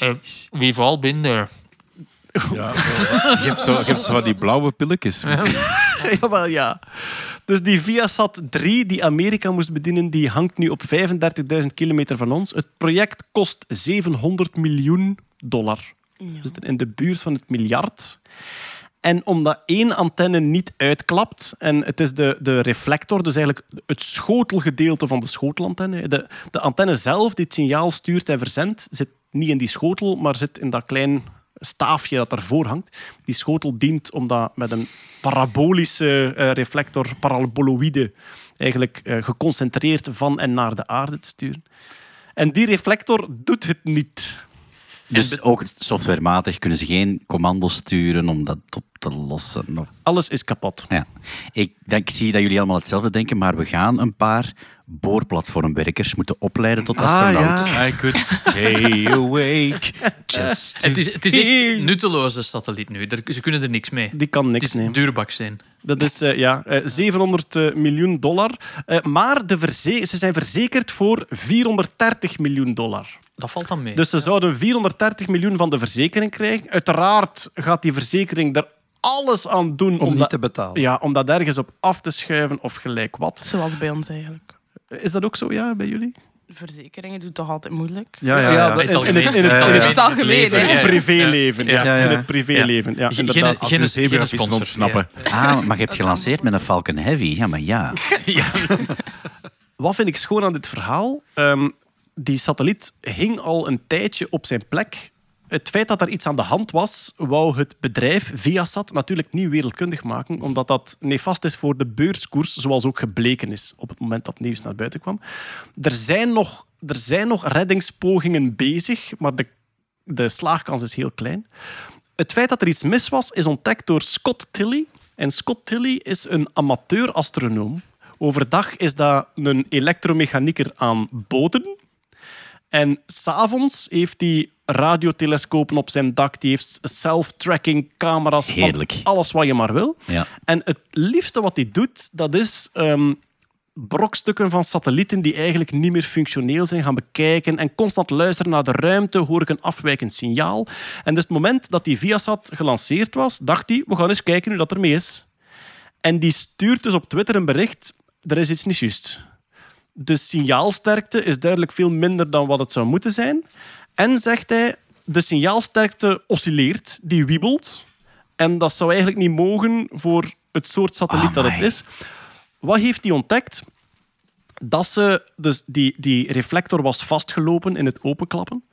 Eh, wie valt binnen? Ja, zo. je, hebt zo, je hebt zo die blauwe pilletjes. Jawel, ja. Dus die Viasat 3 die Amerika moest bedienen, die hangt nu op 35.000 kilometer van ons. Het project kost 700 miljoen dollar. We zitten in de buurt van het miljard. En omdat één antenne niet uitklapt, en het is de, de reflector, dus eigenlijk het schotelgedeelte van de schotelantenne. De, de antenne zelf, die het signaal stuurt en verzendt, zit niet in die schotel, maar zit in dat klein staafje dat ervoor hangt. Die schotel dient om dat met een parabolische eh, reflector, paraboloïde, eigenlijk eh, geconcentreerd van en naar de aarde te sturen. En die reflector doet het niet. Dus ook softwarematig kunnen ze geen commando's sturen om dat op te lossen. Of... Alles is kapot. Ja. Ik, denk, ik zie dat jullie allemaal hetzelfde denken, maar we gaan een paar boorplatformwerkers moeten opleiden tot astronaut. I could stay awake. Just Het is, het is echt nutteloze satelliet nu. Ze kunnen er niks mee. Die kan Het niks is nemen. duurbak zijn. Dat is eh, ja, eh, 700 eh, miljoen dollar. Eh, maar de verze- ze zijn verzekerd voor 430 miljoen dollar. Dat valt dan mee. Dus ze zouden 430 miljoen van de verzekering krijgen. Uiteraard gaat die verzekering er alles aan doen Om niet dat, te betalen. ja, om dat ergens op af te schuiven of gelijk wat. Zoals bij ons eigenlijk. Is dat ook zo, ja, bij jullie? Verzekeringen doen toch altijd moeilijk? Ja, ja, ja. in het algemeen. in het- in het- Ja, ja, in ja. het- algemeen. In het privéleven. Ja. Ja, ja. In het privéleven. Ja, inderdaad. geen- zebravissen ontsnappen. Ah, maar je hebt gelanceerd met een Falcon Heavy. Ja, maar ja. Wat vind ik schoon aan dit verhaal? Ehm, die satelliet hing al een tijdje op zijn plek. Het feit dat er iets aan de hand was, wou het bedrijf Viasat natuurlijk niet wereldkundig maken, omdat dat nefast is voor de beurskoers, zoals ook gebleken is op het moment dat nieuws naar buiten kwam. Er zijn nog, er zijn nog reddingspogingen bezig, maar de, de slaagkans is heel klein. Het feit dat er iets mis was, is ontdekt door Scott Tilley. En Scott Tilley is een amateur-astronoom. Overdag is dat een elektromechanieker aan boten. En s'avonds heeft hij radiotelescopen op zijn dak. Die heeft self-tracking camera's Heerlijk. van alles wat je maar wil. ja. En het liefste wat hij doet, dat is ehm, brokstukken van satellieten die eigenlijk niet meer functioneel zijn gaan bekijken en constant luisteren naar de ruimte, hoor ik een afwijkend signaal. En dus het moment dat die Viasat gelanceerd was, dacht hij, we gaan eens kijken hoe dat ermee is. En die stuurt dus op Twitter een bericht, er is iets niet juist. De signaalsterkte is duidelijk veel minder dan wat het zou moeten zijn. En zegt hij, de signaalsterkte oscilleert, die wiebelt. En dat zou eigenlijk niet mogen voor het soort satelliet dat het is. Wat heeft hij ontdekt? Dat ze, dus die, die reflector was vastgelopen in het openklappen.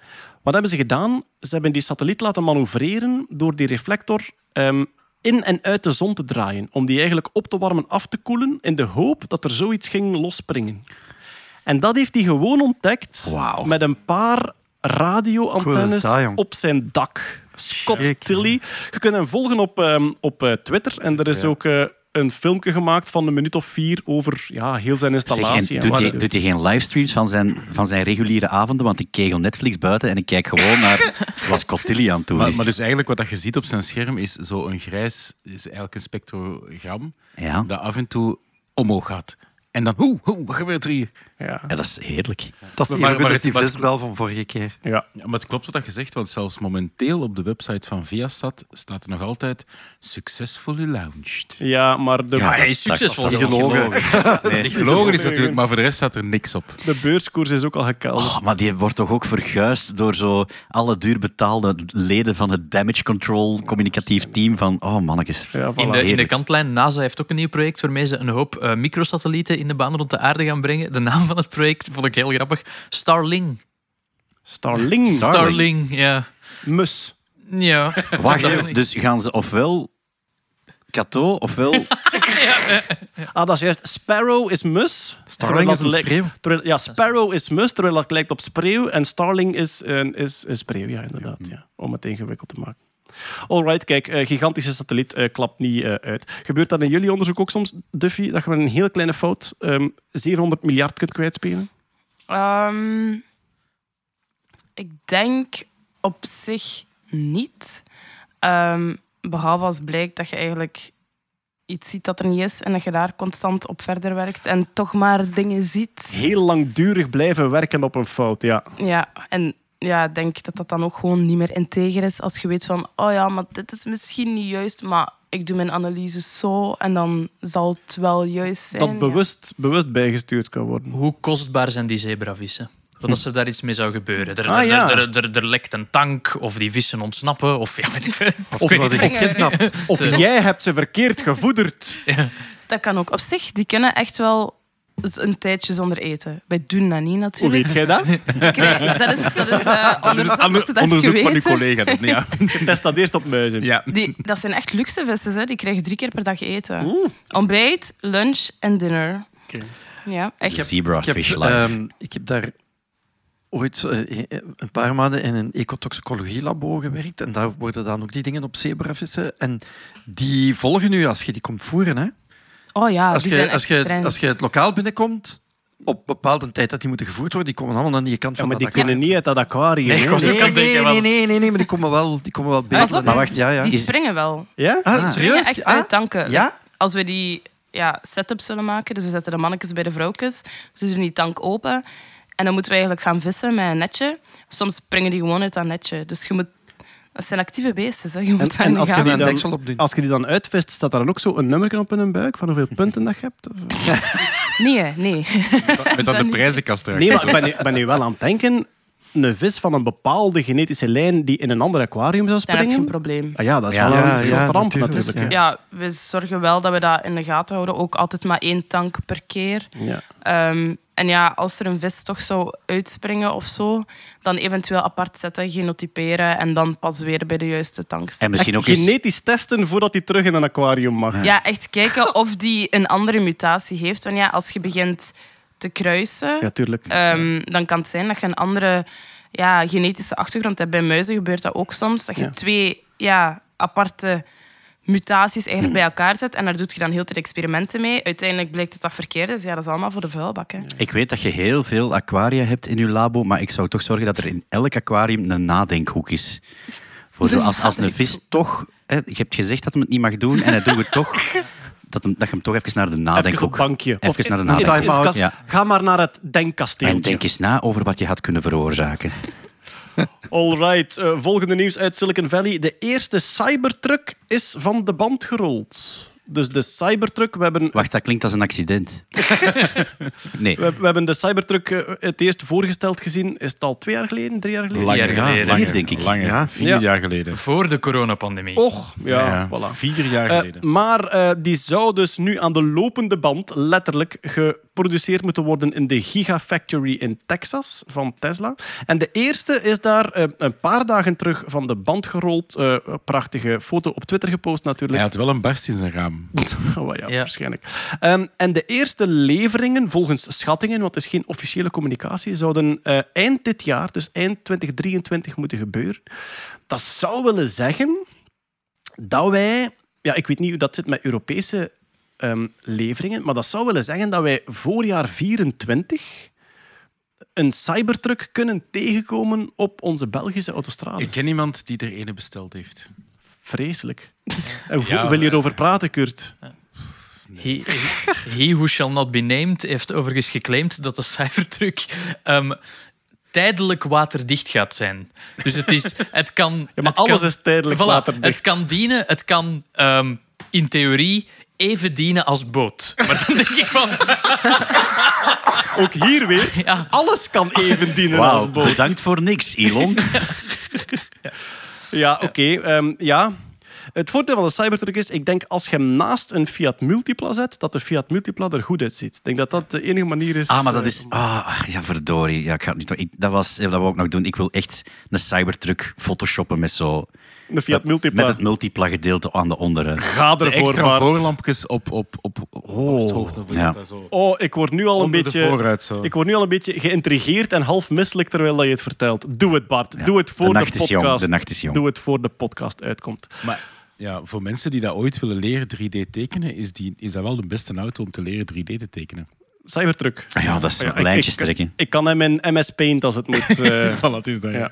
Wat hebben ze gedaan? Ze hebben die satelliet laten manoeuvreren door die reflector ehm, in en uit de zon te draaien. Om die eigenlijk op te warmen, af te koelen, in de hoop dat er zoiets ging losspringen. En dat heeft hij gewoon ontdekt met een paar radioantennes Cool, op zijn dak. Scott Schrik, Tilley. Je kunt hem volgen op, ehm, op eh, Twitter. En er is ook eh, een filmpje gemaakt van een minuut of vier over ja, heel zijn Zeg, en installatie. en doet, hij, doet hij geen livestreams van zijn, van zijn reguliere avonden? Want ik kegel Netflix buiten en ik kijk gewoon naar wat Scott Tilley aan het doen Maar, is. maar dus eigenlijk wat dat je ziet op zijn scherm is zo een grijs, is eigenlijk een spectrogram ja. dat af en toe omhoog gaat. En dan, hoe, hoe, wat gebeurt er hier? Ja. ja, dat is heerlijk. Dat is, Maar- maar, die visbel van vorige keer. Ja. Ja, maar het klopt wat je zegt, want zelfs momenteel op de website van Viasat staat er nog altijd successfully launched. ja, maar de, hij is succesvol. Dat is gelogen. Nee. Gelogen is natuurlijk, maar voor de rest staat er niks op. de beurskoers is ook al gekelderd. Oh, maar die wordt toch ook verguisd door zo alle duur betaalde leden van het damage control communicatief team van oh mannetjes. Ja, voilà. In de, in de kantlijn, NASA heeft ook een nieuw project waarmee ze een hoop eh, microsatellieten in de baan rond de aarde gaan brengen. De naam van het project vond ik heel grappig. Starling. Starling. Starling, ja. Mus. Ja. Wacht, dus gaan ze ofwel Kato ofwel Ah, dat is juist. Sparrow is mus. Starling is een spreeuw. terwijl- ja, Sparrow is mus, terwijl dat lijkt op spreeuw. En Starling is, een is, is spreeuw, ja, inderdaad. Ja, om het ingewikkeld te maken. Alright, kijk, eh, gigantische satelliet eh, klapt niet eh, uit. Gebeurt dat in jullie onderzoek ook soms, Duffy, dat je met een heel kleine fout ehm 700 miljard kunt kwijtspelen? Ehm, ik denk op zich niet. Ehm, behalve als blijkt dat je eigenlijk iets ziet dat er niet is en dat je daar constant op verder werkt en toch maar dingen ziet. Heel langdurig blijven werken op een fout, ja. Ja, en ja, ik denk dat dat dan ook gewoon niet meer integer is als je weet van, oh ja, maar dit is misschien niet juist, maar ik doe mijn analyse zo en dan zal het wel juist zijn. Dat bewust, bewust bijgestuurd kan worden. Hoe kostbaar zijn die zebravissen? Wat als er daar iets mee zou gebeuren? Er, Ah, er, ja. er, er, er- er lekt een tank, of die vissen ontsnappen, of ja, weet ik veel. Of worden gekidnapt. Of jij hebt ze verkeerd gevoederd. Dat kan ook. Op zich, die kunnen echt wel een tijdje zonder eten. Wij doen dat niet Hoe natuurlijk. weet jij dat? Krijg- dat is, dat is eh, dat is onderzoek van uw collega. dan, Ja. Test dat eerst op muizen. ja. Die, dat zijn echt luxe vissen, hè. die krijgen drie keer per dag eten. Ontbijt, lunch en dinner. Oké. Ja, echt. Zebra Ik heb, Fish Life. ehm, ik heb daar ooit eh, een paar maanden in een ecotoxicologielabo gewerkt. En daar worden dan ook die dingen op zebravissen. En die volgen nu als je die komt voeren. Hè. Oh ja, Als, die je, zijn als, echt je, als je het lokaal binnenkomt, op bepaalde tijd dat die moeten gevoerd worden, die komen allemaal aan die kant Ja, van maar die kunnen niet uit dat aquarium. Nee, Nee, nee, nee, nee, nee, nee, maar die komen wel, die komen wel beter. op, Maar wacht, ja, ja. Die springen wel. Ja? Ah, Die serieus? echt Ah, uit tanken. Ja? Als we die ja, setup zullen maken, dus we zetten de mannetjes bij de vrouwtjes, ze doen die tank open en dan moeten we eigenlijk gaan vissen met een netje. Soms springen die gewoon uit dat netje. Dus je moet... Dat zijn actieve beesten, hè. je moet En, en als, je gaan. die dan, deksel op doen. als je die dan uitvist, staat daar dan ook zo een nummer op in hun buik van hoeveel punten dat je hebt? Of- Nee, nee. Met dan de prijzenkast eruit. Nee, maar ik ben, nu- ik ben nu wel aan het denken. Een vis van een bepaalde genetische lijn die in een ander aquarium zou Dan heb je een springen. probleem. Ah ja, dat is Ja, wel ja, een ja, ramp natuurlijk, natuurlijk. hè. Ja, we zorgen wel dat we dat in de gaten houden. Ook altijd maar één tank per keer. Ja. Ehm, en ja, als er een vis toch zou uitspringen of zo, dan eventueel apart zetten, genotyperen en dan pas weer bij de juiste tank zetten. En misschien ook eens... genetisch testen voordat hij terug in een aquarium mag. Ja, echt kijken of die een andere mutatie heeft. Want ja, als je begint te kruisen, Ja, tuurlijk. ehm, dan kan het zijn dat je een andere ja, genetische achtergrond hebt. Bij muizen gebeurt dat ook soms. Dat je Ja. twee ja, aparte mutaties eigenlijk bij elkaar zet. En daar doe je dan heel veel experimenten mee. Uiteindelijk blijkt het dat verkeerd is. Ja, dat is allemaal voor de vuilbak. Hè. Ik weet dat je heel veel aquaria hebt in je labo, maar ik zou toch zorgen dat er in elk aquarium een nadenkhoek is. Voor zo, als, als een vis toch... Hè, je hebt gezegd dat hij het niet mag doen en hij doet het toch... Dat, hem, dat je hem toch even naar de Even op nadenkhoek... het bankje. Even naar de nadenkhoek. Ja. Ga maar naar het denkkasteeltje. En denk eens na over wat je had kunnen veroorzaken. Alright, eh, volgende nieuws uit Silicon Valley. De eerste Cybertruck is van de band gerold. Dus de Cybertruck, we hebben, Wacht, dat klinkt als een accident. Nee. we, we hebben de Cybertruck eh, het eerst voorgesteld gezien. Is het al twee jaar geleden, drie jaar geleden? Langer, jaar geleden. langer, denk ik. Langer. Ja. Vier Ja. jaar geleden. Voor de coronapandemie. Och, ja, Ja, voilà. Vier jaar Eh, geleden. maar eh, die zou dus nu aan de lopende band letterlijk geproduceerd moeten worden in de Gigafactory in Texas van Tesla. En de eerste is daar eh, een paar dagen terug van de band gerold. Eh, een prachtige foto op Twitter gepost natuurlijk. Hij had wel een barst in zijn raam. Oh, ja, Ja. waarschijnlijk. Ehm, en de eerste leveringen, volgens schattingen, want het is geen officiële communicatie, zouden eh, eind dit jaar, dus eind 2023, moeten gebeuren. Dat zou willen zeggen dat wij... Ja, ik weet niet hoe dat zit met Europese ehm, leveringen, maar dat zou willen zeggen dat wij voorjaar 24 een cybertruck kunnen tegenkomen op onze Belgische autostrades. Ik ken iemand die er ene besteld heeft. Vreselijk. En hoe- Ja, wil je eh, erover praten, Kurt? He, he Who Shall Not Be Named heeft overigens geclaimd dat de Cybertruck ehm, tijdelijk waterdicht gaat zijn. Dus het, is, het kan... Ja, maar het alles kan- is tijdelijk Voilà, waterdicht. Het kan dienen, het kan ehm, in theorie even dienen als boot. Maar dan denk ik van... Ook hier weer. Ja, Alles kan even dienen als boot. bedankt voor niks, Elon. Ja, oké. ehm, ja. Het voordeel van de Cybertruck is, ik denk als je hem naast een Fiat Multipla zet, dat de Fiat Multipla er goed uitziet. Ik denk dat dat de enige manier is. Ah, maar dat eh, is... Ah, ja, verdorie. Ja, ik ga het niet... Ik, dat was... Dat wou ik nog doen. Ik wil echt een Cybertruck photoshoppen met zo... Een Fiat Multipla. Met het multipla gedeelte aan de onderen. Ga De ervoor, extra Bart. voorlampjes op, op, op, op Ja. zo. Oh, ik word nu al een Onder beetje... zo. Ik word nu al een beetje geïntrigeerd en half misselijk terwijl dat je het vertelt. Doe het, Bart. Doe het voor de de, nacht is jong, podcast. de nacht is jong. Doe het voor de podcast uitkomt. Maar ja, voor mensen die dat ooit willen leren 3D tekenen, is, die, is dat wel de beste auto om te leren 3D te tekenen. Cybertruck. Ah ja, dat is Ja, ik- lijntjes ik, trekken. Ik kan hem in MS Paint als het moet. eh, Voilà, het is dat. ja.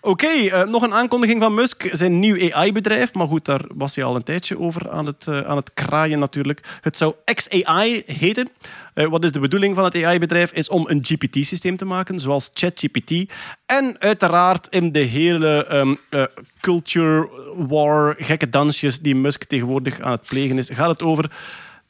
Oké, eh, nog een aankondiging van Musk. Zijn nieuw AI-bedrijf, maar goed, daar was hij al een tijdje over aan het, eh, aan het kraaien natuurlijk. Het zou XAI heten. Eh, wat is de bedoeling van het AI-bedrijf? Is om een GPT-systeem te maken, zoals ChatGPT. En uiteraard in de hele ehm, eh, culture war, gekke dansjes die Musk tegenwoordig aan het plegen is, gaat het over...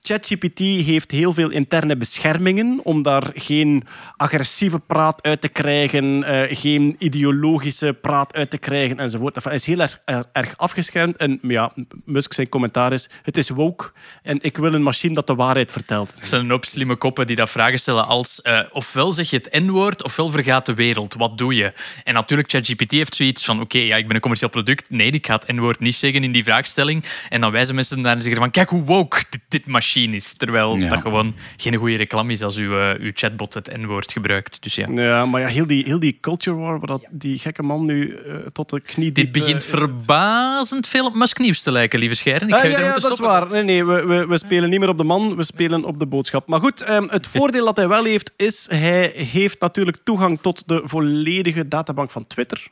ChatGPT heeft heel veel interne beschermingen om daar geen agressieve praat uit te krijgen, eh, geen ideologische praat uit te krijgen enzovoort. Hij is heel erg, er- erg afgeschermd. En ja, Musk zijn commentaar is, het is woke en ik wil een machine dat de waarheid vertelt. Er zijn een hoop slimme koppen die dat vragen stellen als eh, ofwel zeg je het N-woord, ofwel vergaat de wereld. Wat doe je? En natuurlijk, ChatGPT heeft zoiets van oké, ja, ik ben een commercieel product. Nee, ik ga het N-woord niet zeggen in die vraagstelling. En dan wijzen mensen daar en zeggen van kijk hoe woke dit, dit machine is. Terwijl Ja. dat gewoon geen goede reclame is als uw, eh, uw chatbot het N-woord gebruikt. Dus ja. Ja, maar ja, heel die, heel die culture war, waar dat die gekke man nu eh, tot de knie Dit begint eh, verbazend veel op Musk nieuws te lijken, lieve Scheren. Ik ga ja, ja, dat is waar. Nee, nee, we, we, we spelen niet meer op de man, we spelen op de boodschap. Maar goed, ehm, het voordeel dat hij wel heeft, is hij heeft natuurlijk toegang tot de volledige databank van Twitter.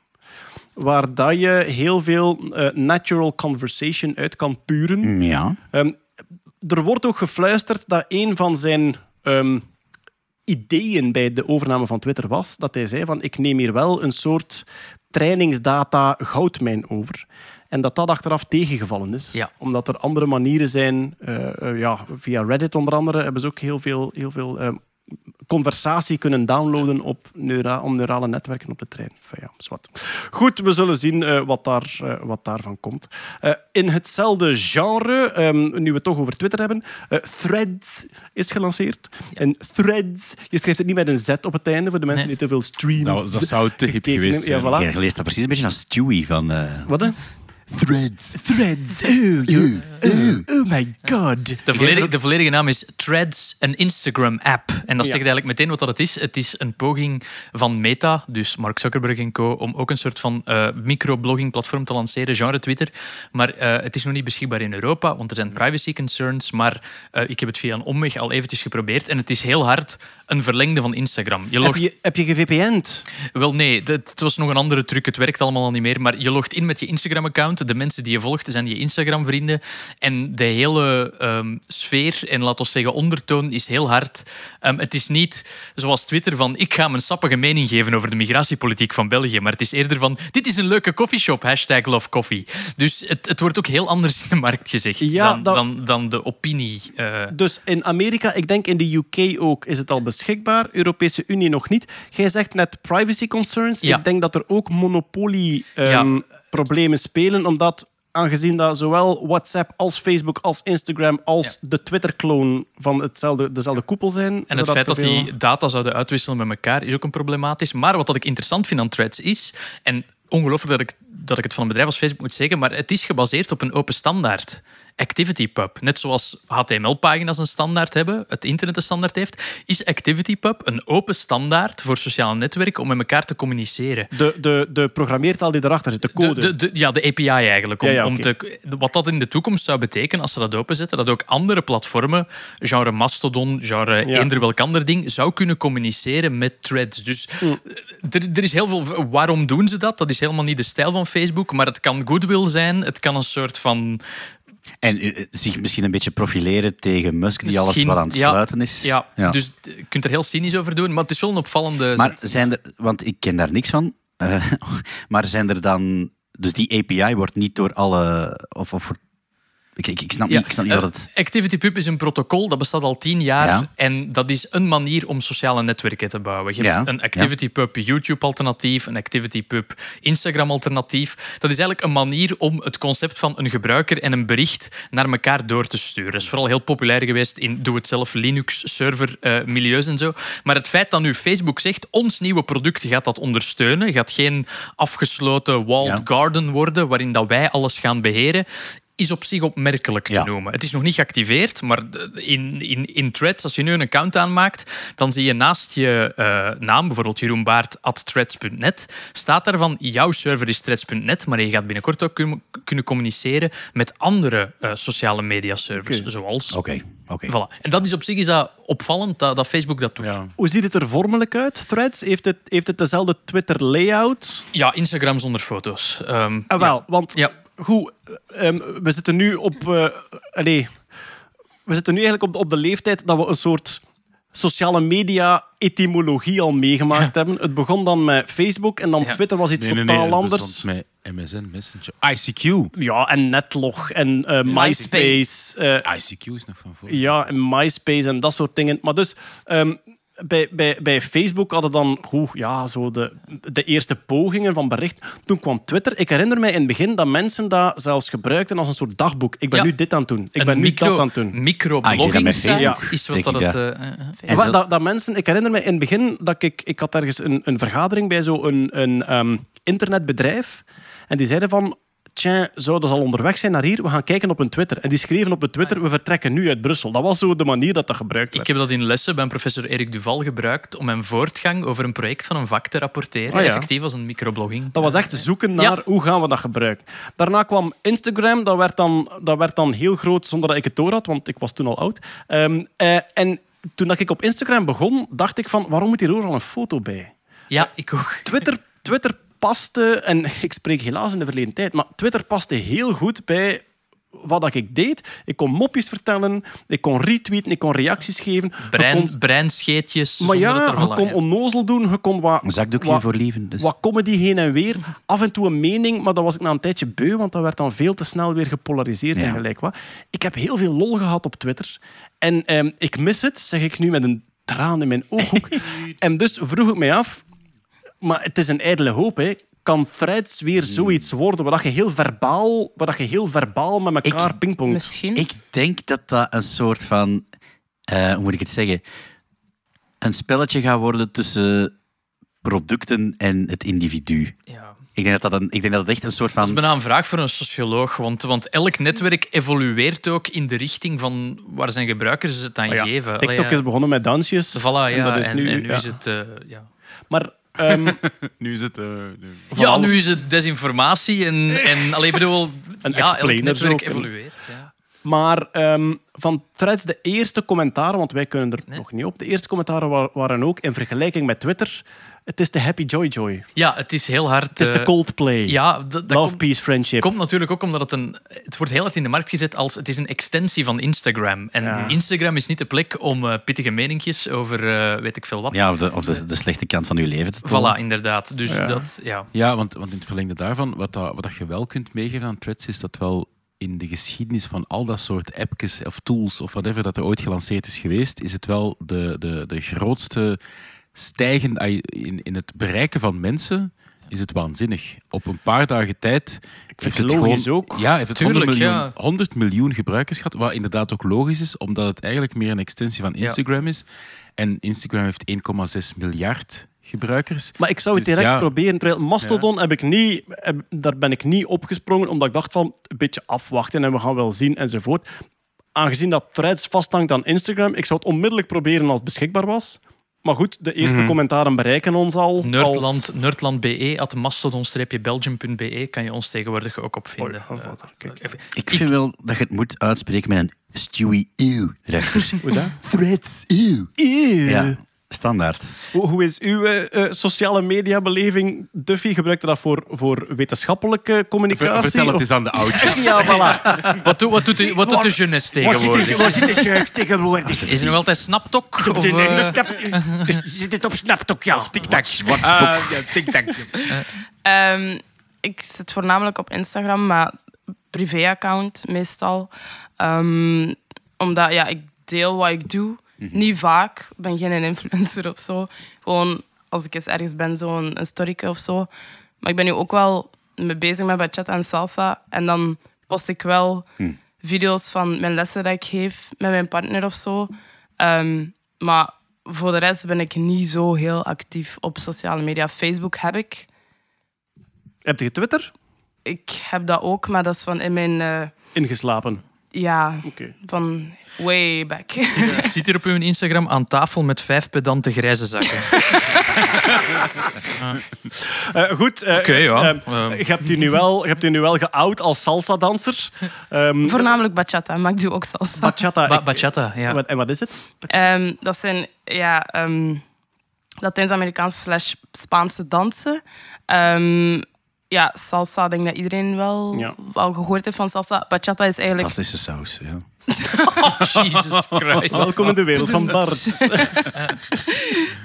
Waar dat je heel veel eh, natural conversation uit kan puren. Ja. Ehm, er wordt ook gefluisterd dat een van zijn ehm, ideeën bij de overname van Twitter was dat hij zei van ik neem hier wel een soort trainingsdata goudmijn over. En dat dat achteraf tegengevallen is. Ja. Omdat er andere manieren zijn. eh, eh, ja, via Reddit onder andere hebben ze ook heel veel, heel veel ehm, conversatie kunnen downloaden op neura om neurale netwerken op te trainen. Enfin, ja, zwart. Goed, we zullen zien eh, wat, daar, eh, wat daarvan komt. Eh, in hetzelfde genre, ehm, nu we het toch over Twitter hebben, eh, Threads is gelanceerd. En Threads, je schrijft het niet met een Z op het einde voor de mensen Nee. die te veel streamen. Nou, dat zou te hip geweest zijn. Ja, voilà. Je leest dat precies een beetje als Stewie van... eh, Wat hè? Threads. Threads. Oh, you- oh, oh my god. De volledige, de volledige naam is Threads, een Instagram-app. En dat Ja. zegt eigenlijk meteen wat dat het is. Het is een poging van Meta, dus Mark Zuckerberg en co, om ook een soort van eh microblogging-platform te lanceren, genre Twitter. Maar eh, het is nog niet beschikbaar in Europa, want er zijn privacy concerns. Maar eh, ik heb het via een omweg al eventjes geprobeerd. En het is heel hard een verlengde van Instagram. Je Heb logt je, heb je gevpn'd? wel, nee, het, het was nog een andere truc. Het werkt allemaal al niet meer. Maar je logt in met je Instagram-account. De mensen die je volgt zijn je Instagram-vrienden. En de hele ehm, sfeer en laten we zeggen ondertoon is heel hard. Ehm, het is niet zoals Twitter van ik ga mijn sappige mening geven over de migratiepolitiek van België. Maar het is eerder van dit is een leuke coffeeshop, hashtag love coffee. Dus het, het wordt ook heel anders in de markt gezegd Ja, dan, dat- dan, dan de opinie. eh, Dus in Amerika, ik denk in de UK ook, is het al beschikbaar. Europese Unie nog niet. Jij zegt net privacy concerns. Ja. Ik denk dat er ook monopolie-problemen spelen, omdat aangezien dat zowel WhatsApp als Facebook als Instagram als de Twitter-clone van hetzelfde, dezelfde koepel zijn. En het feit dat veel- die data zouden uitwisselen met elkaar is ook een problematisch. Maar wat dat ik interessant vind aan Threads is, en ongelooflijk dat ik, dat ik het van een bedrijf als Facebook moet zeggen, maar het is gebaseerd op een open standaard. ActivityPub. Net zoals HTML-pagina's een standaard hebben, het internet een standaard heeft, is ActivityPub een open standaard voor sociale netwerken om met elkaar te communiceren. De, de, de programmeertaal die erachter zit, de code. De, de, ja, de API eigenlijk. Om, Ja, ja, om te, wat dat in de toekomst zou betekenen als ze dat openzetten, dat ook andere platformen, genre Mastodon, genre Ja. eender welk ander ding, zou kunnen communiceren met threads. Dus Mm. eh, er, er is heel veel... Waarom doen ze dat? Dat is helemaal niet de stijl van Facebook, maar het kan goodwill zijn. Het kan een soort van... En eh, zich misschien een beetje profileren tegen Musk, die alles wat aan het ja, sluiten is. Ja, dus je kunt er heel cynisch over doen, maar het is wel een opvallende... Maar zijn er, want ik ken daar niks van, eh, maar zijn er dan, dus die API wordt niet door alle, of, of wordt- Ik, ik, ik snap niet, ik snap niet eh, wat het... ActivityPub is een protocol, dat bestaat al tien jaar. Ja. En dat is een manier om sociale netwerken te bouwen. Je hebt een ActivityPub YouTube-alternatief, een ActivityPub Instagram-alternatief. Dat is eigenlijk een manier om het concept van een gebruiker en een bericht naar elkaar door te sturen. Dat is vooral heel populair geweest in doe-het-zelf Linux-server-milieus en zo. Maar het feit dat nu Facebook zegt, ons nieuwe product gaat dat ondersteunen, gaat geen afgesloten walled Ja. garden worden waarin dat wij alles gaan beheren, is op zich opmerkelijk te Ja. noemen. Het is nog niet geactiveerd, maar in, in, in Threads, als je nu een account aanmaakt, dan zie je naast je eh, naam, bijvoorbeeld Jeroen Baart, at threads.net, staat daarvan, jouw server is threads.net, maar je gaat binnenkort ook kun- kunnen communiceren met andere eh, sociale media servers, zoals... Oké, oké. Voilà. En dat is op zich is dat opvallend dat, dat Facebook dat doet. Ja. Ja. Hoe ziet het er vormelijk uit, Threads? Heeft het, heeft het dezelfde Twitter-layout? Instagram zonder foto's. Ehm, Ah, wel, want Ja. Goed, ehm, we zitten nu op... eh allee, we zitten nu eigenlijk op, op de leeftijd dat we een soort sociale media-etymologie al meegemaakt hebben. Het begon dan met Facebook en dan Ja. Twitter was iets Nee, nee, nee. totaal dat anders. Met MSN Messenger. ICQ. Ja, en Netlog en eh, MySpace. eh, ICQ is nog van voor. Ja, en MySpace en dat soort dingen. Maar dus, ehm, bij, bij, bij Facebook hadden dan goed, ja, zo de, de eerste pogingen van bericht. Toen kwam Twitter. Ik herinner mij in het begin dat mensen dat zelfs gebruikten als een soort dagboek. Ik ben Ja. nu dit aan het doen. Ik een ben nu dat aan het doen. Microblogging Ah, Facebook, is wat dat het... eh, eh, En wat- dat- dat, mensen, ik herinner me in het begin dat ik, ik had ergens een, een vergadering bij zo'n een, ehm, internetbedrijf. En die zeiden van, tja, zouden ze al onderweg zijn naar hier? We gaan kijken op hun Twitter. En die schreven op hun Twitter, we vertrekken nu uit Brussel. Dat was zo de manier dat dat gebruikt werd. Ik heb dat in lessen bij professor Erik Duval gebruikt om mijn voortgang over een project van een vak te rapporteren. Ah, ja. Effectief als een microblogging. Dat was echt zoeken naar Ja. hoe gaan we dat gebruiken. Daarna kwam Instagram, dat werd dan, dat werd dan heel groot zonder dat ik het door had, want ik was toen al oud. Ehm, eh, en toen dat ik op Instagram begon, dacht ik van, waarom moet hier overal een foto bij? Ja, ik ook. Twitter, Twitter paste, en ik spreek helaas in de verleden tijd, maar Twitter paste heel goed bij wat dat ik deed. Ik kon mopjes vertellen, ik kon retweeten, ik kon reacties geven. Je Brein, kon- breinscheetjes. maar ja, je kon onnozel doen, je kon wat... Een zakdoekje wat- voor lieven. Dus. wat comedy heen en weer. Af en toe een mening, maar dat was ik na een tijdje beu, want dat werd dan veel te snel weer gepolariseerd Ja. en gelijk wat. Ik heb heel veel lol gehad op Twitter. En ehm, ik mis het, zeg ik nu met een traan in mijn ooghoek. en dus vroeg ik mij af, maar het is een ijdele hoop, hè. Kan threads weer zoiets worden waar dat je heel verbaal, waar dat je heel verbaal met elkaar pingpongt? Misschien. Ik denk dat dat een soort van, eh, hoe moet ik het zeggen, een spelletje gaat worden tussen producten en het individu. Ja. Ik denk dat dat, een, ik denk dat het echt een soort Dat is van... bijna een vraag voor een socioloog, want, want elk netwerk evolueert ook in de richting van waar zijn gebruikers het aan Maar ja, geven. Allee, TikTok ja. is begonnen met dansjes. Voilà, ja, en dat is en, nu, en nu ja. is het... eh, ja. Maar ehm, Nu is het... eh, van ja, alles- nu is het desinformatie en, en allee, ik bedoel, Een ja, elk explainer netwerk evolueert. Ja. Maar ehm, van Threads, de eerste commentaren, want wij kunnen er Nee. nog niet op, de eerste commentaren wa- waren ook in vergelijking met Twitter. Het is de Happy Joy Joy. ja, het is heel hard... Het is de eh, Coldplay. Ja, dat, dat Love, komt, Peace, Friendship. komt natuurlijk ook omdat het een... Het wordt heel hard in de markt gezet als... Het is een extensie van Instagram. En Ja. Instagram is niet de plek om eh, pittige meninkjes over eh, weet ik veel wat. Ja, of, de, of de, de slechte kant van uw leven te tonen. Voilà, inderdaad. Dus Ja. dat... Ja. Ja, want, want in het verlengde daarvan, wat, dat, wat dat je wel kunt meegeven aan threads, is dat wel in de geschiedenis van al dat soort appjes of tools of whatever dat er ooit gelanceerd is geweest, is het wel de, de, de grootste stijgen in, in het bereiken van mensen. Is het waanzinnig. Op een paar dagen tijd. Ik vind het logisch gewoon- ook. Ja, heeft het Tuurlijk, 100 miljoen, ja. 100 miljoen gebruikers gehad. Wat inderdaad ook logisch is, omdat het eigenlijk meer een extensie van Ja. Instagram is. En Instagram heeft 1,6 miljard gebruikers. Maar ik zou het Dus direct ja. proberen. Terwijl Mastodon heb ik niet, heb- daar ben ik niet opgesprongen, omdat ik dacht van een beetje afwachten en we gaan wel zien enzovoort. Aangezien dat Threads vasthangt aan Instagram, ik zou het onmiddellijk proberen als het beschikbaar was. Maar goed, de eerste Mhm. commentaren bereiken ons al. als- Nerdland, nerdland.be, at mastodon-belgium.be kan je ons tegenwoordig ook op vinden. Oh, Eh, kijk. even- Ik vind wel dat je het moet uitspreken met een Stewie ew. Hoe dat? Threads ew. Ja, standaard. Hoe, hoe is uw eh, eh, sociale mediabeleving? Duffy gebruikt dat voor, voor wetenschappelijke communicatie? Ver- vertel het of- eens aan de oudjes. Ja, voilà. Wat, doet, wat, doet de, wat doet de jeunesse tegenwoordig? Waar zit de jeugd tegenwoordig? Is er nog altijd Snaptok? Of, eh, Zit het op Snaptok, ja? Of TikTok? Ah, ja, tik-tak. Ehm, ik zit voornamelijk op Instagram, maar privé-account meestal. Ehm, omdat ja, ik deel wat ik doe. Niet vaak. Ik ben geen influencer of zo. Gewoon als ik eens ergens ben, zo'n een storyke of zo. Maar ik ben nu ook wel mee bezig met bachata en salsa. En dan post ik wel video's van mijn lessen dat ik geef met mijn partner of zo. Ehm, maar voor de rest ben ik niet zo heel actief op sociale media. Facebook heb ik. Heb je Twitter? Ik heb dat ook, maar dat is van in mijn... eh, Ingeslapen. Ja, van way back. Ik zit hier op uw Instagram aan tafel met vijf pedante grijze zakken. Eh, goed. eh, Oké, ja. eh, Ehm. je, hebt u nu wel, je hebt u nu wel geout als salsa-danser. Ehm, Voornamelijk bachata, maar ik doe ook salsa. bachata. Ba- bachata, ja. Wat- En wat is het? Ehm, dat zijn ja, ehm, Latijns-Amerikaanse slash Spaanse dansen. Ehm, ja, salsa, ik denk dat iedereen wel, Ja. wel gehoord heeft van salsa. Bachata is eigenlijk... Fantastische saus, ja. Jesus Christ. Welkom in de wereld van Bart.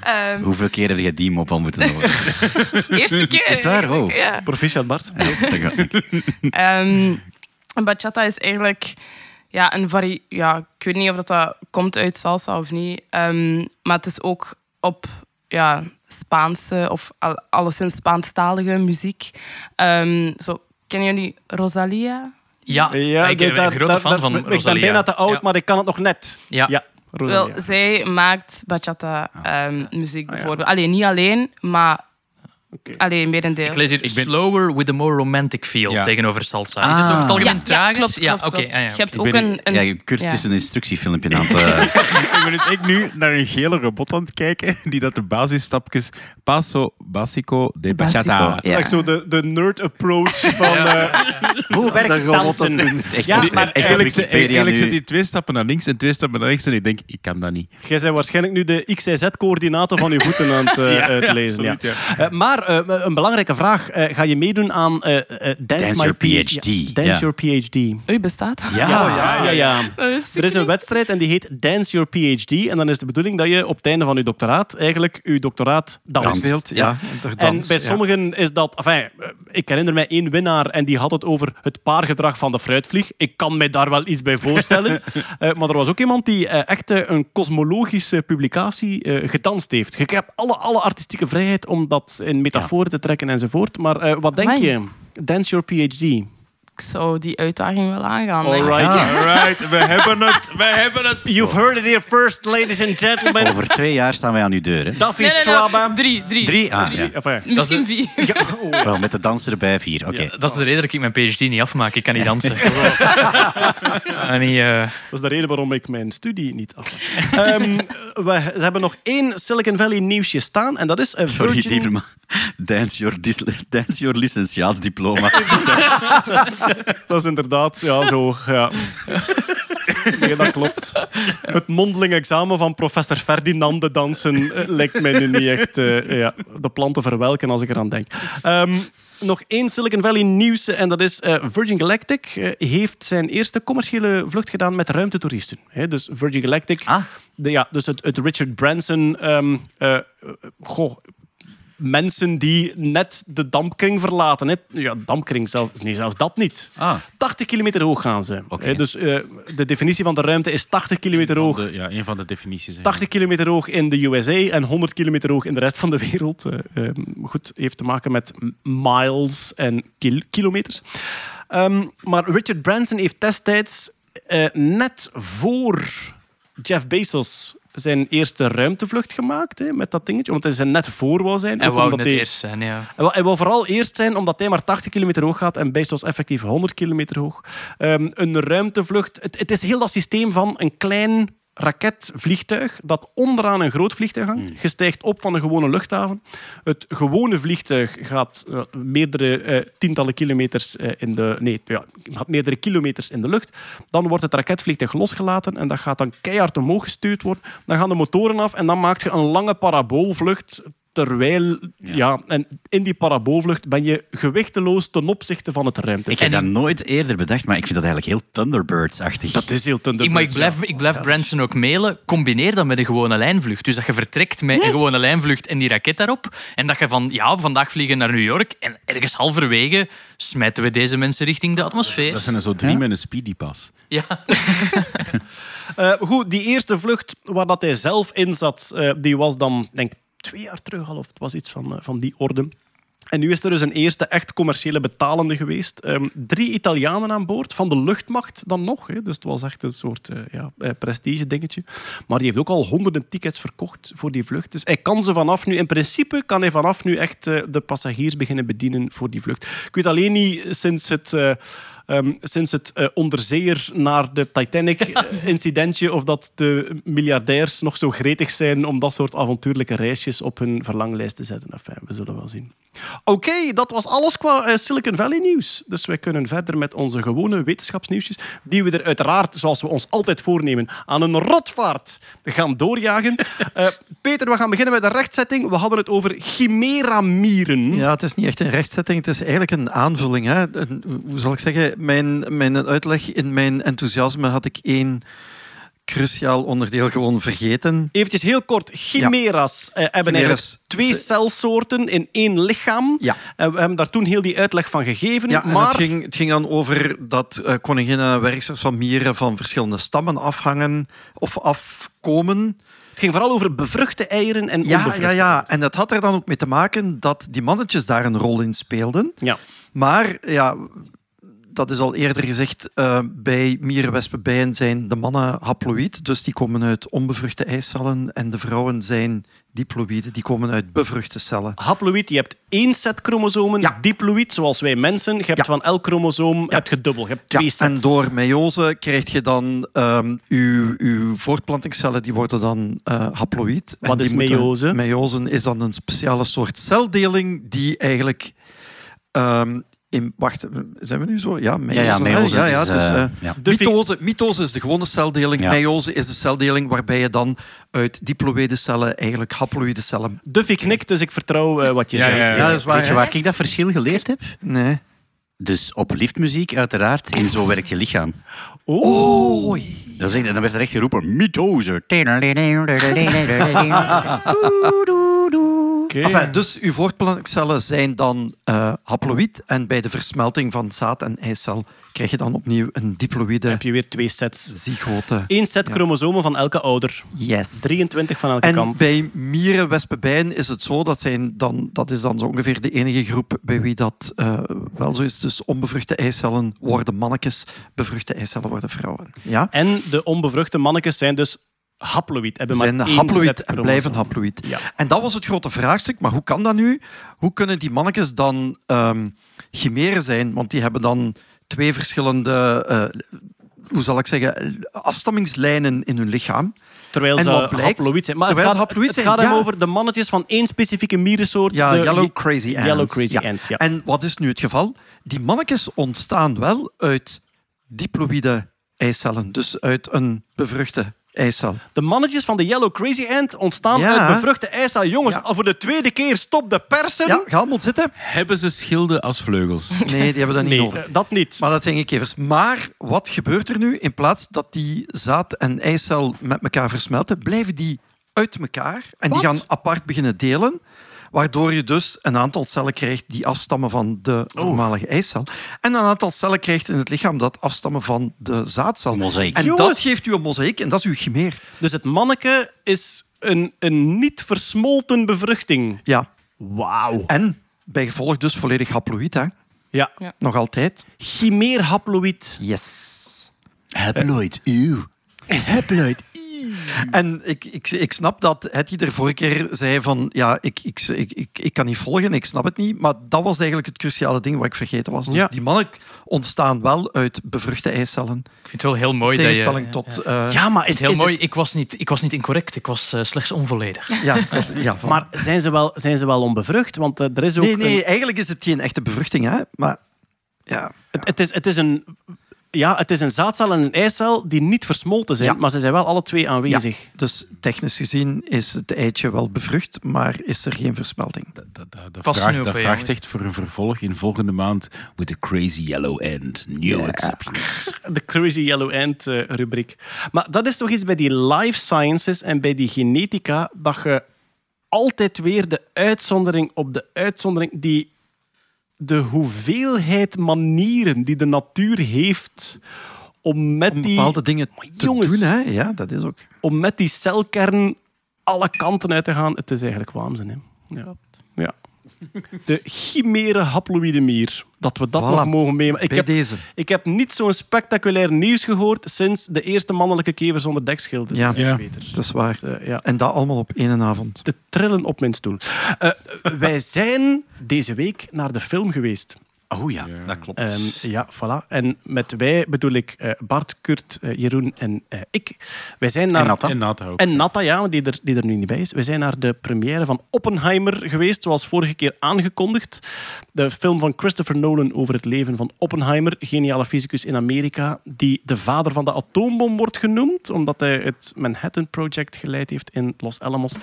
ehm, Hoeveel keer heb je die mop al moeten horen? eerste keer. Is het waar? Oh. Ja. Proficiat, Bart. Ehm, en bachata is eigenlijk ja, een vari... Ja, ik weet niet of dat, dat komt uit salsa of niet. Ehm, maar het is ook op ja, Spaanse of al, alleszins Spaanstalige muziek. Ehm, zo, kennen jullie Rosalia? Ja, ik ben daar- een grote fan van Ik ben Rosalia. bijna te oud, Ja. maar ik kan het nog net. Ja. ja Rosalia. Wel, zij maakt bachata ehm, muziek Ah, ja. bijvoorbeeld. Alleen niet alleen, maar Alleen merendeel. Ik lees hier slower with a more romantic feel Ja. tegenover salsa. Is het over het Ah. algemeen ja, trager? klopt, ja, klopt, oké. klopt. ah, ja, Je hebt ook ben, een... een ja, Kurt ja. is een instructiefilmpje aan het... eh, ik ben dus ik nu naar een gele robot aan het kijken die dat de basisstapjes paso basico de bachata. Basico, ja. Echt zo de, de nerd approach van... eh, hoe werkt dansen? Ja, maar Eigenlijk, eigenlijk zijn die twee stappen naar links en twee stappen naar rechts en ik denk, ik kan dat niet. Jij bent waarschijnlijk nu de XYZ-coördinaten van je voeten aan het eh, Ja, uitlezen. Ja, absoluut, Eh, maar eh, een belangrijke vraag. Eh, ga je meedoen aan eh, eh, Dance, Dance My PhD, Ja, Dance ja. Your PhD. Oei, bestaat? Ja, ja, ja. ja. Ik Er is een wedstrijd en die heet Dance Your PhD. En dan is de bedoeling dat je op het einde van je doctoraat eigenlijk je doctoraat danst. Ja. En bij ja. sommigen is dat... Enfin, eh, ik herinner mij één winnaar en die had het over het paargedrag van de fruitvlieg. Ik kan mij daar wel iets bij voorstellen. Eh, maar er was ook iemand die eh, echt eh, een kosmologische publicatie eh, gedanst heeft. Je hebt alle, alle artistieke vrijheid om dat in metaforen te trekken enzovoort. Maar eh, wat denk Amai. je? Dance Your PhD. Ik zou die uitdaging wel aangaan. Alright. Alright, we hebben het, we hebben het. You've heard it here first, ladies and gentlemen. Over twee jaar staan wij aan uw deur. Hè? Duffy Nee, nee, nee, Straba. Drie, drie. Drie? Ah, ja. Enfin, Misschien vier. ja, oh, ja. Wel, met de danser erbij vier. Oké. Dat is de reden dat ik mijn PhD niet afmaak. Ik kan niet dansen. en niet, eh, Dat is de reden waarom ik mijn studie niet af. Ehm, we, ze hebben nog één Silicon Valley nieuwsje staan en dat is eh, Sorry, Virgin... liever maar. Dance your, dis- dance your licentiaatsdiploma. Dat is inderdaad, ja, zo, ja. Nee, dat klopt. Het mondeling examen van professor Ferdinande dansen eh, lijkt mij nu niet echt eh, ja, de planten verwelken als ik eraan denk. Ehm, nog één Silicon Valley nieuws en dat is eh, Virgin Galactic heeft zijn eerste commerciële vlucht gedaan met ruimtetoeristen. Dus Virgin Galactic, Ah. de, ja, dus het, het Richard Branson, eh, goh, mensen die net de dampkring verlaten. Hè. Ja, dampkring, zelf, nee, zelfs dat niet. Ah. 80 kilometer hoog gaan ze. Oké. Hè, Dus eh, de definitie van de ruimte is 80 kilometer hoog. De- ja, een van de definities. hè. 80 kilometer hoog in de USA en 100 kilometer hoog in de rest van de wereld. Eh, ehm, goed, heeft te maken met miles en kil- kilometers. Ehm, maar Richard Branson heeft destijds eh, net voor Jeff Bezos zijn eerste ruimtevlucht gemaakt hè, met dat dingetje, omdat hij net voor wou zijn. hij Ook wou net hij- eerst zijn, ja. hij wil, hij wil vooral eerst zijn omdat hij maar 80 kilometer hoog gaat en Bezos effectief 100 kilometer hoog. Ehm, een ruimtevlucht. Het, het is heel dat systeem van een klein raketvliegtuig dat onderaan een groot vliegtuig hangt. Je stijgt op van een gewone luchthaven. Het gewone vliegtuig gaat eh, meerdere eh, tientallen kilometers eh, in de... Nee, ja, gaat meerdere kilometers in de lucht. Dan wordt het raketvliegtuig losgelaten en dat gaat dan keihard omhoog gestuurd worden. Dan gaan de motoren af en dan maak je een lange paraboolvlucht terwijl... Ja. en in die paraboolvlucht ben je gewichteloos ten opzichte van het ruimte. Ik heb dat nooit eerder bedacht, maar ik vind dat eigenlijk heel Thunderbirds-achtig. Dat is heel Ik, maar ik Thunderbirds, blijf, ik blijf Branson ook mailen. Combineer dat met een gewone lijnvlucht. Dus dat je vertrekt met een gewone lijnvlucht en die raket daarop. En dat je van, ja, vandaag vliegen naar New York. En ergens halverwege smijten we deze mensen richting de atmosfeer. Dat zijn er zo drie met een speedypas. Ja. Eh, goed, die eerste vlucht waar dat hij zelf in zat, eh, die was dan, denk ik, twee jaar terug al, of het was iets van, eh, van die orde. En nu is er dus een eerste echt commerciële betalende geweest. Ehm, drie Italianen aan boord, van de luchtmacht dan nog. Hè. Dus het was echt een soort eh, ja, eh, prestige dingetje. Maar die heeft ook al honderden tickets verkocht voor die vlucht. Dus hij kan ze vanaf nu, in principe kan hij vanaf nu echt de passagiers beginnen bedienen voor die vlucht. Ik weet alleen niet sinds het... ehm, sinds het eh, onderzeeër naar de Titanic-incidentje, of dat de miljardairs nog zo gretig zijn om dat soort avontuurlijke reisjes op hun verlanglijst te zetten. Enfin, we zullen wel zien. Oké, dat was alles qua eh, Silicon Valley nieuws. Dus wij kunnen verder met onze gewone wetenschapsnieuwsjes, die we er uiteraard, zoals we ons altijd voornemen, aan een rotvaart gaan doorjagen. Eh, Peter, we gaan beginnen met de rechtzetting. We hadden het over chimeramieren. Ja, het is niet echt een rechtzetting, het is eigenlijk een aanvulling. Hè. Een- hoe zal ik zeggen? Mijn, mijn uitleg in mijn enthousiasme had ik één cruciaal onderdeel gewoon vergeten. Eventjes heel kort. Chimera's eh, hebben Chimeras. eigenlijk twee celsoorten in één lichaam. Ja. En we hebben daar toen heel die uitleg van gegeven. Ja, en maar het, ging, het ging dan over dat eh, koninginnen en werksters van mieren van verschillende stammen afhangen of afkomen. het ging vooral over bevruchte eieren en Ja, onbevruchte. ja, ja. En dat had er dan ook mee te maken dat die mannetjes daar een rol in speelden. Ja. Maar ja, dat is al eerder gezegd, eh, bij mieren, wespen, bijen zijn de mannen haploïd, dus die komen uit onbevruchte eicellen en de vrouwen zijn diploïde, die komen uit bevruchte cellen. Haploïd, je hebt één set chromosomen. Ja. Diploïd, zoals wij mensen. Je hebt Ja. van elk chromosoom heb je dubbel. Je hebt twee Ja, sets. en door meiose krijg je dan ehm uw, uw voortplantingscellen, die worden dan eh haploïd. Wat is meiose? Meiose is dan een speciale soort celdeling die eigenlijk... ehm, in, wacht, zijn we nu zo? Ja, meiose. Ja, ja, hè? meiose Ja, ja, is, het is, eh, eh, ja. Mitose, mitose is de gewone celdeling. Ja. Meiose is de celdeling waarbij je dan uit diploïde cellen eigenlijk haploïde cellen... Duffy knikt, dus ik vertrouw eh, wat je Ja, zegt. ja, ja. Ja, dat is waar. Weet je waar ik dat verschil geleerd heb? Nee. Dus op liftmuziek, uiteraard, in Zo werkt je lichaam. Oh, Dan, zeg, dan werd er echt geroepen, mitose. Oké. Enfin, dus uw voortplantingscellen zijn dan eh haploïd en bij de versmelting van zaad en eicel krijg je dan opnieuw een diploïde heb je weer twee sets. zygote. Eén set Ja. chromosomen van elke ouder. Yes. 23 van elke En kant. bij mieren, wespen, bijen is het zo, dat, zijn dan, dat is dan zo ongeveer de enige groep bij wie dat eh, wel zo is. Dus onbevruchte eicellen worden mannetjes, bevruchte eicellen worden vrouwen. Ja? En de onbevruchte mannetjes zijn dus haploïd. Hebben zijn maar één haploïd en blijven haploïd. Ja. En dat was het grote vraagstuk. Maar hoe kan dat nu? Hoe kunnen die mannetjes dan ehm chimeren zijn? Want die hebben dan twee verschillende, eh, hoe zal ik zeggen, afstammingslijnen in hun lichaam. Terwijl ze blijkt? haploïd zijn. Maar Terwijl het gaat, haploïd het zijn, gaat hem ja. over de mannetjes van één specifieke mierensoort. Ja, de yellow crazy ants. Yellow crazy Ja. ants, ja. En wat is nu het geval? Die mannetjes ontstaan wel uit diploïde eicellen. Dus uit een bevruchte De mannetjes van de Yellow Crazy Ant ontstaan Ja. uit bevruchte eicellen. Jongens, Ja. al voor de tweede keer stop de persen. Ja, ga allemaal zitten. Hebben ze schilden als vleugels? Nee, die hebben dat niet nee, nodig. eh, dat niet. Maar dat zijn geen kevers. Maar wat gebeurt er nu? In plaats dat die zaad en eicel met elkaar versmelten, blijven die uit elkaar. En die gaan apart beginnen delen. Waardoor je dus een aantal cellen krijgt die afstammen van de voormalige eicel. En een aantal cellen krijgt in het lichaam dat afstammen van de zaadcel. Een mozaïek. En dat geeft u een mozaïek en dat is uw chimeer. Dus het manneke is een, een niet versmolten bevruchting. Ja. Wauw. En bij gevolg dus volledig haploïd. Hè? Ja. Nog altijd. Chimeerhaploïd. Yes. Haploid, eeuw. Haploid. En ik, ik, ik snap dat Hetty er vorige keer zei van ja, ik, ik, ik, ik, ik kan niet volgen, ik snap het niet. Maar dat was eigenlijk het cruciale ding wat ik vergeten was. Dus Ja. die mannen ontstaan wel uit bevruchte eicellen. Ik vind het wel heel mooi dat je... Tot... eh, Ja, maar is, is heel is mooi. het- Ik, was niet, ik was niet incorrect. Ik was eh, slechts onvolledig. ja, ja, van- maar zijn ze, wel, zijn ze wel onbevrucht? Want eh, er is ook nee, nee, een- eigenlijk is het geen echte bevruchting. Hè? Maar ja, het, het, is, het is een ja, het is een zaadcel en een eicel die niet versmolten zijn, Ja. maar ze zijn wel alle twee aanwezig. Dus technisch gezien is het eitje wel bevrucht, maar is er geen versmelding. Dat, dat, dat, vraagt, dat echt voor een vervolg in volgende maand with the crazy yellow end. New exceptions. De Crazy Yellow Ant eh, rubriek. Maar dat is toch iets bij die life sciences en bij die genetica dat je altijd weer de uitzondering op de uitzondering, die de hoeveelheid manieren die de natuur heeft om met Om die, bepaalde dingen te jongens. doen, hè? ja, dat is ook. om met die celkern alle kanten uit te gaan, het is eigenlijk waanzin. Hè? Ja. ja. De chimere haploïde mier. Dat we dat Voilà. nog mogen meemaken. Ik heb, deze. ik heb niet zo'n spectaculair nieuws gehoord sinds de eerste mannelijke kever zonder dekschilder. Ja. Ja. Dat is waar. Dus, eh, ja. En dat allemaal op één avond. De trillen op mijn stoel. Eh, wij zijn deze week naar de film geweest. Oh ja, Ja. dat klopt. Ehm, ja, voilà. En met wij bedoel ik eh, Bart, Kurt, eh, Jeroen en eh, ik. Wij zijn naar... En Natta. En Nata ook. En Natta, ja, die er, die er nu niet bij is. We zijn naar de première van Oppenheimer geweest, zoals vorige keer aangekondigd. De film van Christopher Nolan over het leven van Oppenheimer, geniale fysicus in Amerika, die de vader van de atoombom wordt genoemd, omdat hij het Manhattan Project geleid heeft in Los Alamos.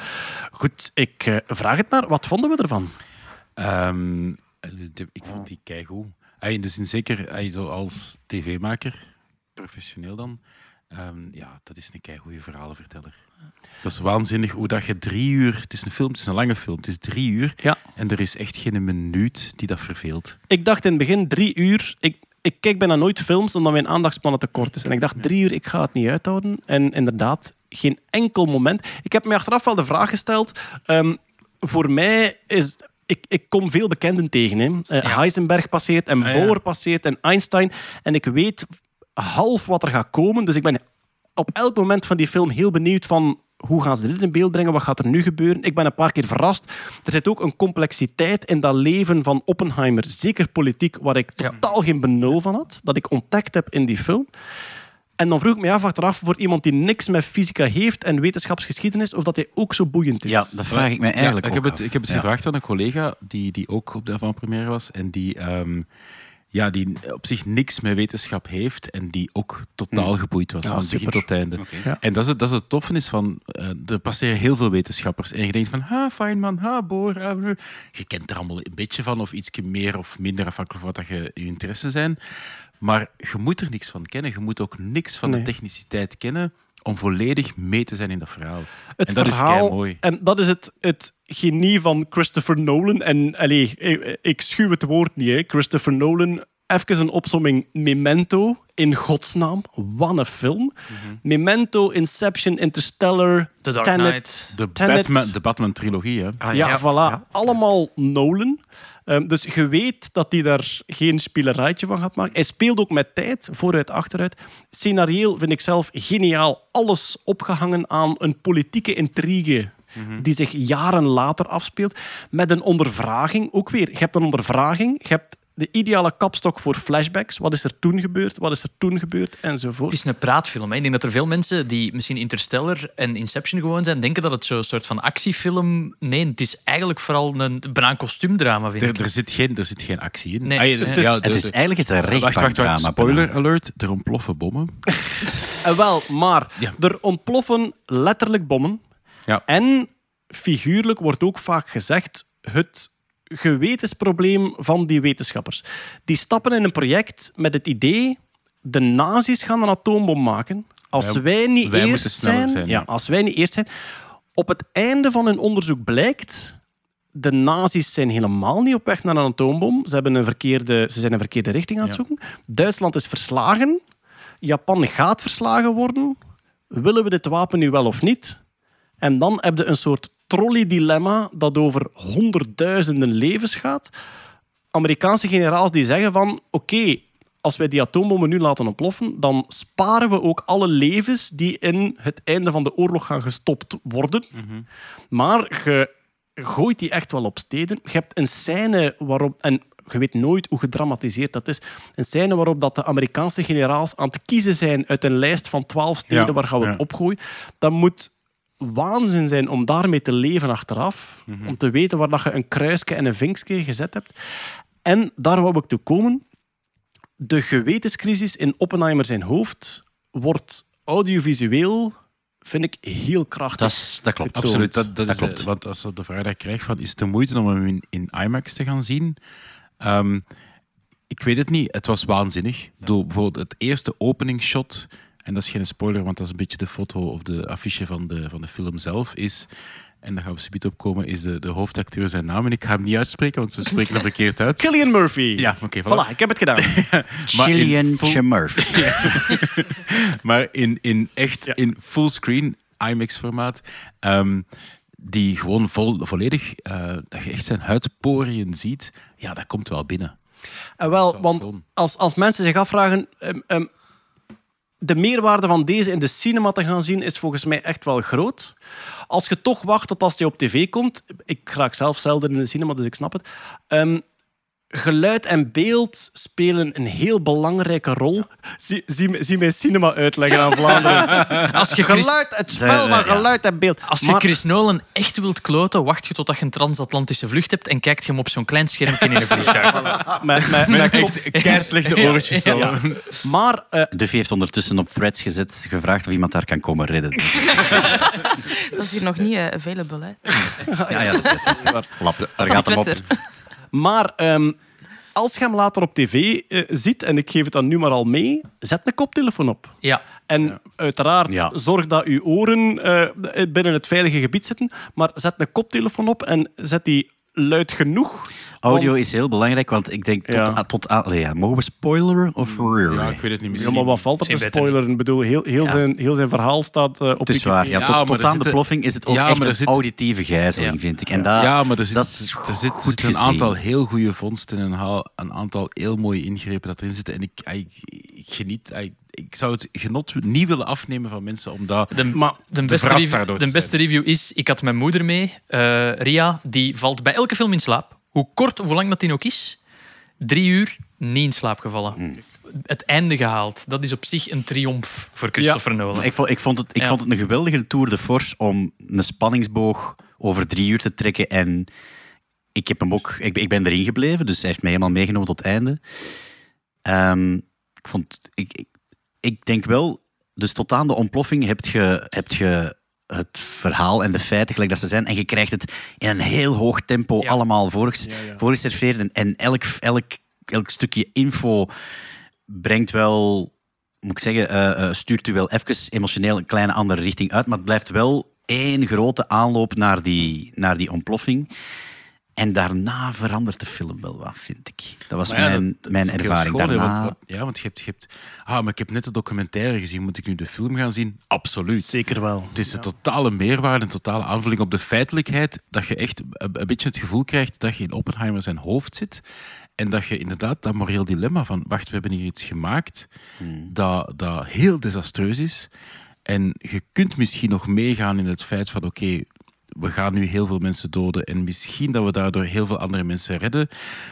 Goed, ik vraag het maar. Wat vonden we ervan? Ehm, de- ik vond die keigoed. Ah, In zeker zo als tv-maker, professioneel dan. ehm, ja, dat is een keigoede verhalenverteller. Dat is waanzinnig hoe dat je drie uur... Het is een film, het is een lange film. Het is drie uur Ja. en er is echt geen minuut die dat verveelt. Ik dacht in het begin drie uur. Ik, ik kijk bijna nooit films omdat mijn aandachtspannen te kort is. En ik dacht drie uur, ik ga het niet uithouden. En inderdaad, geen enkel moment. Ik heb me achteraf wel de vraag gesteld. ehm, voor mij is. Ik, ik kom veel bekenden tegen. Hè. Eh, Heisenberg passeert en Ah. Bohr passeert en Einstein. En ik weet half wat er gaat komen. Dus ik ben op elk moment van die film heel benieuwd van hoe gaan ze dit in beeld brengen, wat gaat er nu gebeuren. Ik ben een paar keer verrast. Er zit ook een complexiteit in dat leven van Oppenheimer, zeker politiek, waar ik Ja. totaal geen benul van had, dat ik ontdekt heb in die film. En dan vroeg ik me af achteraf, voor iemand die niks met fysica heeft en wetenschapsgeschiedenis, of dat hij ook zo boeiend is. ja, dat vraag ik mij eigenlijk Ja, ik heb ook het, ik heb het Ja. gevraagd aan een collega die, die ook op de avant-première was en die, ehm, ja, die op zich niks met wetenschap heeft en die ook totaal geboeid was, Ja, van begin tot einde. Ja. En dat is, het, dat is het toffe is van, eh, er passeren heel veel wetenschappers en je denkt van, ha, Feynman, ha, Bohr, je kent er allemaal een beetje van of iets meer of minder afhankelijk van wat dat je, je interesse zijn. Maar je moet er niks van kennen. Je moet ook niks van Nee. de techniciteit kennen om volledig mee te zijn in dat verhaal. het en dat verhaal, is mooi. En dat is het, het genie van Christopher Nolan. En allee, ik, ik schuw het woord niet, hè. Christopher Nolan. Even een opsomming. Memento, in godsnaam. Wat een film. Mhm. Memento, Inception, Interstellar, The Dark Tenet. Knight. De Tenet. Batman, de Batman-trilogie, hè. Ah, Ja, Ja. voilà. Allemaal Nolan. Ehm, dus je weet dat hij daar geen spielerijtje van gaat maken. Hij speelt ook met tijd, vooruit, achteruit. Scenarieel vind ik zelf geniaal. Alles opgehangen aan een politieke intrigue die zich jaren later afspeelt. Met een ondervraging. Ook weer, je hebt een ondervraging. Je hebt de ideale kapstok voor flashbacks. Wat is er toen gebeurd? Wat is er toen gebeurd? Enzovoort. Het is een praatfilm. Hè. Ik denk dat er veel mensen die misschien Interstellar en Inception gewoon zijn, denken dat het zo'n soort van actiefilm... Nee, het is eigenlijk vooral een, bijna een kostuumdrama, vind Er, ik. er, zit geen, er zit geen actie in. Nee, Ah, ja, eh, ja, Het is de- eigenlijk is het een Wacht, wacht, wacht. rechtbankdrama. Spoiler alert. Er ontploffen bommen. En wel, maar Ja. er ontploffen letterlijk bommen. Ja. En figuurlijk wordt ook vaak gezegd het gewetensprobleem van die wetenschappers. Die stappen in een project met het idee de nazi's gaan een atoombom maken. Als Wij- wij niet wij eerst zijn, zijn, ja, als wij niet eerst zijn. Op het einde van hun onderzoek blijkt de nazi's zijn helemaal niet op weg naar een atoombom. Ze, hebben een verkeerde, ze zijn een verkeerde richting aan het Ja. zoeken. Duitsland is verslagen. Japan gaat verslagen worden. Willen we dit wapen nu wel of niet? En dan heb je een soort trolley-dilemma dat over honderdduizenden levens gaat. Amerikaanse generaals die zeggen van... Oké, als wij die atoombommen nu laten ontploffen, dan sparen we ook alle levens die in het einde van de oorlog gaan gestopt worden. Maar je gooit die echt wel op steden. Je hebt een scène waarop... En je weet nooit hoe gedramatiseerd dat is. Een scène waarop dat de Amerikaanse generaals aan het kiezen zijn uit een lijst van twaalf steden Ja, waar gaan we ja. het opgooien. Dat moet waanzin zijn om daarmee te leven achteraf. Om te weten waar dat je een kruisje en een vinkje gezet hebt. En daar wou ik toe komen. de gewetenscrisis in Oppenheimer zijn hoofd wordt audiovisueel, vind ik, heel krachtig. Dat, is- dat klopt. Getoond. Absoluut, dat, dat, Dat is, klopt. eh, Want als we de vraag dat ik krijg van, is het de moeite om hem in, in IMAX te gaan zien? Ehm, ik weet het niet. Het was waanzinnig. Bedoel, bijvoorbeeld het eerste openingsshot, en dat is geen spoiler, want dat is een beetje de foto of de affiche van de, van de film zelf, is... En daar gaan we subiet op komen, is de, de hoofdacteur zijn naam. En ik ga hem niet uitspreken, want ze spreken hem verkeerd uit. Killian Murphy. Ja, oké, voilà. Voilà, ik heb het gedaan. Maar in Gillian full- Murphy. maar in, in echt Ja. in fullscreen IMAX-formaat. ehm, die gewoon vol, volledig, eh, dat je echt zijn huidporiën ziet. Ja, dat komt wel binnen. En wel, wel want als, als mensen zich afvragen... ehm, ehm, de meerwaarde van deze in de cinema te gaan zien is volgens mij echt wel groot. Als je toch wacht tot als die op tv komt... Ik raak zelf zelden in de cinema, dus ik snap het. Ehm, geluid en beeld spelen een heel belangrijke rol. Zie, zie, zie mij cinema uitleggen aan Vlaanderen. Als je Chris, Geluid, het spel van geluid en beeld. als je Maar- Chris Nolan echt wilt kloten, wacht je totdat je een transatlantische vlucht hebt en kijkt je hem op zo'n klein schermpje in een vliegtuig. met, met, met kop- Echt keislechte oortjes. Zo. Ja. maar eh, Duffy heeft ondertussen op threads gezet, gevraagd of iemand daar kan komen redden. Dat is hier nog niet eh, available. Hè. Ja, ja, dat is juist. Lap, daar Dat is gaat hem op. Maar ehm, als je hem later op tv eh, ziet, en ik geef het dan nu maar al mee, zet een koptelefoon op. Ja. En uiteraard, Ja. zorg dat uw oren eh, binnen het veilige gebied zitten. Maar zet een koptelefoon op en zet die luid genoeg. Audio want- is heel belangrijk, want ik denk tot, Ja. aan- tot aan... allee, Ja, mogen we spoileren of really? Ja, ik weet het niet. Ja, Misschien. maar wat valt er te spoileren? Ik bedoel, heel, heel, Ja. zijn, heel zijn verhaal staat eh, op Het is waar. Ja, Ja, tot, aan zitten- de ploffing is het ook Ja, echt een zit- auditieve gijzeling, Ja. vind ik. En dat, ja, maar er, zit, dat is er zit, goed zitten een aantal heel goede vondsten en een, aantal heel mooie ingrepen dat erin zitten. En ik, ik, ik geniet... Ik, ik zou het genot niet willen afnemen van mensen, omdat... De, Maar de, beste, verrast review, de te beste review is, ik had mijn moeder mee, eh, Ria, die valt bij elke film in slaap. Hoe kort of hoe lang dat die ook is, drie uur niet in slaap gevallen. Hmm. Het einde gehaald. Dat is op zich een triomf voor Christopher Nolan. Ik vond, ik, vond het, ik Ja. vond het een geweldige tour de force om een spanningsboog over drie uur te trekken. En ik, heb hem ook, ik, ik ben erin gebleven, dus hij heeft mij helemaal meegenomen tot het einde. Ehm, ik, vond, ik, ik, ik denk wel, dus tot aan de ontploffing heb je, heb je het verhaal en de feiten gelijk dat ze zijn. En je krijgt het in een heel hoog tempo Ja. allemaal voorges- voorgeserveerd. En, en elk, elk, elk stukje info brengt wel, moet ik zeggen, eh, eh, stuurt u wel even emotioneel een kleine andere richting uit. Maar het blijft wel één grote aanloop naar die, naar die ontploffing. En daarna verandert de film wel wat, vind ik. Dat was ja, mijn, dat- dat mijn ervaring schoon, daarna. want- ja, want je hebt, je hebt... Ah, maar ik heb net de documentaire gezien. Moet ik nu de film gaan zien? Absoluut. Zeker wel. Het is een totale meerwaarde, een totale aanvulling op de feitelijkheid, dat je echt een, een beetje het gevoel krijgt dat je in Oppenheimer zijn hoofd zit en dat je inderdaad dat moreel dilemma van wacht, we hebben hier iets gemaakt dat, dat heel desastreus is en je kunt misschien nog meegaan in het feit van oké, we gaan nu heel veel mensen doden en misschien dat we daardoor heel veel andere mensen redden.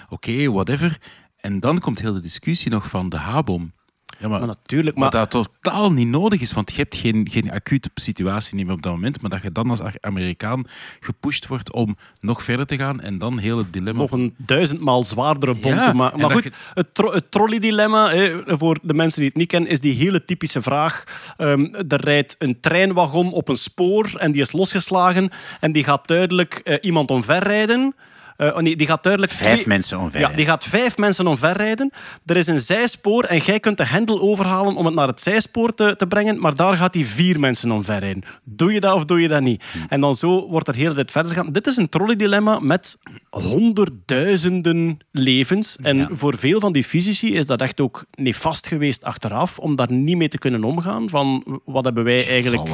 Oké, whatever. En dan komt heel de discussie nog van de H-bom. Ja, maar, Maar natuurlijk, maar maar dat totaal niet nodig is, want je hebt geen, geen acute situatie niet meer op dat moment, maar dat je dan als Amerikaan gepusht wordt om nog verder te gaan en dan heel het dilemma... nog een duizendmaal zwaardere bom Ja, te maken. en Maar goed, het, tro het trolley-dilemma, voor de mensen die het niet kennen, is die hele typische vraag. Ehm, er rijdt een treinwagon op een spoor en die is losgeslagen en die gaat duidelijk eh, iemand omverrijden. Eh, oh nee, die gaat duidelijk Vijf twee- mensen omver. Ja, die gaat vijf mensen omverrijden. Er is een zijspoor en jij kunt de hendel overhalen om het naar het zijspoor te, te brengen, maar daar gaat hij vier mensen omverrijden. Doe je dat of doe je dat niet? En dan zo wordt er heel tijd verder gaan. Dit is een trolley-dilemma met honderdduizenden levens. En Ja. voor veel van die fysici is dat echt ook nefast geweest achteraf, om daar niet mee te kunnen omgaan. Van wat hebben wij eigenlijk...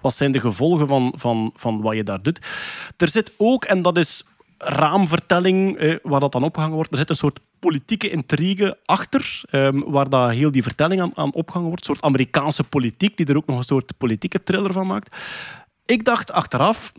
Wat zijn de gevolgen van, van, van wat je daar doet? Er zit ook, en dat is raamvertelling, eh, waar dat dan opgehangen wordt, er zit een soort politieke intrigue achter, ehm, waar dat heel die vertelling aan, aan opgehangen wordt. Een soort Amerikaanse politiek, die er ook nog een soort politieke thriller van maakt. Ik dacht achteraf,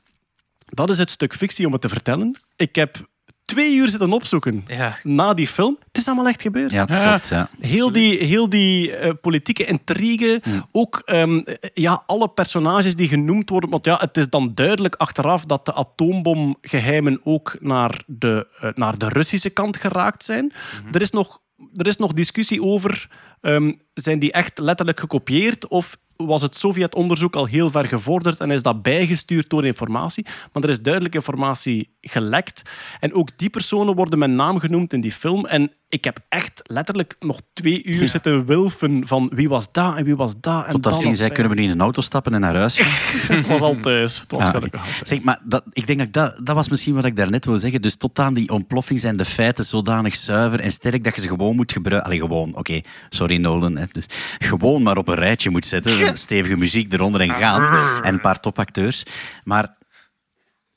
dat is het stuk fictie om het te vertellen. Ik heb twee uur zitten opzoeken Ja. na die film. Het is allemaal echt gebeurd. Ja, dat klopt. Ja. Heel die, heel die eh, politieke intrigue, ook ehm, eh, ja, alle personages die genoemd worden. Want ja, het is dan duidelijk achteraf dat de atoombomgeheimen ook naar de, eh, naar de Russische kant geraakt zijn. Er is nog er is nog discussie over, ehm, zijn die echt letterlijk gekopieerd of was het Sovjet-onderzoek al heel ver gevorderd en is dat bijgestuurd door informatie? Maar er is duidelijk informatie gelekt. En ook die personen worden met naam genoemd in die film. En ik heb echt letterlijk nog twee uur zitten wilfen van wie was dat en wie was dat. En Totdat dat zei, bij. kunnen we nu in een auto stappen en naar huis gaan? Het was al thuis. Het was al thuis. Zeg, maar dat, ik denk dat, dat dat was misschien wat ik daarnet wil zeggen. Dus tot aan die ontploffing zijn de feiten zodanig zuiver en sterk dat je ze gewoon moet gebruiken. Allee, gewoon, oké, sorry Nolan. Hè. Dus gewoon maar op een rijtje moet zetten. Stevige muziek eronder en gaan. En een paar topacteurs. Maar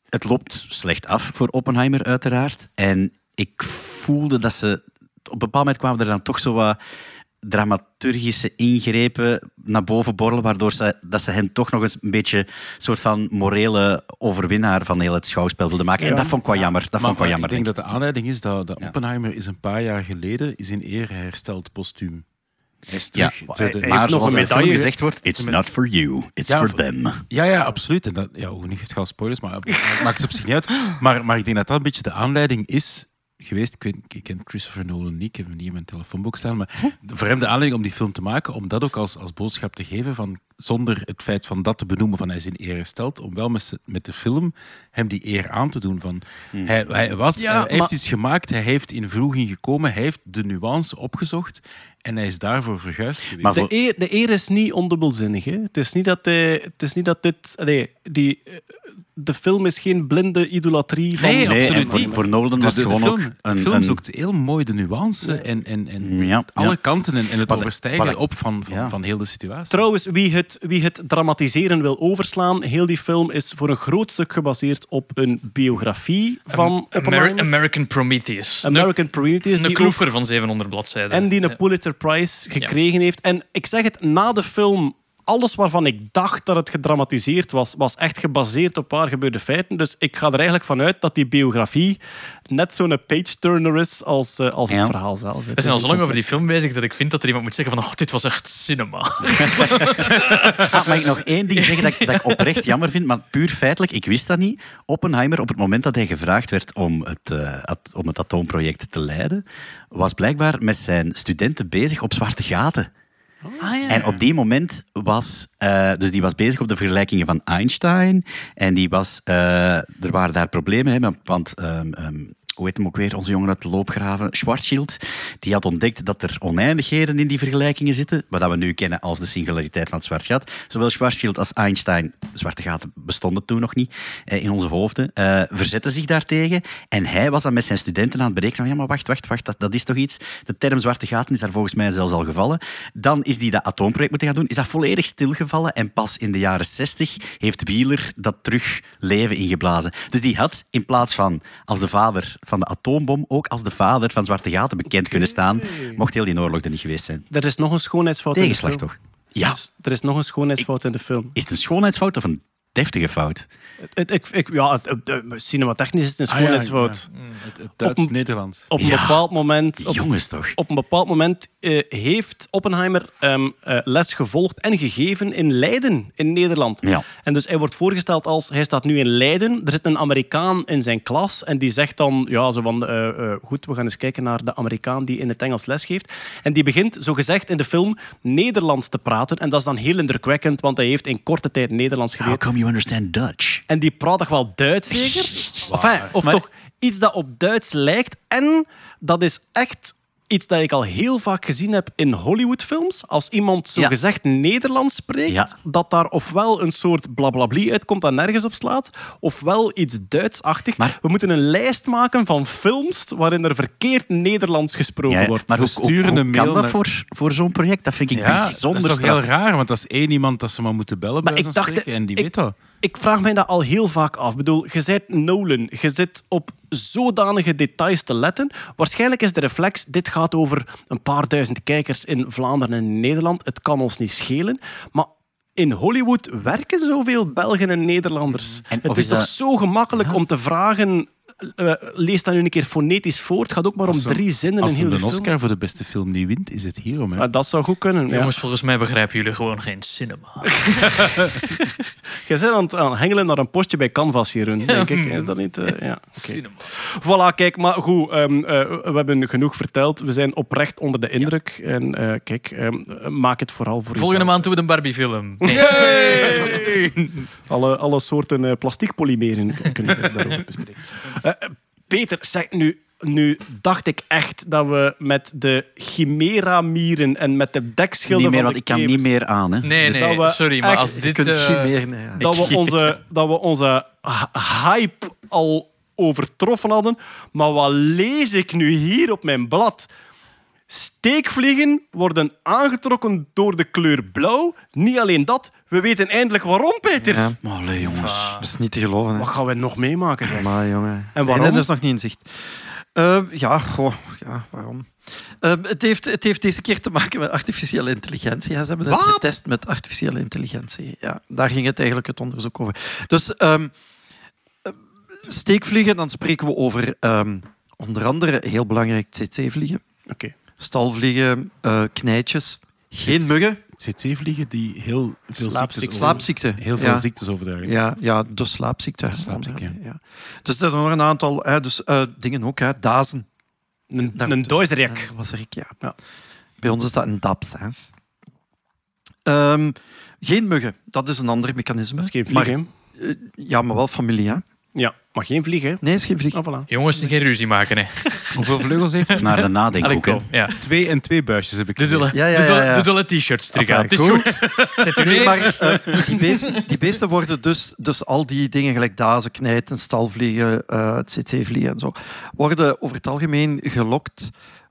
het loopt slecht af voor Oppenheimer, uiteraard. En ik voelde dat ze... Op een bepaald moment kwamen er dan toch zo wat dramaturgische ingrepen naar boven borrelen, waardoor ze, dat ze hen toch nog eens een beetje soort van morele overwinnaar van heel het schouwspel wilden maken. En dat vond ik wel jammer. Dat vond ik wel jammer. ik denk denk dat de aanleiding is dat, dat. Oppenheimer is een paar jaar geleden is in ere hersteld postuum. Hij is Ja, terug. hij- de- de- hij Maar zoals een in de film medaille. gezegd wordt, it's not for you, it's Ja, for them. Ja, ja, absoluut. En dat, ja, hoe niet, het gaat spoilers, maar het maakt het op zich niet uit. Maar, maar ik denk dat dat een beetje de aanleiding is geweest. Ik, weet, ik ken Christopher Nolan niet, ik heb hem niet in mijn telefoonboek staan. Maar voor hem de aanleiding om die film te maken, om dat ook als, als boodschap te geven, van, zonder het feit van dat te benoemen, van hij is in eer gesteld, om wel met, met de film hem die eer aan te doen. Van, hij, hij, wat, Ja, hij maar- heeft iets gemaakt, hij heeft in vroeging gekomen, hij heeft de nuance opgezocht en hij is daarvoor verguisd geweest. Maar De eer, de eer is niet ondubbelzinnig. Hè? Het, is niet dat hij- het is niet dat dit... allee, die, eh, de film is geen blinde idolatrie van... Nee, Nee, absoluut voor, niet. voor Nolan De, was het gewoon film, ook een... de film een- zoekt heel mooi de nuance en, en, en Ja, alle ja. kanten en, en het Wat- overstijgen op van, van, ja. van heel de situatie. Trouwens, wie het, wie het dramatiseren wil overslaan, heel die film is voor een groot stuk gebaseerd op een biografie van. American Prometheus. American Prometheus. Een kloefer van 700 bladzijden. En die een Ja. Pulitzer Prize gekregen heeft. En ik zeg het, na de film, alles waarvan ik dacht dat het gedramatiseerd was, was echt gebaseerd op waar gebeurde feiten. Dus ik ga er eigenlijk vanuit dat die biografie net zo'n page-turner is als, eh, als het verhaal zelf. We zijn al zo lang over die film bezig dat ik vind dat er iemand moet zeggen van oh, dit was echt cinema. Ah, mag ik nog één ding zeggen dat, ik- dat ik oprecht jammer vind, maar puur feitelijk, ik wist dat niet. Oppenheimer, op het moment dat hij gevraagd werd om het, eh, at- om het atoomproject te leiden, was blijkbaar met zijn studenten bezig op zwarte gaten. Ah. En op die moment was... eh, dus die was bezig op de vergelijkingen van Einstein. En die was... eh, er waren daar problemen, hè, want- want... ehm, ehm, hoe heet hem ook weer, onze jongen uit de loopgraven? Schwarzschild. Die had ontdekt dat er oneindigheden in die vergelijkingen zitten. Wat we nu kennen als de singulariteit van het zwart gat. Zowel Schwarzschild als Einstein, zwarte gaten bestonden toen nog niet eh, in onze hoofden, eh, verzetten zich daartegen. En hij was dan met zijn studenten aan het berekenen van ja, maar wacht, wacht, wacht, dat, dat is toch iets. De term zwarte gaten is daar volgens mij zelfs al gevallen. Dan is die dat atoomproject moeten gaan doen. Is dat volledig stilgevallen en pas in de jaren 60 heeft Wheeler dat terug leven ingeblazen. Dus die had in plaats van als de vader van de atoombom ook als de vader van zwarte gaten bekend kunnen staan, mocht heel die oorlog er niet geweest zijn. Er is nog een schoonheidsfout in de film. toch? Ja. Er is nog een schoonheidsfout in de film. Is het een schoonheidsfout of een deftige fout? Het, ik, ik, ja, het, het- het- cinematechnisch is het een Ah, ja, schoonheidsfout. ja. Het, een- Duits-Nederlands. Op een Ja. bepaald moment... Op, Jongens toch? op een bepaald moment eh, heeft Oppenheimer ehm, eh, les gevolgd en gegeven in Leiden, in Nederland. Ja. En dus hij wordt voorgesteld als, hij staat nu in Leiden, er zit een Amerikaan in zijn klas en die zegt dan, ja, zo van, eh, eh, goed, we gaan eens kijken naar de Amerikaan die in het Engels les geeft. En die begint, zo gezegd in de film, Nederlands te praten. En dat is dan heel indrukwekkend, want hij heeft in korte tijd Nederlands geleerd. You understand Dutch? En die praat toch wel Duits, zeker? Enfin, of toch iets dat op Duits lijkt. En dat is echt iets dat ik al heel vaak gezien heb in Hollywoodfilms. Als iemand zo Ja. gezegd Nederlands spreekt, Ja. dat daar ofwel een soort blablabli uitkomt dat nergens op slaat, ofwel iets Duitsachtig. Maar- We moeten een lijst maken van films waarin er verkeerd Nederlands gesproken Ja, wordt. maar hoe, We sturen hoe een kan mail dat naar- voor, voor zo'n project? Dat vind ik Ja, bijzonder dat is toch straf. heel raar, want dat is één iemand dat ze maar moeten bellen bij Maar wijze ik van dacht, spreken, en die ik- weet dat. Ik vraag mij dat al heel vaak af. Ik bedoel, je bent Nolan, je zit op zodanige details te letten. Waarschijnlijk is de reflex, dit gaat over een paar duizend kijkers in Vlaanderen en Nederland. Het kan ons niet schelen. Maar in Hollywood werken zoveel Belgen en Nederlanders. En het is, is toch dat- zo gemakkelijk om te vragen lees dat nu een keer fonetisch voor. Het gaat ook maar om Als drie zinnen in Als heel de een film. Oscar voor de beste film niet wint, is het hierom. Hè? Dat zou goed kunnen. Ja. Jongens, volgens mij begrijpen jullie gewoon geen cinema. Jij bent aan het, aan het hengelen naar een postje bij Canvas, Jeroen. Denk ik. Is dat niet? eh, ja. Cinema. Voilà, kijk, maar goed, ehm, eh, we hebben genoeg verteld. We zijn oprecht onder de indruk. En eh, kijk, ehm, maak het vooral voor Volgende jezelf. maand doen we een Barbie-film. Nee. Alle, alle soorten eh plastiekpolymeren kunnen we daarover bespreken. Eh, Peter, zeg nu... Nu dacht ik echt dat we met de chimera-mieren en met de dekschilden Niet meer, van want ik kan kevers- niet meer aan. Hè. Nee, Dus nee, we sorry, maar echt- als dit... kunt eh, chimeren, hè, ja. dat we onze, dat we onze h- hype al overtroffen hadden. Maar wat lees ik nu hier op mijn blad? Steekvliegen worden aangetrokken door de kleur blauw. Niet alleen dat, we weten eindelijk waarom, Peter. Ja, Maar allee, jongens. dat is niet te geloven. Hè. Wat gaan we nog meemaken? Zeg? Maar jongen. En waarom? Nee, dat is nog niet in zicht. Eh, ja, goh, ja, waarom? Eh, het, heeft, het heeft deze keer te maken met artificiële intelligentie. hè. Ze hebben het Wat? getest met artificiële intelligentie. Ja, daar ging het eigenlijk het onderzoek over. Dus ehm, eh, steekvliegen, dan spreken we over ehm, onder andere heel belangrijk tsetse-vliegen, Oké. Stalvliegen, eh knijtjes, geen muggen, CC-vliegen die heel veel Slaapziekte. ziektes, over- heel veel Ja. ziektes overdragen. Ja, ja, de slaapziekte. De slaapziekte, ja. Dus er zijn nog een aantal hè, dus, eh, dingen ook. Hè. Dazen. Een, Daar- een dus- was er ik, ja. Ja. Bij ons is dat een DAPS. Hè. Ehm, geen muggen, dat is een ander mechanisme. Dat is geen maar, eh, Ja, maar wel familie. Hè. Ja, maar geen vlieg, hè? Nee, is geen vlieg. Ah, voilà. Jongens, geen ruzie maken, hè. Hoeveel vleugels heeft het? Naar de nadenk Allee, ook. hè. kom. Ja. Twee en twee buisjes heb ik Doe gezien. de, Ja, ja, doe de- ja, ja. doe de t-shirts terug aan. Het is goed. Zet u Nee, neer. maar eh, die, beesten, die beesten worden dus, dus al die dingen, gelijk dazen, knijten, stalvliegen, eh CC-vliegen en zo, worden over het algemeen gelokt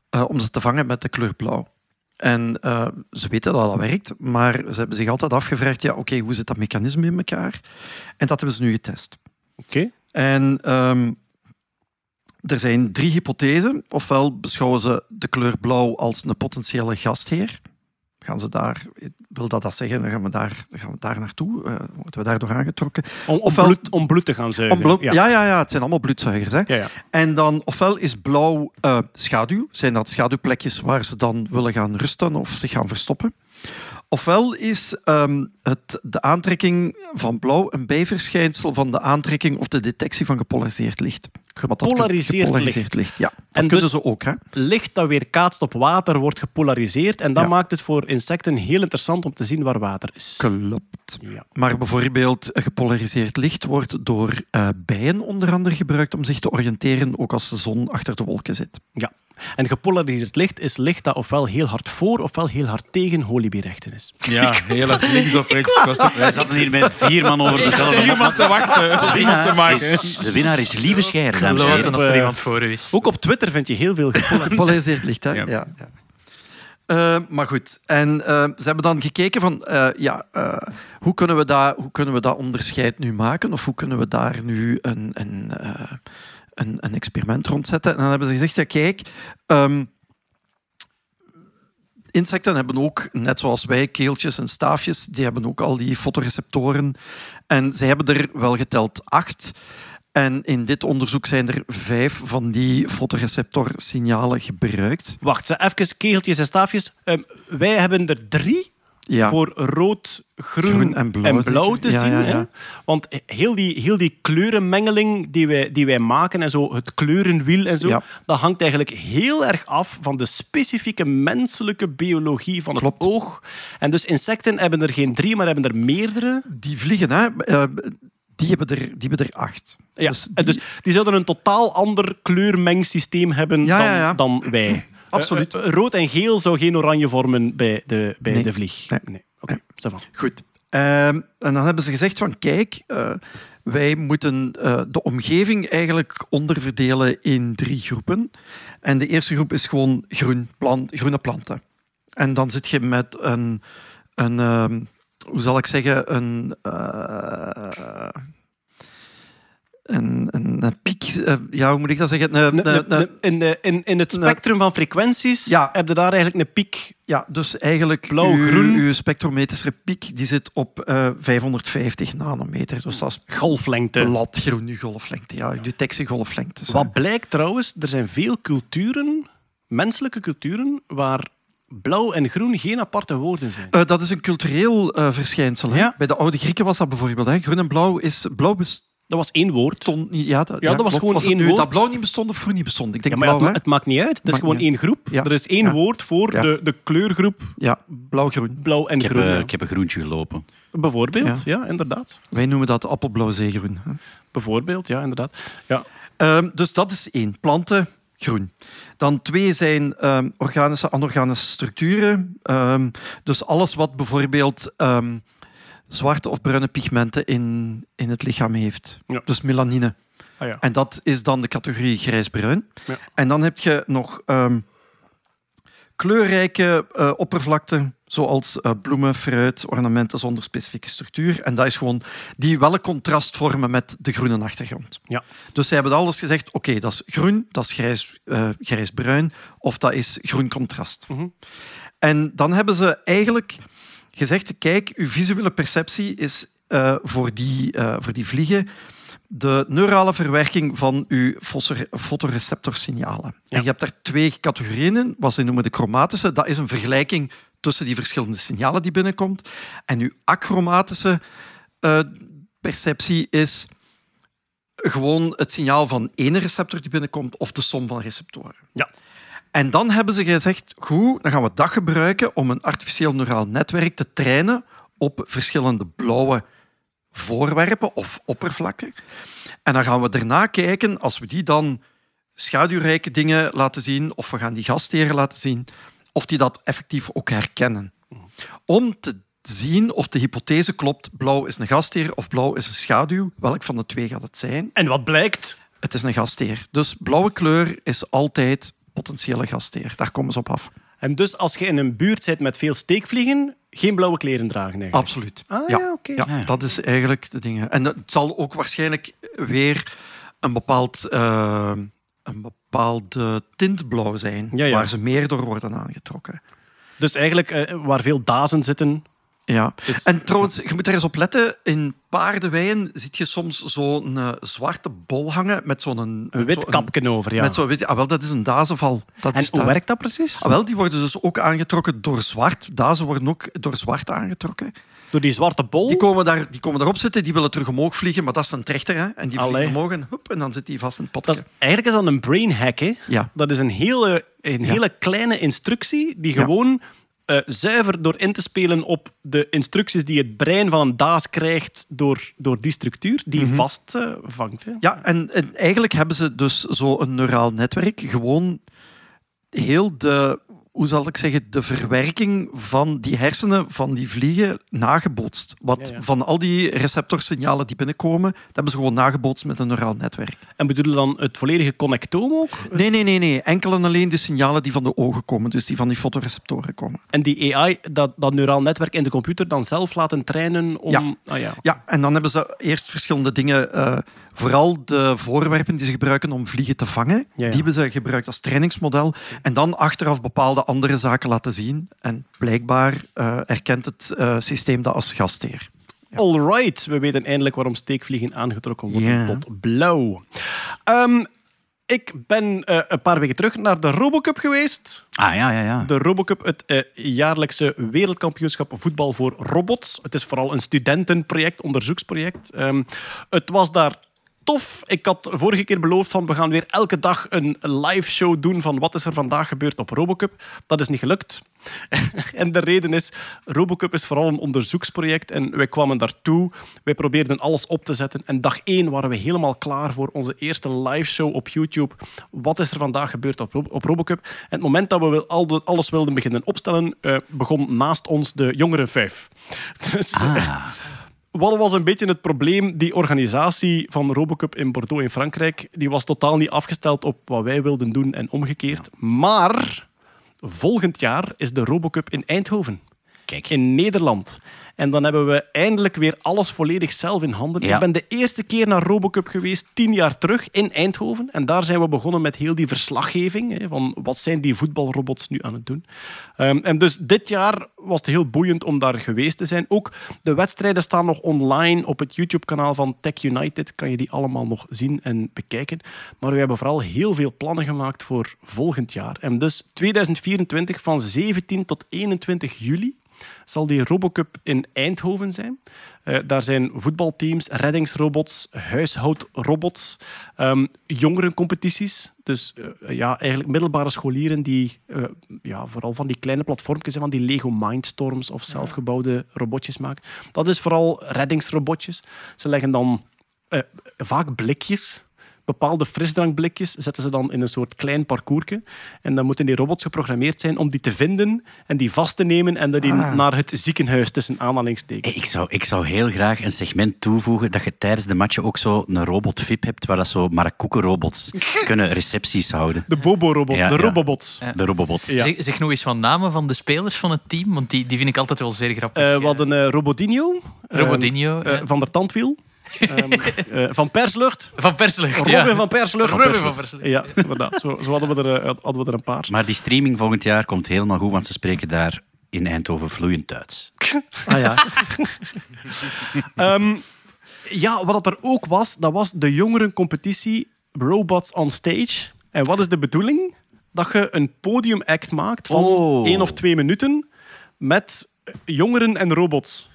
eh, om ze te vangen met de kleur blauw. En eh, ze weten dat dat werkt, maar ze hebben zich altijd afgevraagd, ja, oké, hoe zit dat mechanisme in elkaar? En dat hebben ze nu getest. Oké. En ehm, er zijn drie hypothesen. Ofwel beschouwen ze de kleur blauw als een potentiële gastheer. Gaan ze daar, wil dat dat zeggen, dan gaan we daar, gaan we daar naartoe. eh, worden we daardoor aangetrokken. Om, om, Ofwel- bloed, om bloed te gaan zuigen. Om bloed- ja. ja. Ja, ja, het zijn allemaal bloedzuigers. Hè. Ja, ja. En dan, ofwel is blauw eh, schaduw, zijn dat schaduwplekjes waar ze dan willen gaan rusten of zich gaan verstoppen. Ofwel is ehm, het, de aantrekking van blauw een bijverschijnsel van de aantrekking of de detectie van gepolariseerd licht. Gepolariseerd gepolariseerd licht. Ja, dat En kunnen dus- ze ook. Hè? Licht dat weer kaatst op water wordt gepolariseerd. En dat Ja. maakt het voor insecten heel interessant om te zien waar water is. Klopt. Ja. Maar bijvoorbeeld gepolariseerd licht wordt door eh, bijen onder andere gebruikt om zich te oriënteren, ook als de zon achter de wolken zit. ja. En gepolariseerd licht is licht dat ofwel heel hard voor ofwel heel hard tegen holibierechten is. Ja, heel erg links of rechts. Wij zaten hier met vier man over dezelfde mop. iemand te wachten. De winnaar is, de winnaar is Lieve Scheire, en als er eh, iemand voor u is. Ook op Twitter vind je heel veel gepolariseerd. Licht, hè? Ja. Ja. Eh, maar goed, en eh, ze hebben dan gekeken van, eh, ja, eh, hoe, kunnen we dat, hoe kunnen we dat onderscheid nu maken? Of hoe kunnen we daar nu een, een, eh, een, een experiment rondzetten? En dan hebben ze gezegd, ja, kijk, ehm, insecten hebben ook, net zoals wij, keeltjes en staafjes, die hebben ook al die fotoreceptoren. En ze hebben er wel geteld acht. En in dit onderzoek zijn er vijf van die fotoreceptorsignalen gebruikt. Wacht, even kegeltjes en staafjes. Ehm, wij hebben er drie Ja, voor rood, groen, Groen en blauw, te. Ja, zien. ja, ja. Hè? Want heel die, heel die kleurenmengeling die wij, die wij maken en zo, het kleurenwiel en zo, dat hangt eigenlijk heel erg af van de specifieke menselijke biologie van het oog. En dus insecten hebben er geen drie, maar hebben er meerdere. die vliegen, hè, eh, die, hebben er, die hebben er acht. Ja, Dus en dus die zouden een totaal ander kleurmengsysteem hebben Ja, dan, ja, ja. dan wij. Absoluut. Eh, eh, rood en geel zou geen oranje vormen bij de, bij Nee. de vlieg. Nee. Oké, ça va. Goed. Ehm, en dan hebben ze gezegd van, kijk, eh, wij moeten eh, de omgeving eigenlijk onderverdelen in drie groepen. En de eerste groep is gewoon groen, plant, groene planten. En dan zit je met een, een ehm, hoe zal ik zeggen, een, eh, een, een, een piek, eh, ja, hoe moet ik dat zeggen? Een, in, de, in, in het spectrum van frequenties Ja. heb je daar eigenlijk een piek. ja, dus eigenlijk Blauw, uw, groen. uw spectrometrische piek die zit op eh, 550 nanometer. Dus dat is golflengte. bladgroene golflengte. Ja, uw detectiegolflengte. Wat blijkt trouwens, er zijn veel culturen, menselijke culturen, waar blauw en groen geen aparte woorden zijn. Eh, dat is een cultureel verschijnsel. Ja. Bij de oude Grieken was dat bijvoorbeeld. Hè? Groen en blauw is... Blauw Dat was één woord. Ja, dat, Ja, dat was klopt. gewoon één nu woord. Dat blauw niet bestond of groen niet bestond? Ik denk Ja, maar ja, blauw, het, hè? het maakt niet uit. Het is gewoon één groep. Ja. Er is één Ja. woord voor Ja. de, de kleurgroep Ja, blauw-groen. blauw en Ik heb, groen. eh, ja. ik heb een groentje gelopen. Bijvoorbeeld, ja. inderdaad. Wij noemen dat appelblauw-zeegroen. hè. Bijvoorbeeld, ja, inderdaad. Ja. Ehm, dus dat is één. Planten, groen. Dan twee zijn ehm, organische, anorganische structuren. Ehm, dus alles wat bijvoorbeeld ehm, zwarte of bruine pigmenten in, in het lichaam heeft. Ja. Dus melanine. Ah, ja. En dat is dan de categorie grijs-bruin. Ja. En dan heb je nog ehm, kleurrijke eh, oppervlakten, zoals eh, bloemen, fruit, ornamenten zonder specifieke structuur. En dat is gewoon die wel een contrast vormen met de groene achtergrond. Ja. Dus zij hebben alles gezegd, oké, dat is groen, dat is grijs, eh, grijs-bruin, of dat is groen contrast. Mhm. En dan hebben ze eigenlijk gezegd, kijk, uw visuele perceptie is eh, voor, die, eh, voor die vliegen de neurale verwerking van uw fotoreceptorsignalen. En je hebt daar twee categorieën in, wat ze noemen de chromatische. Dat is een vergelijking tussen die verschillende signalen die binnenkomt. En uw achromatische eh, perceptie is gewoon het signaal van één receptor die binnenkomt of de som van receptoren. Ja. En dan hebben ze gezegd, goed, dan gaan we dat gebruiken om een artificieel neuraal netwerk te trainen op verschillende blauwe voorwerpen of oppervlakken. En dan gaan we daarna kijken, als we die dan schaduwrijke dingen laten zien, of we gaan die gastheren laten zien, of die dat effectief ook herkennen. Om te zien of de hypothese klopt, blauw is een gastheer of blauw is een schaduw. Welk van de twee gaat het zijn? En wat blijkt? Het is een gastheer. Dus blauwe kleur is altijd potentiële gastheer. Daar komen ze op af. En dus als je in een buurt zit met veel steekvliegen, geen blauwe kleren dragen eigenlijk. Absoluut. Ah, ja, ja, oké. ja, dat is eigenlijk de dingen. En het zal ook waarschijnlijk weer een bepaald, eh, een bepaalde tintblauw zijn, Ja, ja. waar ze meer door worden aangetrokken. Dus eigenlijk eh, waar veel dazen zitten. Ja. Is- En trouwens, je moet er eens op letten. In paardenweien zie je soms zo'n eh, zwarte bol hangen met zo'n... Een wit kapje over, ja. Met zo'n wit, ah, wel, dat is een dazenval. Dat en hoe daar. werkt dat precies? Ah, wel, die worden dus ook aangetrokken door zwart. Dazen worden ook door zwart aangetrokken. Door die zwarte bol? Die komen, daar, die komen daarop zitten, die willen terug omhoog vliegen, maar dat is een trechter. Hè? En die vliegen Allee. omhoog en, hup, en dan zit die vast in het potje. Dat is, eigenlijk is dat een brain hack. Hè? Ja. Dat is een hele, een hele kleine instructie die gewoon eh, zuiver door in te spelen op de instructies die het brein van een daas krijgt door, door die structuur, die vast eh, vangt. Hè? Ja, en, en eigenlijk hebben ze dus zo een neuraal netwerk gewoon heel de, hoe zal ik zeggen, de verwerking van die hersenen van die vliegen nagebootst. Ja, ja. van al die receptorsignalen die binnenkomen, dat hebben ze gewoon nagebootst met een neuraal netwerk. En bedoelen dan het volledige connectoom ook? Nee, nee, nee, nee. Enkel en alleen de signalen die van de ogen komen, dus die van die fotoreceptoren komen. En die AI, dat, dat neuraal netwerk in de computer, dan zelf laten trainen om... Ja. Ah, ja. Ja, en dan hebben ze eerst verschillende dingen. eh, vooral de voorwerpen die ze gebruiken om vliegen te vangen. Ja, ja. Die hebben ze gebruikt als trainingsmodel. En dan achteraf bepaalde andere zaken laten zien. En blijkbaar eh, erkent het eh, systeem dat als gastheer. Alright, we weten eindelijk waarom steekvliegen aangetrokken worden Ja. tot blauw. Ehm, ik ben eh, een paar weken terug naar de Robocup geweest. Ah, ja, ja, ja. De Robocup, het jaarlijkse wereldkampioenschap voetbal voor robots. Het is vooral een studentenproject, onderzoeksproject. Ehm, het was daar tof. Ik had vorige keer beloofd van we gaan weer elke dag een live show doen van wat is er vandaag gebeurd op Robocup. Dat is niet gelukt. en de reden is, Robocup is vooral een onderzoeksproject en wij kwamen daartoe. Wij probeerden alles op te zetten en dag één waren we helemaal klaar voor onze eerste live show op YouTube. Wat is er vandaag gebeurd op, Rob- op Robocup? En het moment dat we alles wilden beginnen opstellen, eh, begon naast ons de jongere vijf. Dus, Ah, wat was een beetje het probleem? Die organisatie van Robocup in Bordeaux in Frankrijk, die was totaal niet afgesteld op wat wij wilden doen en omgekeerd. Maar volgend jaar is de Robocup in Eindhoven, kijk. in Nederland. En dan hebben we eindelijk weer alles volledig zelf in handen. Ja. Ik ben de eerste keer naar Robocup geweest, tien jaar terug, in Eindhoven. En daar zijn we begonnen met heel die verslaggeving. Hè, van wat zijn die voetbalrobots nu aan het doen? Ehm, en dus dit jaar was het heel boeiend om daar geweest te zijn. Ook de wedstrijden staan nog online op het YouTube-kanaal van Tech United. Kan je die allemaal nog zien en bekijken. Maar we hebben vooral heel veel plannen gemaakt voor volgend jaar. En dus 2024 van 17 tot 21 juli zal die Robocup in Eindhoven zijn. Eh, daar zijn voetbalteams, reddingsrobots, huishoudrobots, ehm jongerencompetities. Dus eh, ja, eigenlijk middelbare scholieren die eh, ja, vooral van die kleine platformpjes, hè, van die Lego Mindstorms of zelfgebouwde robotjes maken. Dat is vooral reddingsrobotjes. Ze leggen dan vaak blikjes bepaalde frisdrankblikjes zetten ze dan in een soort klein parcoursje. En dan moeten die robots geprogrammeerd zijn om die te vinden en die vast te nemen en die naar het ziekenhuis tussen aanhalingstekens. Hey, Ik zou, ik zou heel graag een segment toevoegen dat je tijdens de matchen ook zo een robot-VIP hebt, waar dat zo marakoeken-robots kunnen recepties houden. De Bobo-robot, Ja, de ja. Robobots. De robobots. Ja. Zeg, zeg nog eens van namen van de spelers van het team, want die, die vind ik altijd wel zeer grappig. Eh, we hadden eh, Robodinho. Robodinho, eh, ja. Van der Tandwiel. Van Perslucht. Van Perslucht, Robin ja. van Perslucht. Robin van Perslucht. Ja, inderdaad. Zo, zo hadden, we er, eh, hadden we er een paar. Maar die streaming volgend jaar komt helemaal goed, want ze spreken daar in Eindhoven vloeiend Duits. Ah ja. Ehm, ja, wat er ook was, dat was de jongerencompetitie Robots on Stage. En wat is de bedoeling? Dat je een podiumact maakt van Oh. één of twee minuten met jongeren en robots.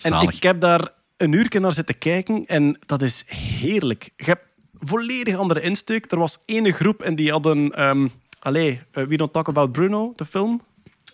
En ik heb daar een uur naar zitten kijken en dat is heerlijk. Je hebt volledig andere insteek. Er was ene groep en die hadden... ehm allee, eh, We Don't Talk About Bruno, de film.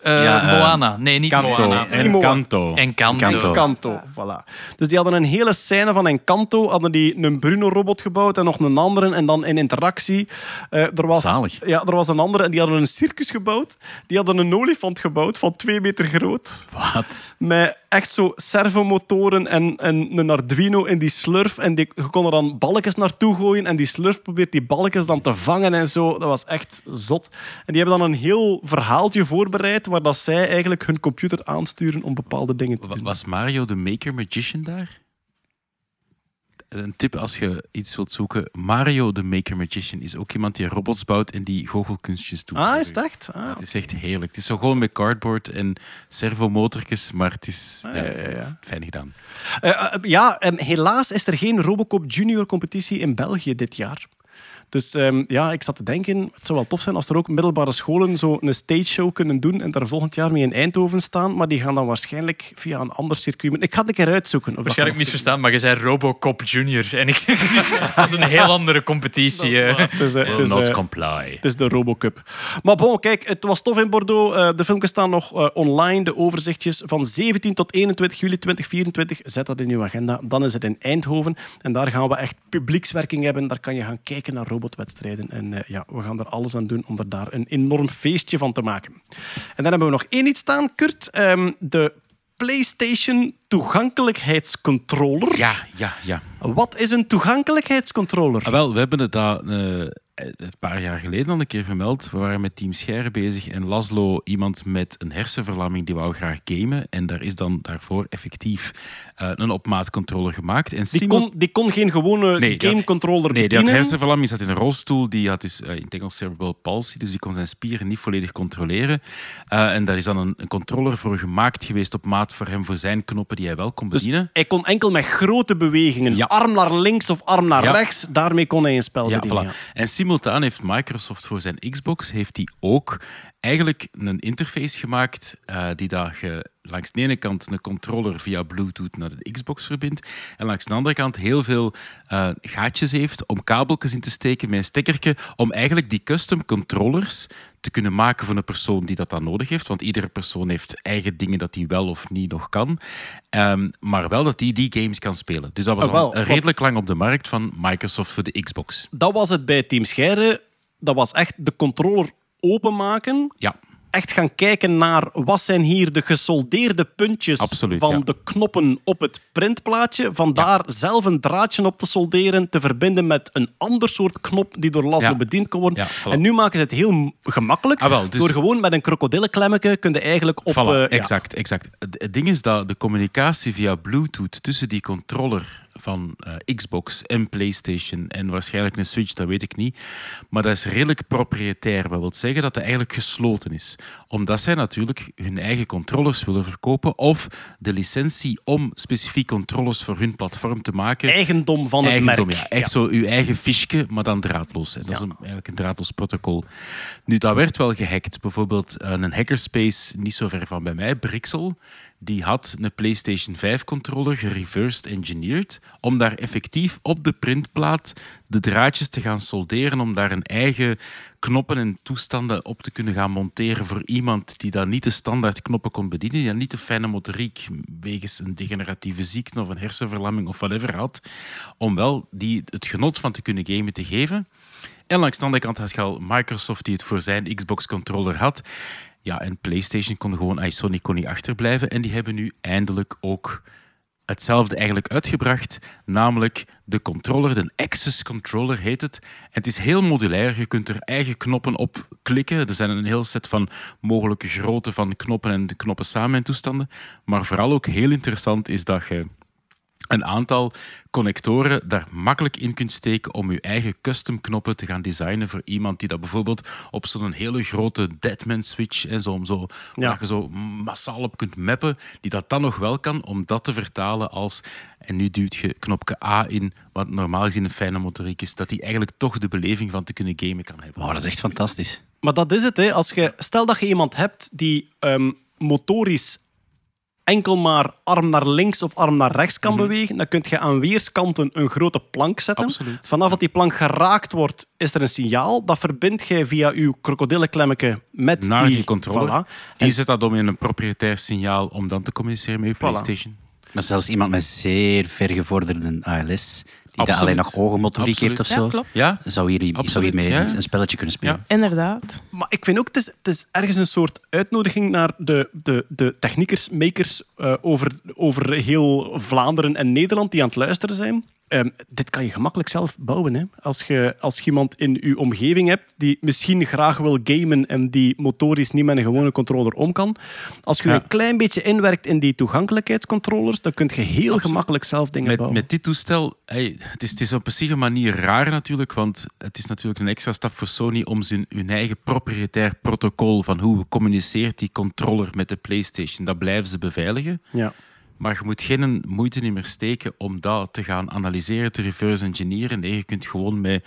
Eh, Ja, eh, Moana. Nee, niet Kanto Moana. en Moana. Kanto. En Kanto. Kanto. Encanto, voilà. Dus die hadden een hele scène van Encanto, hadden die een Bruno-robot gebouwd en nog een andere. En dan in interactie. eh, er, was, Zalig. Ja, er was een andere en die hadden een circus gebouwd. Die hadden een olifant gebouwd van twee meter groot. Wat? Met echt zo servomotoren en, en een Arduino in die slurf. En die, je kon er dan balkjes naartoe gooien. En die slurf probeert die balkjes dan te vangen en zo. Dat was echt zot. En die hebben dan een heel verhaaltje voorbereid waar dat zij eigenlijk hun computer aansturen om bepaalde dingen te doen. Was Mario de Maker Magician daar? Een tip als je iets wilt zoeken. Mario de Maker Magician is ook iemand die robots bouwt en die goochelkunstjes doet. Ah, is het echt? Ah, Het is echt heerlijk. Het is zo gewoon met cardboard en servomotortjes, maar het is Ah, ja, ja, ja, ja. fijn gedaan. Eh, eh, ja, em, helaas is er geen Robocop Junior competitie in België dit jaar. Dus ehm, ja, ik zat te denken, het zou wel tof zijn als er ook middelbare scholen zo een stage show kunnen doen en daar volgend jaar mee in Eindhoven staan. Maar die gaan dan waarschijnlijk via een ander circuit. Ik ga het een keer uitzoeken. Waarschijnlijk misverstaan, maar je zei Robocop Junior. En ik dat is een heel andere competitie. eh. Het is, eh, not eh, comply. Het is de Robocup. Maar bon, kijk, het was tof in Bordeaux. Eh, de filmpjes staan nog online, de overzichtjes. Van 17 tot 21 juli 2024. Zet dat in uw agenda. Dan is het in Eindhoven. En daar gaan we echt publiekswerking hebben. Daar kan je gaan kijken naar robotwedstrijden. En eh, ja, we gaan er alles aan doen om er daar een enorm feestje van te maken. En dan hebben we nog één iets staan, Kurt. Ehm, de PlayStation toegankelijkheidscontroller. Ja, ja, ja. Wat is een toegankelijkheidscontroller? Ah, wel, we hebben het daar eh, een paar jaar geleden al een keer vermeld. We waren met Team Scheire bezig en Laszlo, iemand met een hersenverlamming, die wou graag gamen. En daar is dan daarvoor effectief eh, een opmaatcontroller gemaakt. En Die kon, die kon geen gewone Nee, gamecontroller Nee, die had hersenverlamming, zat in een rolstoel. Die had dus eh, in het Engels cerebral palsy, dus die kon zijn spieren niet volledig controleren. Eh, en daar is dan een, een controller voor gemaakt geweest op maat voor hem, voor zijn knoppen die hij wel kon Dus bedienen. hij kon enkel met grote bewegingen, Ja. arm naar links of arm naar Ja. rechts, daarmee kon hij een spel Ja, bedienen. voilà. En simultaan heeft Microsoft voor zijn Xbox heeft die ook eigenlijk een interface gemaakt eh, die dat je langs de ene kant een controller via Bluetooth naar de Xbox verbindt en langs de andere kant heel veel eh, gaatjes heeft om kabeltjes in te steken met een stekkertje om eigenlijk die custom controllers te kunnen maken voor een persoon die dat dan nodig heeft. Want iedere persoon heeft eigen dingen dat hij wel of niet nog kan. Ehm, maar wel dat hij die, die games kan spelen. Dus dat was Ah, wel, al redelijk lang op de markt van Microsoft voor de Xbox. Dat was het bij Team Scheire. Dat was echt de controller openmaken Ja. echt gaan kijken naar wat zijn hier de gesoldeerde puntjes Absoluut, van ja. de knoppen op het printplaatje. Van daar zelf een draadje op te solderen, te verbinden met een ander soort knop die door Laszlo bediend kan worden. Voilà. En nu maken ze het heel gemakkelijk. Ah, wel, dus- Door gewoon met een krokodillenklemmetje kun je eigenlijk op... Voilà, eh, exact, exact. Het ding is dat de communicatie via Bluetooth tussen die controller van eh, Xbox en PlayStation en waarschijnlijk een Switch, dat weet ik niet. Maar dat is redelijk propriëtair. Dat wil zeggen dat het eigenlijk gesloten is. Omdat zij natuurlijk hun eigen controllers willen verkopen of de licentie om specifiek controllers voor hun platform te maken. Eigendom van het Eigendom, merk. ja. Echt zo uw eigen fiche, maar dan draadloos. En dat is een, eigenlijk een draadloos protocol. Nu, dat werd wel gehackt. Bijvoorbeeld eh, een hackerspace niet zo ver van bij mij, Brixel, die had een PlayStation 5-controller gereversed engineered om daar effectief op de printplaat de draadjes te gaan solderen, om daar een eigen knoppen en toestanden op te kunnen gaan monteren voor iemand die dan niet de standaard knoppen kon bedienen, die dan niet de fijne motoriek wegens een degeneratieve ziekte of een hersenverlamming of whatever had, om wel die, het genot van te kunnen gamen te geven. En langs de andere kant had je al Microsoft die het voor zijn Xbox-controller had. Ja, en PlayStation kon gewoon, ay, Sony kon niet achterblijven. En die hebben nu eindelijk ook hetzelfde eigenlijk uitgebracht. Namelijk de controller, de Access Controller heet het. En het is heel modulair. Je kunt er eigen knoppen op klikken. Er zijn een heel set van mogelijke grootte van knoppen en de knoppen samen en toestanden. Maar vooral ook heel interessant is dat je een aantal connectoren daar makkelijk in kunt steken om je eigen custom knoppen te gaan designen voor iemand die dat bijvoorbeeld op zo'n hele grote Deadman switch en zo, om zo, Ja. waar je zo massaal op kunt mappen, die dat dan nog wel kan om dat te vertalen als en nu duwt je knopje A in, wat normaal gezien een fijne motoriek is, dat die eigenlijk toch de beleving van te kunnen gamen kan hebben. Wauw, dat is echt fantastisch. Maar dat is het. Hè. Als je, stel dat je iemand hebt die ehm, motorisch enkel maar arm naar links of arm naar rechts kan bewegen, dan kun je aan weerskanten een grote plank zetten. Mhm. Absoluut. Vanaf dat die plank geraakt wordt, is er een signaal. Dat verbindt jij via je krokodillenklemmetje met Naar die, die controller. Voilà. Die En- zet dat om in een proprietair signaal om dan te communiceren met je PlayStation. Maar zelfs iemand met zeer vergevorderde ALS, die Absoluut. alleen nog ogenmotoriek Absoluut. heeft of Ja, zo, klopt. Ja? zou hier, zou hiermee ja. een spelletje kunnen spelen. Ja. Inderdaad. Maar ik vind ook, het is, het is ergens een soort uitnodiging naar de, de, de techniekers, makers eh, over, over heel Vlaanderen en Nederland die aan het luisteren zijn. Ehm, dit kan je gemakkelijk zelf bouwen. Hè? Als, je, als je iemand in je omgeving hebt die misschien graag wil gamen en die motorisch niet met een gewone controller om kan. Als je Ja. een klein beetje inwerkt in die toegankelijkheidscontrollers, dan kun je heel gemakkelijk zelf dingen Met, bouwen. met dit toestel, hey, het, is, het is op een een manier raar natuurlijk, want het is natuurlijk een extra stap voor Sony om zijn, hun eigen propriëtair protocol van hoe communiceert die controller met de PlayStation, dat blijven ze beveiligen. Ja. Maar je moet geen moeite meer steken om dat te gaan analyseren, te reverse engineeren. Nee, je kunt gewoon met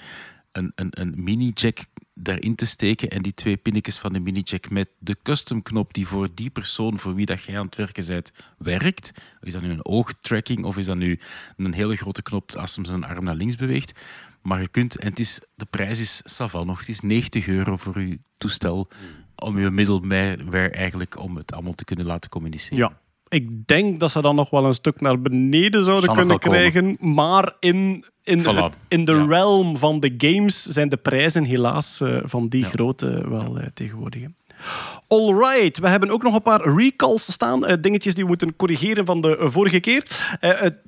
een, een, een mini-jack daarin te steken en die twee pinnetjes van de mini-jack met de custom knop die voor die persoon voor wie dat jij aan het werken bent, werkt. Is dat nu een oogtracking of is dat nu een hele grote knop als hem zijn arm naar links beweegt? Maar je kunt, en het is, de prijs is savan nog, het is 90 euro voor je toestel om je middelware eigenlijk om het allemaal te kunnen laten communiceren. Ja. Ik denk dat ze dan nog wel een stuk naar beneden zouden Zal kunnen krijgen. Maar in, in, in de Ja. realm van de games zijn de prijzen helaas eh, van die grootte wel eh, tegenwoordig. hè. Alright, we hebben ook nog een paar recalls staan. eh, dingetjes die we moeten corrigeren van de vorige keer.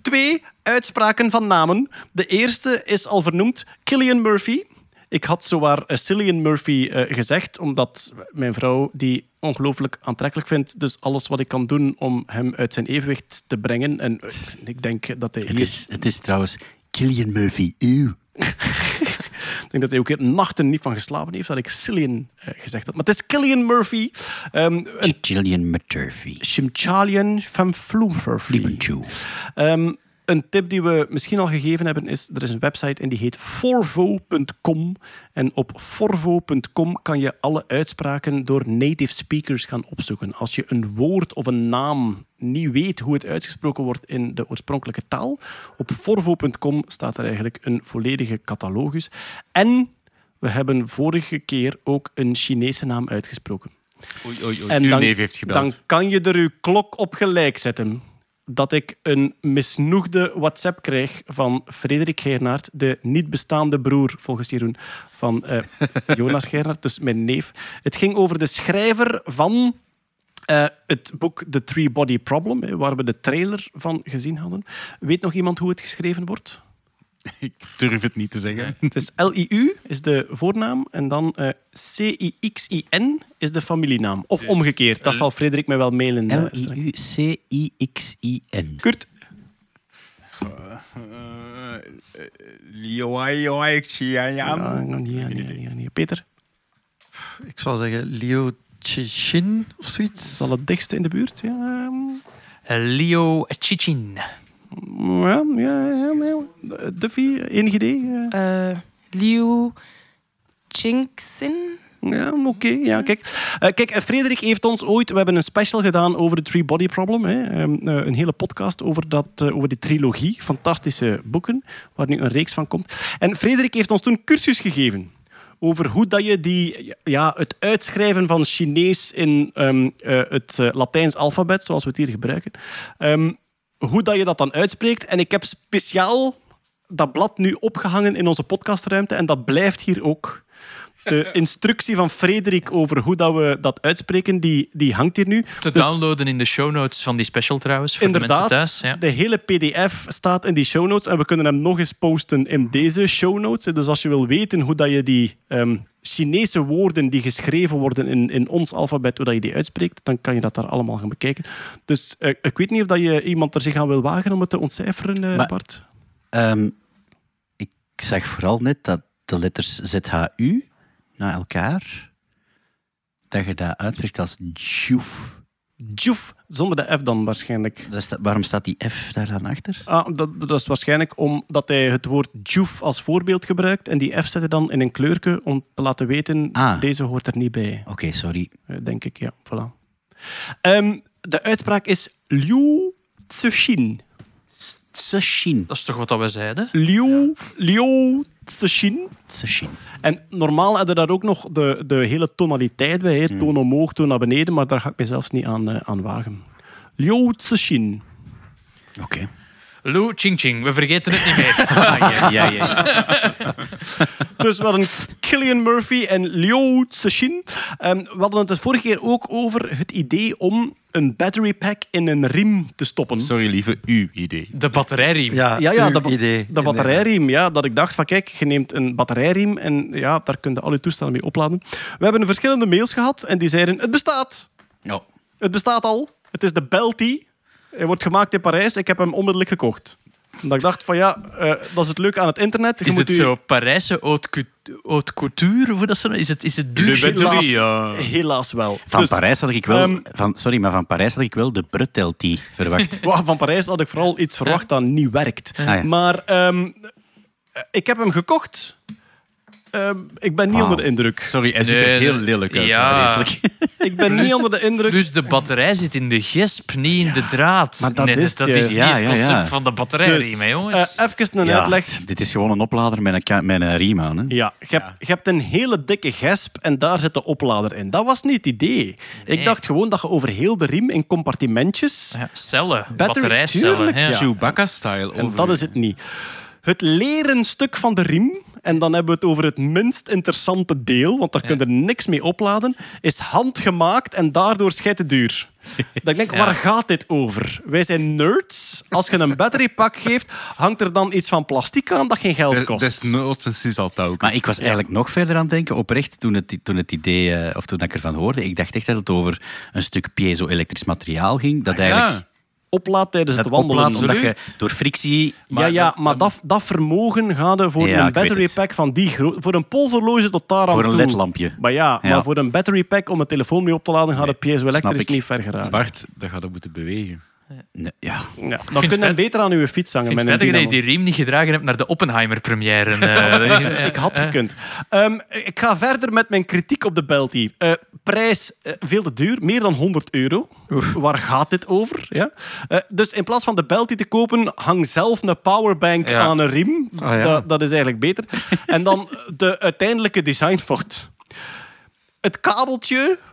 Twee uitspraken van namen. De eerste is al vernoemd, Killian Murphy. Ik had zowaar Cillian Murphy gezegd, omdat mijn vrouw die ongelooflijk aantrekkelijk vindt. Dus alles wat ik kan doen om hem uit zijn evenwicht te brengen. En ik denk dat hij Het, hier... is, het is trouwens Killian Murphy. Eeuw. Ik denk dat hij ook hier nachten niet van geslapen heeft dat ik Cillian eh, gezegd had. Maar het is Killian Murphy. ehm, een Murphy. Chimchalian van Floemfurphy. Liebenchu. Ehm, een tip die we misschien al gegeven hebben is, er is een website en die heet forvo.com. En op forvo.com kan je alle uitspraken door native speakers gaan opzoeken. Als je een woord of een naam niet weet hoe het uitgesproken wordt in de oorspronkelijke taal, op forvo.com staat er eigenlijk een volledige catalogus. En we hebben vorige keer ook een Chinese naam uitgesproken. Oei, oei, oei. En Uw dan, neef heeft gebeld. dan kan je er uw klok op gelijk zetten. dat ik een misnoegde WhatsApp krijg van Frederik Geernaert, de niet bestaande broer, volgens Jeroen, van eh, Jonas Geernaert, dus mijn neef. Het ging over de schrijver van eh, het boek The Three Body Problem, waar we de trailer van gezien hadden. Weet nog iemand hoe het geschreven wordt? Ik durf het niet te zeggen. Het is L-I-U is de voornaam en dan eh, C-I-X-I-N is de familienaam. Of omgekeerd, dat zal Frederik mij wel mailen. eh, straks. L-I-U-C-I-X-I-N. Kurt. Peter, Ik zou zeggen Liu Cixin of zoiets. zal het dichtste in de buurt? Ja, ehm, Leo Chichin. ja, ja, ja, ja. Duffy, enig idee? Eh, Eh, Liu Chinxin. Ja, oké. ja, kijk. Eh, kijk, eh, Frederik heeft ons ooit... We hebben een special gedaan over de Three Body Problem. Hè. Ehm, eh, een hele podcast over, dat, eh, over die trilogie. Fantastische boeken, waar nu een reeks van komt. En Frederik heeft ons toen cursus gegeven over hoe dat je die, ja, het uitschrijven van Chinees in ehm, eh, het eh, Latijns alfabet, zoals we het hier gebruiken, ehm, hoe dat je dat dan uitspreekt. En ik heb speciaal dat blad nu opgehangen in onze podcastruimte en dat blijft hier ook. De instructie van Frederik over hoe dat we dat uitspreken, die, die hangt hier nu. Te Dus- downloaden in de show notes van die special trouwens, voor de Inderdaad, mensen thuis. Ja. de hele pdf staat in die show notes en we kunnen hem nog eens posten in deze show notes. Dus als je wil weten hoe dat je die ehm, Chinese woorden die geschreven worden in, in ons alfabet, hoe dat je die uitspreekt, dan kan je dat daar allemaal gaan bekijken. Dus eh, ik weet niet of dat je iemand er zich aan wil wagen om het te ontcijferen, eh, Maar- Bart. Ehm, ik zag vooral net dat de letters ZHU na elkaar, dat je dat uitspreekt als Juf. Djoef, zonder de F dan waarschijnlijk. Dat is dat- waarom staat die F daar dan achter? Ah, dat, dat is waarschijnlijk omdat hij het woord djoef als voorbeeld gebruikt en die F zet hij dan in een kleurke om te laten weten, Ah. deze hoort er niet bij. Oké, sorry. Eh, denk ik, ja. Voilà. Ehm, de uitspraak is Liu Cixin. Tsushin. Dat is toch wat dat we zeiden? Liu, Liu Cixin. Tsushin. En normaal hadden daar ook nog de, de hele tonaliteit bij. hè. Toon omhoog, toon naar beneden, maar daar ga ik me zelfs niet aan, eh, aan wagen. Liu Cixin. Oké. Lou Ching Ching, we vergeten het niet meer. ja, ja, ja. Dus we hadden Killian Murphy en Liu Cixin. Ehm, we hadden het de vorige keer ook over het idee om een battery pack in een riem te stoppen. Sorry, lieve, uw idee. De batterijriem. Ja, Ja, ja, ba- idee. De batterijriem, ja. Dat ik dacht van, kijk, je neemt een batterijriem en ja, daar kun je al je toestellen mee opladen. We hebben verschillende mails gehad en die zeiden, het bestaat. Ja. Het bestaat al. Het is de Belty. Hij wordt gemaakt in Parijs. Ik heb hem onmiddellijk gekocht. Omdat ik dacht van, ja, eh, dat is het leuke aan het internet. Je Is moet het u- zo Parijse haute cou- haute couture? Hoe dat ze, is, het, is het duur? Helaas, ja. helaas wel. Van Dus, Parijs had ik wel... ehm, van, sorry, maar van Parijs had ik wel de Brutelty verwacht. Van Parijs had ik vooral iets verwacht dat niet werkt. Ah, ja. Maar ehm, ik heb hem gekocht. Ehm, ik ben niet onder de indruk. Sorry, hij ziet Nee, er heel lelijk uit. Ja. Vreselijk. Ik ben niet onder de indruk. Dus de batterij zit in de gesp, niet in de draad. maar dat nee, is dat het is niet Ja, het concept ja. van de batterijriem, Dus, hè, jongens. eh, even een Ja, uitleg. dit is gewoon een oplader met een, met een riem aan. Hè? Ja, je hebt, je hebt een hele dikke gesp en daar zit de oplader in. Dat was niet het idee. Ik dacht gewoon dat je over heel de riem in compartimentjes... ja, cellen, batterijcellen. Chewbacca-style. En dat is het niet. Het leren stuk van de riem, en dan hebben we het over het minst interessante deel, want daar kun je er niks mee opladen, is handgemaakt en daardoor schijt het duur. Dat ik denk, Ja. waar gaat dit over? Wij zijn nerds. Als je een batterypak geeft, hangt er dan iets van plastic aan dat geen geld De- kost. Desnoods een sisaltouw. Maar ik was eigenlijk nog verder aan het denken, oprecht, toen het, toen het idee, eh, of toen ik ervan hoorde. Ik dacht echt dat het over een stuk piezo-elektrisch materiaal ging. Dat eigenlijk Ja, Oplaad tijdens dat het wandelen. oplaadt, omdat je door frictie... ja, ja, maar dat, dat vermogen gaat er voor Ja, een battery pack van die grootte. Voor een polshorloge tot daar aan Voor een toe. ledlampje. Maar ja, Ja. maar voor een battery pack om een telefoon mee op te laden, gaat het snap piezo-elektrisch ik. niet ver geraken. Bart, dat gaat ook moeten bewegen. Nee, ja. Ja, dan kun je beter aan uw fiets hangen. Ik vind met het dat je die riem niet gedragen hebt naar de Oppenheimer-première. eh. Ik had Eh, gekund. Ehm, ik ga verder met mijn kritiek op de Belty. Eh, prijs eh, veel te duur, meer dan 100 euro. Waar gaat dit over? Ja? Eh, dus in plaats van de Belty te kopen, hang zelf een powerbank Ja. aan een riem. Ah, ja. dat, dat is eigenlijk beter. en dan de uiteindelijke designfout. Het kabeltje, eh,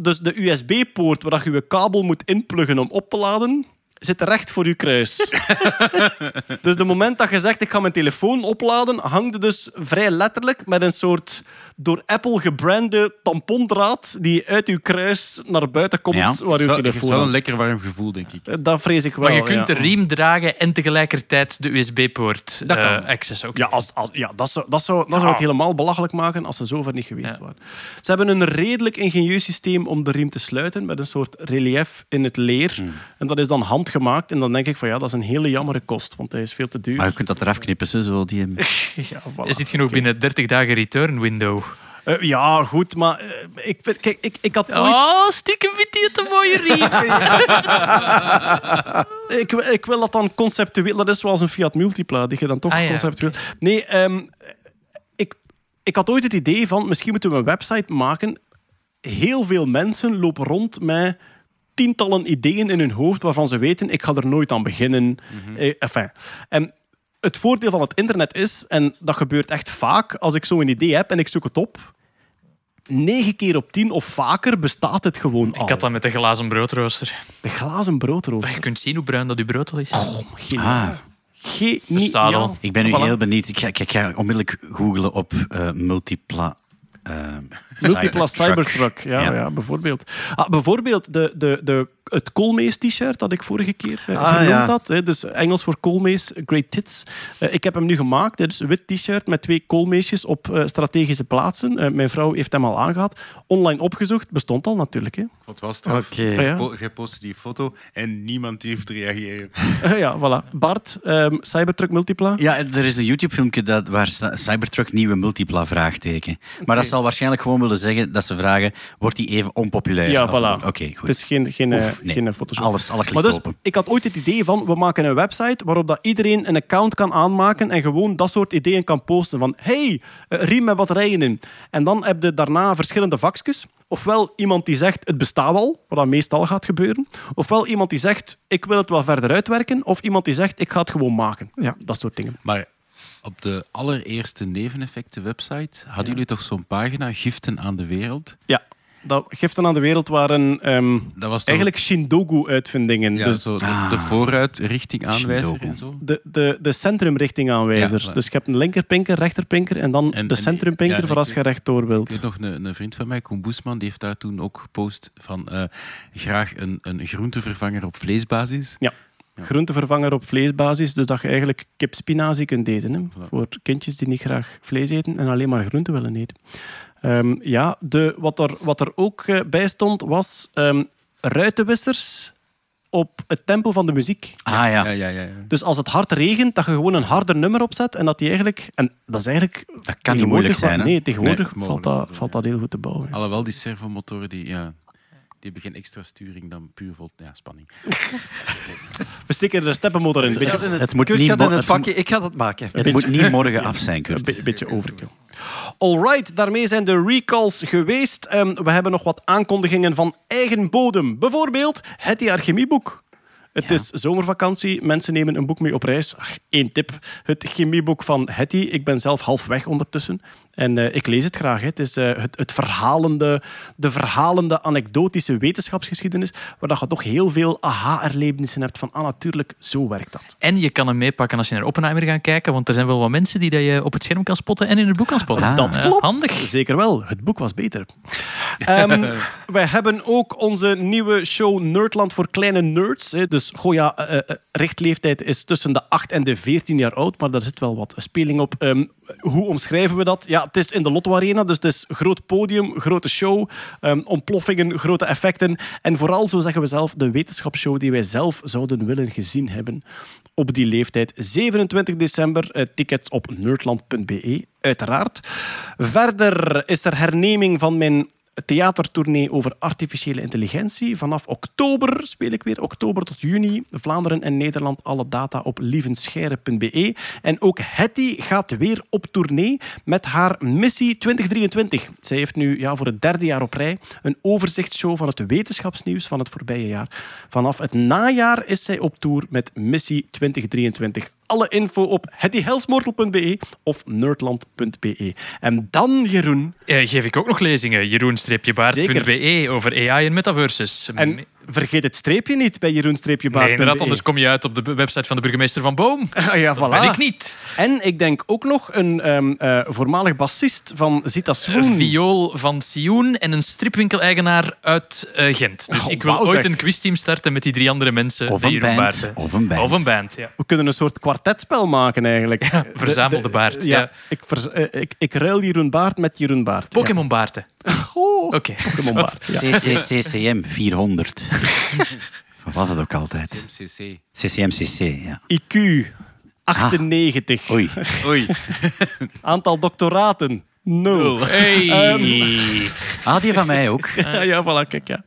dus de USB-poort waar je je kabel moet inpluggen om op te laden, zit recht voor je kruis. dus de moment dat je zegt, ik ga mijn telefoon opladen, hangt dus vrij letterlijk met een soort door Apple gebrande tampondraad die uit uw kruis naar buiten komt, Ja. waar Het uw is wel- het is telefoon wel een lekker warm gevoel, denk ik. Eh, Dat vrees ik wel. Maar je kunt ja. de riem dragen en tegelijkertijd de USB-poort Dat kan. eh access ook. Ja, als, als, ja dat, zou, dat, zou, dat zou het helemaal belachelijk maken als ze zover niet geweest Ja. waren. Ze hebben een redelijk ingenieus systeem om de riem te sluiten met een soort relief in het leer. En dat is dan handgemaakt. En dan denk ik van ja, dat is een hele jammere kost, want hij is veel te duur. Maar je kunt dat eraf knippen, zo, die... ja, voilà. Zit je nog Oké. binnen 30 dagen return window? Eh, ja, goed, maar eh, ik, vind- kijk, ik, ik had ooit... Oh, stiekem vindt hij het een mooie riem. Ik, wil- ik wil dat dan conceptueel... Dat is zoals een Fiat Multipla, die je dan toch Ah, ja, conceptueel... Nee, ehm, ik, ik had ooit het idee van... Misschien moeten we een website maken. Heel veel mensen lopen rond met tientallen ideeën in hun hoofd waarvan ze weten, ik ga er nooit aan beginnen. Eh, enfin. En het voordeel van het internet is, en dat gebeurt echt vaak, als ik zo'n idee heb en ik zoek het op, negen keer op tien of vaker bestaat het gewoon al. Ik had dat met de glazen broodrooster. De glazen broodrooster. Je kunt zien hoe bruin dat uw brood al is. Geniaal. Ah, Bestaat Geniaal. al. ik ben nu Voilà. heel benieuwd. Ik ga, ik ga onmiddellijk googlen op eh, Multipla... eh, Multipla Cybertruck. Ja, ja. Ja. bijvoorbeeld. Ah, bijvoorbeeld de, de, de, het Koolmees t-shirt dat ik vorige keer Ah, vernoemd ja. had. Hè, dus Engels voor Koolmees, Great Tits. Eh, ik heb hem nu gemaakt. Hè, dus een wit t-shirt met twee koolmeesjes op eh, strategische plaatsen. Eh, mijn vrouw heeft hem al aangehad. Online opgezocht, bestond al natuurlijk. Hè. Wat was het? Oké. Ja. Po- Jij postte die foto en niemand te reageren. Ja, voilà. Bart, ehm, Cybertruck Multipla. Ja, er is een YouTube-filmpje dat, waar Cybertruck nieuwe multipla vraagteken. Maar dat zal waarschijnlijk gewoon willen zeggen dat ze vragen, wordt die even onpopulair? Ja, voilà. Oké, goed. Het is geen, geen, eh, Oef, nee. geen Photoshop. Alles, alles ligt Maar dus, open. ik had ooit het idee van, we maken een website waarop dat iedereen een account kan aanmaken en gewoon dat soort ideeën kan posten. Van, hey, eh, riem met batterijen in. En dan heb je daarna verschillende vakjes. Ofwel iemand die zegt, het bestaat al, wat dan meestal gaat gebeuren. Ofwel iemand die zegt, ik wil het wel verder uitwerken. Of iemand die zegt, ik ga het gewoon maken. Ja. Dat soort dingen. Maar op de allereerste neveneffecten-website hadden jullie toch zo'n pagina, Giften aan de Wereld? Ja, dat giften aan de wereld waren ehm, Dat was toch eigenlijk Shindogu-uitvindingen. ja, dus zo de, Ah. de vooruitrichting aanwijzer Shindogu. en zo? de, de, de centrumrichting. Ja, voilà. dus je hebt een linkerpinker, rechterpinker en dan En- de en- centrumpinker ja, voor als je rechtdoor wilt. Ik weet nog, een, een vriend van mij, Koen Boesman, die heeft daar toen ook gepost van eh, graag een, een groentevervanger op vleesbasis. Ja. Groentevervanger op vleesbasis, dus dat je eigenlijk kipspinazie kunt eten. Hè? Voor kindjes die niet graag vlees eten en alleen maar groente willen eten. Ehm, ja, de, wat, er, wat er ook eh, bij stond was ehm, ruitenwissers op het tempo van de muziek. Ah ja. Ja, ja, ja. ja. Dus als het hard regent, dat je gewoon een harder nummer opzet en dat die eigenlijk... En dat is eigenlijk... Dat kan niet moeilijk zijn. Hè? Nee, tegenwoordig Nee, valt, dat, valt dat heel goed te bouwen. Alhoewel, die servomotoren, die, ja, die hebben geen extra sturing dan puur vol ja, spanning. We steken er een steppenmotor in. Een beetje, Het moet Kurt niet gaat mo- in het het vakje, ik ga dat maken. Het moet niet morgen af zijn, Een Kurt. be- beetje overkill. Alright, daarmee zijn de recalls geweest. Ehm, we hebben nog wat aankondigingen van eigen bodem. Bijvoorbeeld het jaar chemieboek. Het is zomervakantie. Mensen nemen een boek mee op reis. Ach, Eén tip. Het chemieboek van Hetty. Ik ben zelf halfweg ondertussen. En eh, ik lees het graag. hè. Het is eh, het, het verhalende, de verhalende, anekdotische wetenschapsgeschiedenis. Waar dat je toch heel veel aha-erlebnissen hebt van, ah, natuurlijk, zo werkt dat. En je kan hem meepakken als je naar Oppenheimer gaat kijken, want er zijn wel wat mensen die dat je op het scherm kan spotten en in het boek kan spotten. Ah. Dat klopt. handig. Zeker wel. Het boek was beter. Ehm, wij hebben ook onze nieuwe show Nerdland voor kleine nerds. Hè. Dus goh, ja, eh, eh, richtleeftijd is tussen de 8 en de 14 jaar oud, maar daar zit wel wat speling op. Ehm, hoe omschrijven we dat? Ja, het is in de Lotto Arena, dus het is groot podium, grote show, ehm, ontploffingen, grote effecten. En vooral, zo zeggen we zelf, de wetenschapsshow die wij zelf zouden willen gezien hebben op die leeftijd. 27 december, eh, tickets op nerdland.be, uiteraard. Verder is er herneming van mijn theatertournee over artificiële intelligentie. Vanaf oktober speel ik weer, oktober tot juni. Vlaanderen en Nederland, alle data op lievenscheire.be. En ook Hetty gaat weer op tournee met haar Missie 2023. Zij heeft nu ja, voor het derde jaar op rij een overzichtsshow van het wetenschapsnieuws van het voorbije jaar. Vanaf het najaar is zij op tour met Missie 2023. Alle info op hettyhelsmortel.be of nerdland.be. En dan, Jeroen, Eh, geef ik ook nog lezingen. Jeroen-baard.be over AI en metaverses. En vergeet het streepje niet bij jeroen-baart. Nee, inderdaad, anders kom je uit op de website van de burgemeester van Boom. Ah, ja, voilà. Ben ik niet. En ik denk ook nog een ehm, eh, voormalig bassist van Zita Swoon. Een viool van Sioen en een stripwinkel-eigenaar uit eh, Gent. Dus Oh, ik wil wauw, ooit zeg. een quizteam starten met die drie andere mensen. Of een Jeroen band. Baarten. Of een band. Of een band, ja. We kunnen een soort kwartetspel maken eigenlijk. Ja, verzamel de baard, ja. Ik, vers- eh, ik, ik ruil Jeroen Baart met Jeroen Baart. Pokémon Baarten. Oh, Oké. Pokémon Baart. Ja. CCCCM 400. Wat was het ook altijd? MCC. CCMCC, ja. IQ 98. Oei. Oei. Aantal doctoraten 0. Hey. Ah, die van mij ook. Ja, ja, voilà, kijk, ja.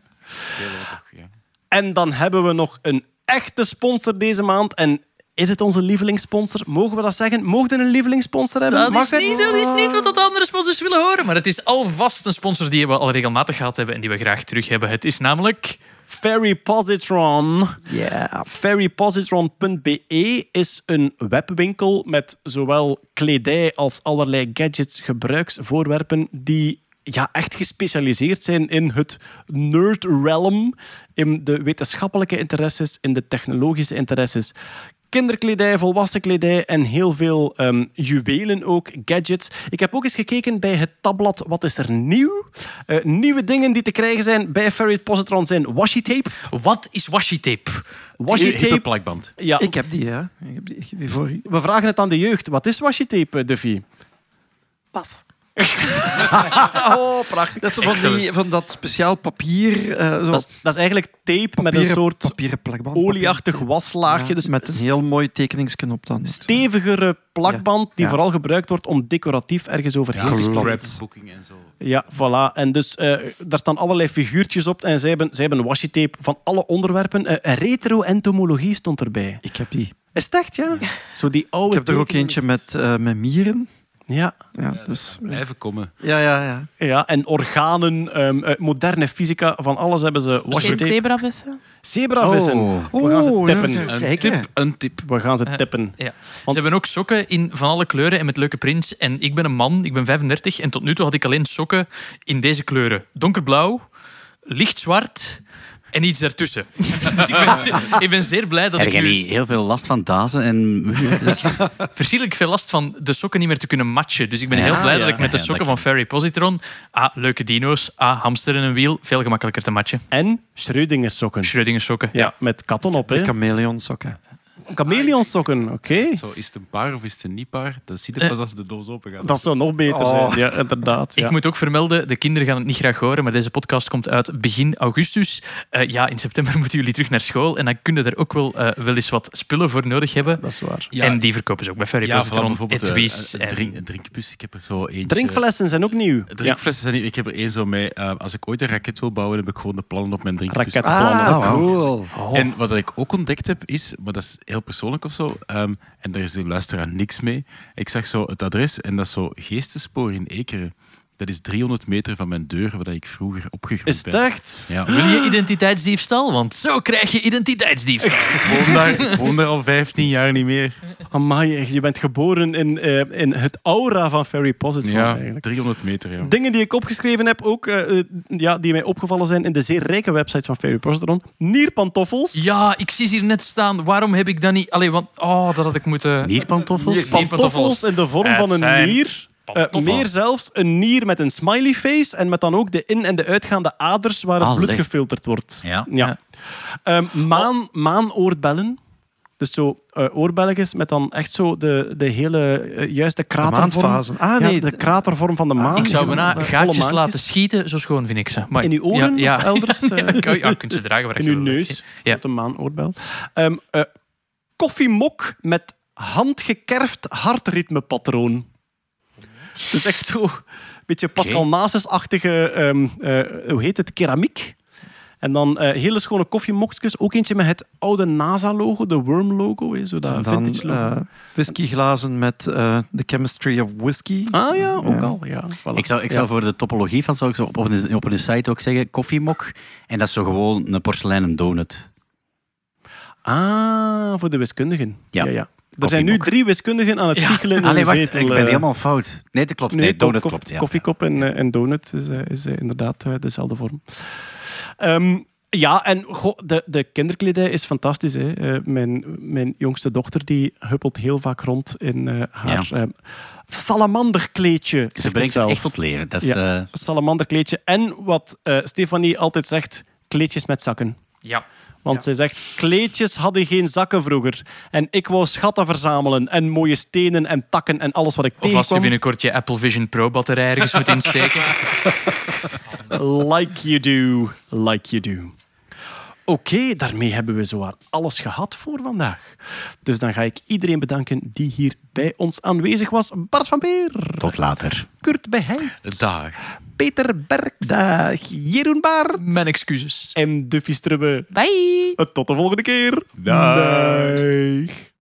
ja. En dan hebben we nog een echte sponsor deze maand. En is het onze lievelingssponsor? Mogen we dat zeggen? Mogen we een lievelingssponsor hebben? Dat Mag is, het? niet, dat is niet wat dat andere sponsors willen horen. Maar het is alvast een sponsor die we al regelmatig gehad hebben en die we graag terug hebben. Het is namelijk... Ferry Positron. Ja. Ferrypositron.be is een webwinkel met zowel kledij als allerlei gadgets, gebruiksvoorwerpen die ja, echt gespecialiseerd zijn in het nerd realm, in de wetenschappelijke interesses, in de technologische interesses. Kinderkledij, volwassen kledij en heel veel ehm, juwelen ook, gadgets. Ik heb ook eens gekeken bij het tabblad Wat is er nieuw? Eh, nieuwe dingen die te krijgen zijn bij Ferry Positron zijn washi tape. Wat is washi tape? Washi tape. plakband. Ja, Ik heb die, ja. Ik heb die, ik heb die voor u. we vragen het aan de jeugd. Wat is washi tape, Duffy? Pas. Oh, prachtig. Dat is van, die, van dat speciaal papier. eh, zo Dat is, dat is eigenlijk tape met een soort papieren plakband. olieachtig papier- waslaagje. Ja, dus met een heel mooi tekeningsken op dan. stevigere plakband die Ja. vooral gebruikt wordt om decoratief ergens overheen te scrapbooking en zo. Ja, voilà. En dus eh, daar staan allerlei figuurtjes op en zij hebben, zij hebben washi tape van alle onderwerpen. Eh, retro-entomologie stond erbij. Ik heb die. Is het echt, ja? Zo die oude Ik heb er ook eentje met, eh, met mieren. Ja, Ja, dus, Blijven komen. ja, ja, ja. ja, en organen, ehm, eh, moderne fysica, van alles hebben ze Geen tape. zebravissen. Zebravissen. Oh. We gaan ze Oh, tippen. ja. Een Kijk, tip, een tip. We gaan ze tippen. Ja. Ze hebben ook sokken in van alle kleuren en met leuke prints. En ik ben een man, ik ben 35 en tot nu toe had ik alleen sokken in deze kleuren. Donkerblauw, lichtzwart en iets daartussen. dus ik ben, zeer, ik ben zeer blij dat Heb ik nu niet heel veel last van dazen en... Dus- verschrikkelijk veel last van de sokken niet meer te kunnen matchen. Dus ik ben Ja, heel blij ja, dat ik met de sokken van Ferry Positron... A, leuke dino's. A, hamster en een wiel. Veel gemakkelijker te matchen. En Schrödinger sokken. Schrödinger sokken. Ja, met katten op. Hè. Chameleon sokken. Chameleon sokken, oké. Zo, is het een paar of is het een niet paar? Dat zie je pas als de doos open gaat. Dat zou nog beter Oh. zijn. Ja, inderdaad. Ik ja. moet ook vermelden, de kinderen gaan het niet graag horen, maar deze podcast komt uit begin augustus. Eh, ja, in september moeten jullie terug naar school en dan kunnen er ook wel, eh, wel eens wat spullen voor nodig hebben. Dat is waar. Ja. En die verkopen ze ook bij Ferry ja, bijvoorbeeld eh, en- een, drink, een drinkbus. Ik heb er zo eentje. Drinkflessen zijn ook nieuw. Drinkflessen zijn niet. Ik heb er één zo mee. eh, als ik ooit een raket wil bouwen, heb ik gewoon de plannen op mijn drinkbus. Raketplannen. Ah, Ah, cool. En wat ik ook ontdekt heb, is, maar dat is heel persoonlijk of zo, ehm, en daar is de luisteraar niks mee. Ik zag zo het adres en dat is zo Geestespoor in Ekeren. Dat is 300 meter van mijn deur, waar ik vroeger opgegroeid Is het ben. echt? Ja. Wil je identiteitsdiefstal? Want zo krijg je identiteitsdiefstal. Ik woon daar, ik woon daar al 15 jaar niet meer. Amai, je bent geboren in, eh, in het aura van Ferry Positron Ja, eigenlijk. 300 meter, ja. Dingen die ik opgeschreven heb, ook eh, eh, ja, die mij opgevallen zijn in de zeer rijke website van Ferry Positron. Nierpantoffels. Ja, ik zie ze hier net staan. Waarom heb ik dat niet... Allee, want... Oh, dat had ik moeten... Nierpantoffels? Nierpantoffels. Pantoffels in de vorm Het van een zijn nier. Eh, meer zelfs een nier met een smiley face en met dan ook de in- en de uitgaande aders waar het Allee. bloed gefilterd wordt. Ja. Ja. Ehm, maan, maanoorbellen. Dus zo eh oorbelletjes met dan echt zo de, de hele eh, juiste De kratervorm. Ah, Ja, nee. de kratervorm van de maan. Ik zou bijna gaatjes laten schieten, zo schoon vind ik ze. Maar, In uw oren ja, elders? eh, Ja, kunt ze dragen waar in je uw neus. Ja. Met een maanoorbel. Ehm eh, koffiemok met handgekerfd hartritmepatroon. Dus echt zo een beetje Pascal Nasus-achtige, ehm, eh, hoe heet het, keramiek. En dan eh, hele schone koffiemokjes. Ook eentje met het oude NASA-logo, de Worm-logo. Zo dat dan vintage logo. eh, whiskyglazen met eh The Chemistry of Whisky. ah ja, ook ja. al. Ja, voilà. Ik zou, ik zou voor de topologie van, zou ik zo op, op, een, op een site ook zeggen, koffiemok. En dat is zo gewoon een porseleinen donut. Ah, voor de wiskundigen. Ja. ja, ja. Er zijn nu drie wiskundigen aan het Ja. giechelen in nee, een wacht, zetel, ik ben eh. helemaal fout. Nee, dat klopt. Nee, donut klopt. Ja. Koffiekop en, eh, en donut is, eh, is inderdaad eh, dezelfde vorm. Ehm, Ja, en goh, de, de kinderkledij is fantastisch. Hè. Eh, mijn, mijn jongste dochter die huppelt heel vaak rond in eh, haar eh, salamanderkleedje. Ze het brengt het echt tot leren. Dat is, Ja. Salamanderkleedje. En wat eh, Stefanie altijd zegt, kleedjes met zakken. Ja. Want zij zegt, kleedjes hadden geen zakken vroeger. En ik wou schatten verzamelen en mooie stenen en takken en alles wat ik Of als je tegenkwam. binnenkort je Apple Vision Pro batterij ergens moet insteken. Like you do, like you do. Oké, daarmee hebben we zowaar alles gehad voor vandaag. Dus dan ga ik iedereen bedanken die hier bij ons aanwezig was. Bart van Beer, tot later. Kurt Beheid, Dag. Peter Berks, Dag. Jeroen Baart Mijn excuses. en Duffy Strubbe. Bye! Tot de volgende keer. Dag.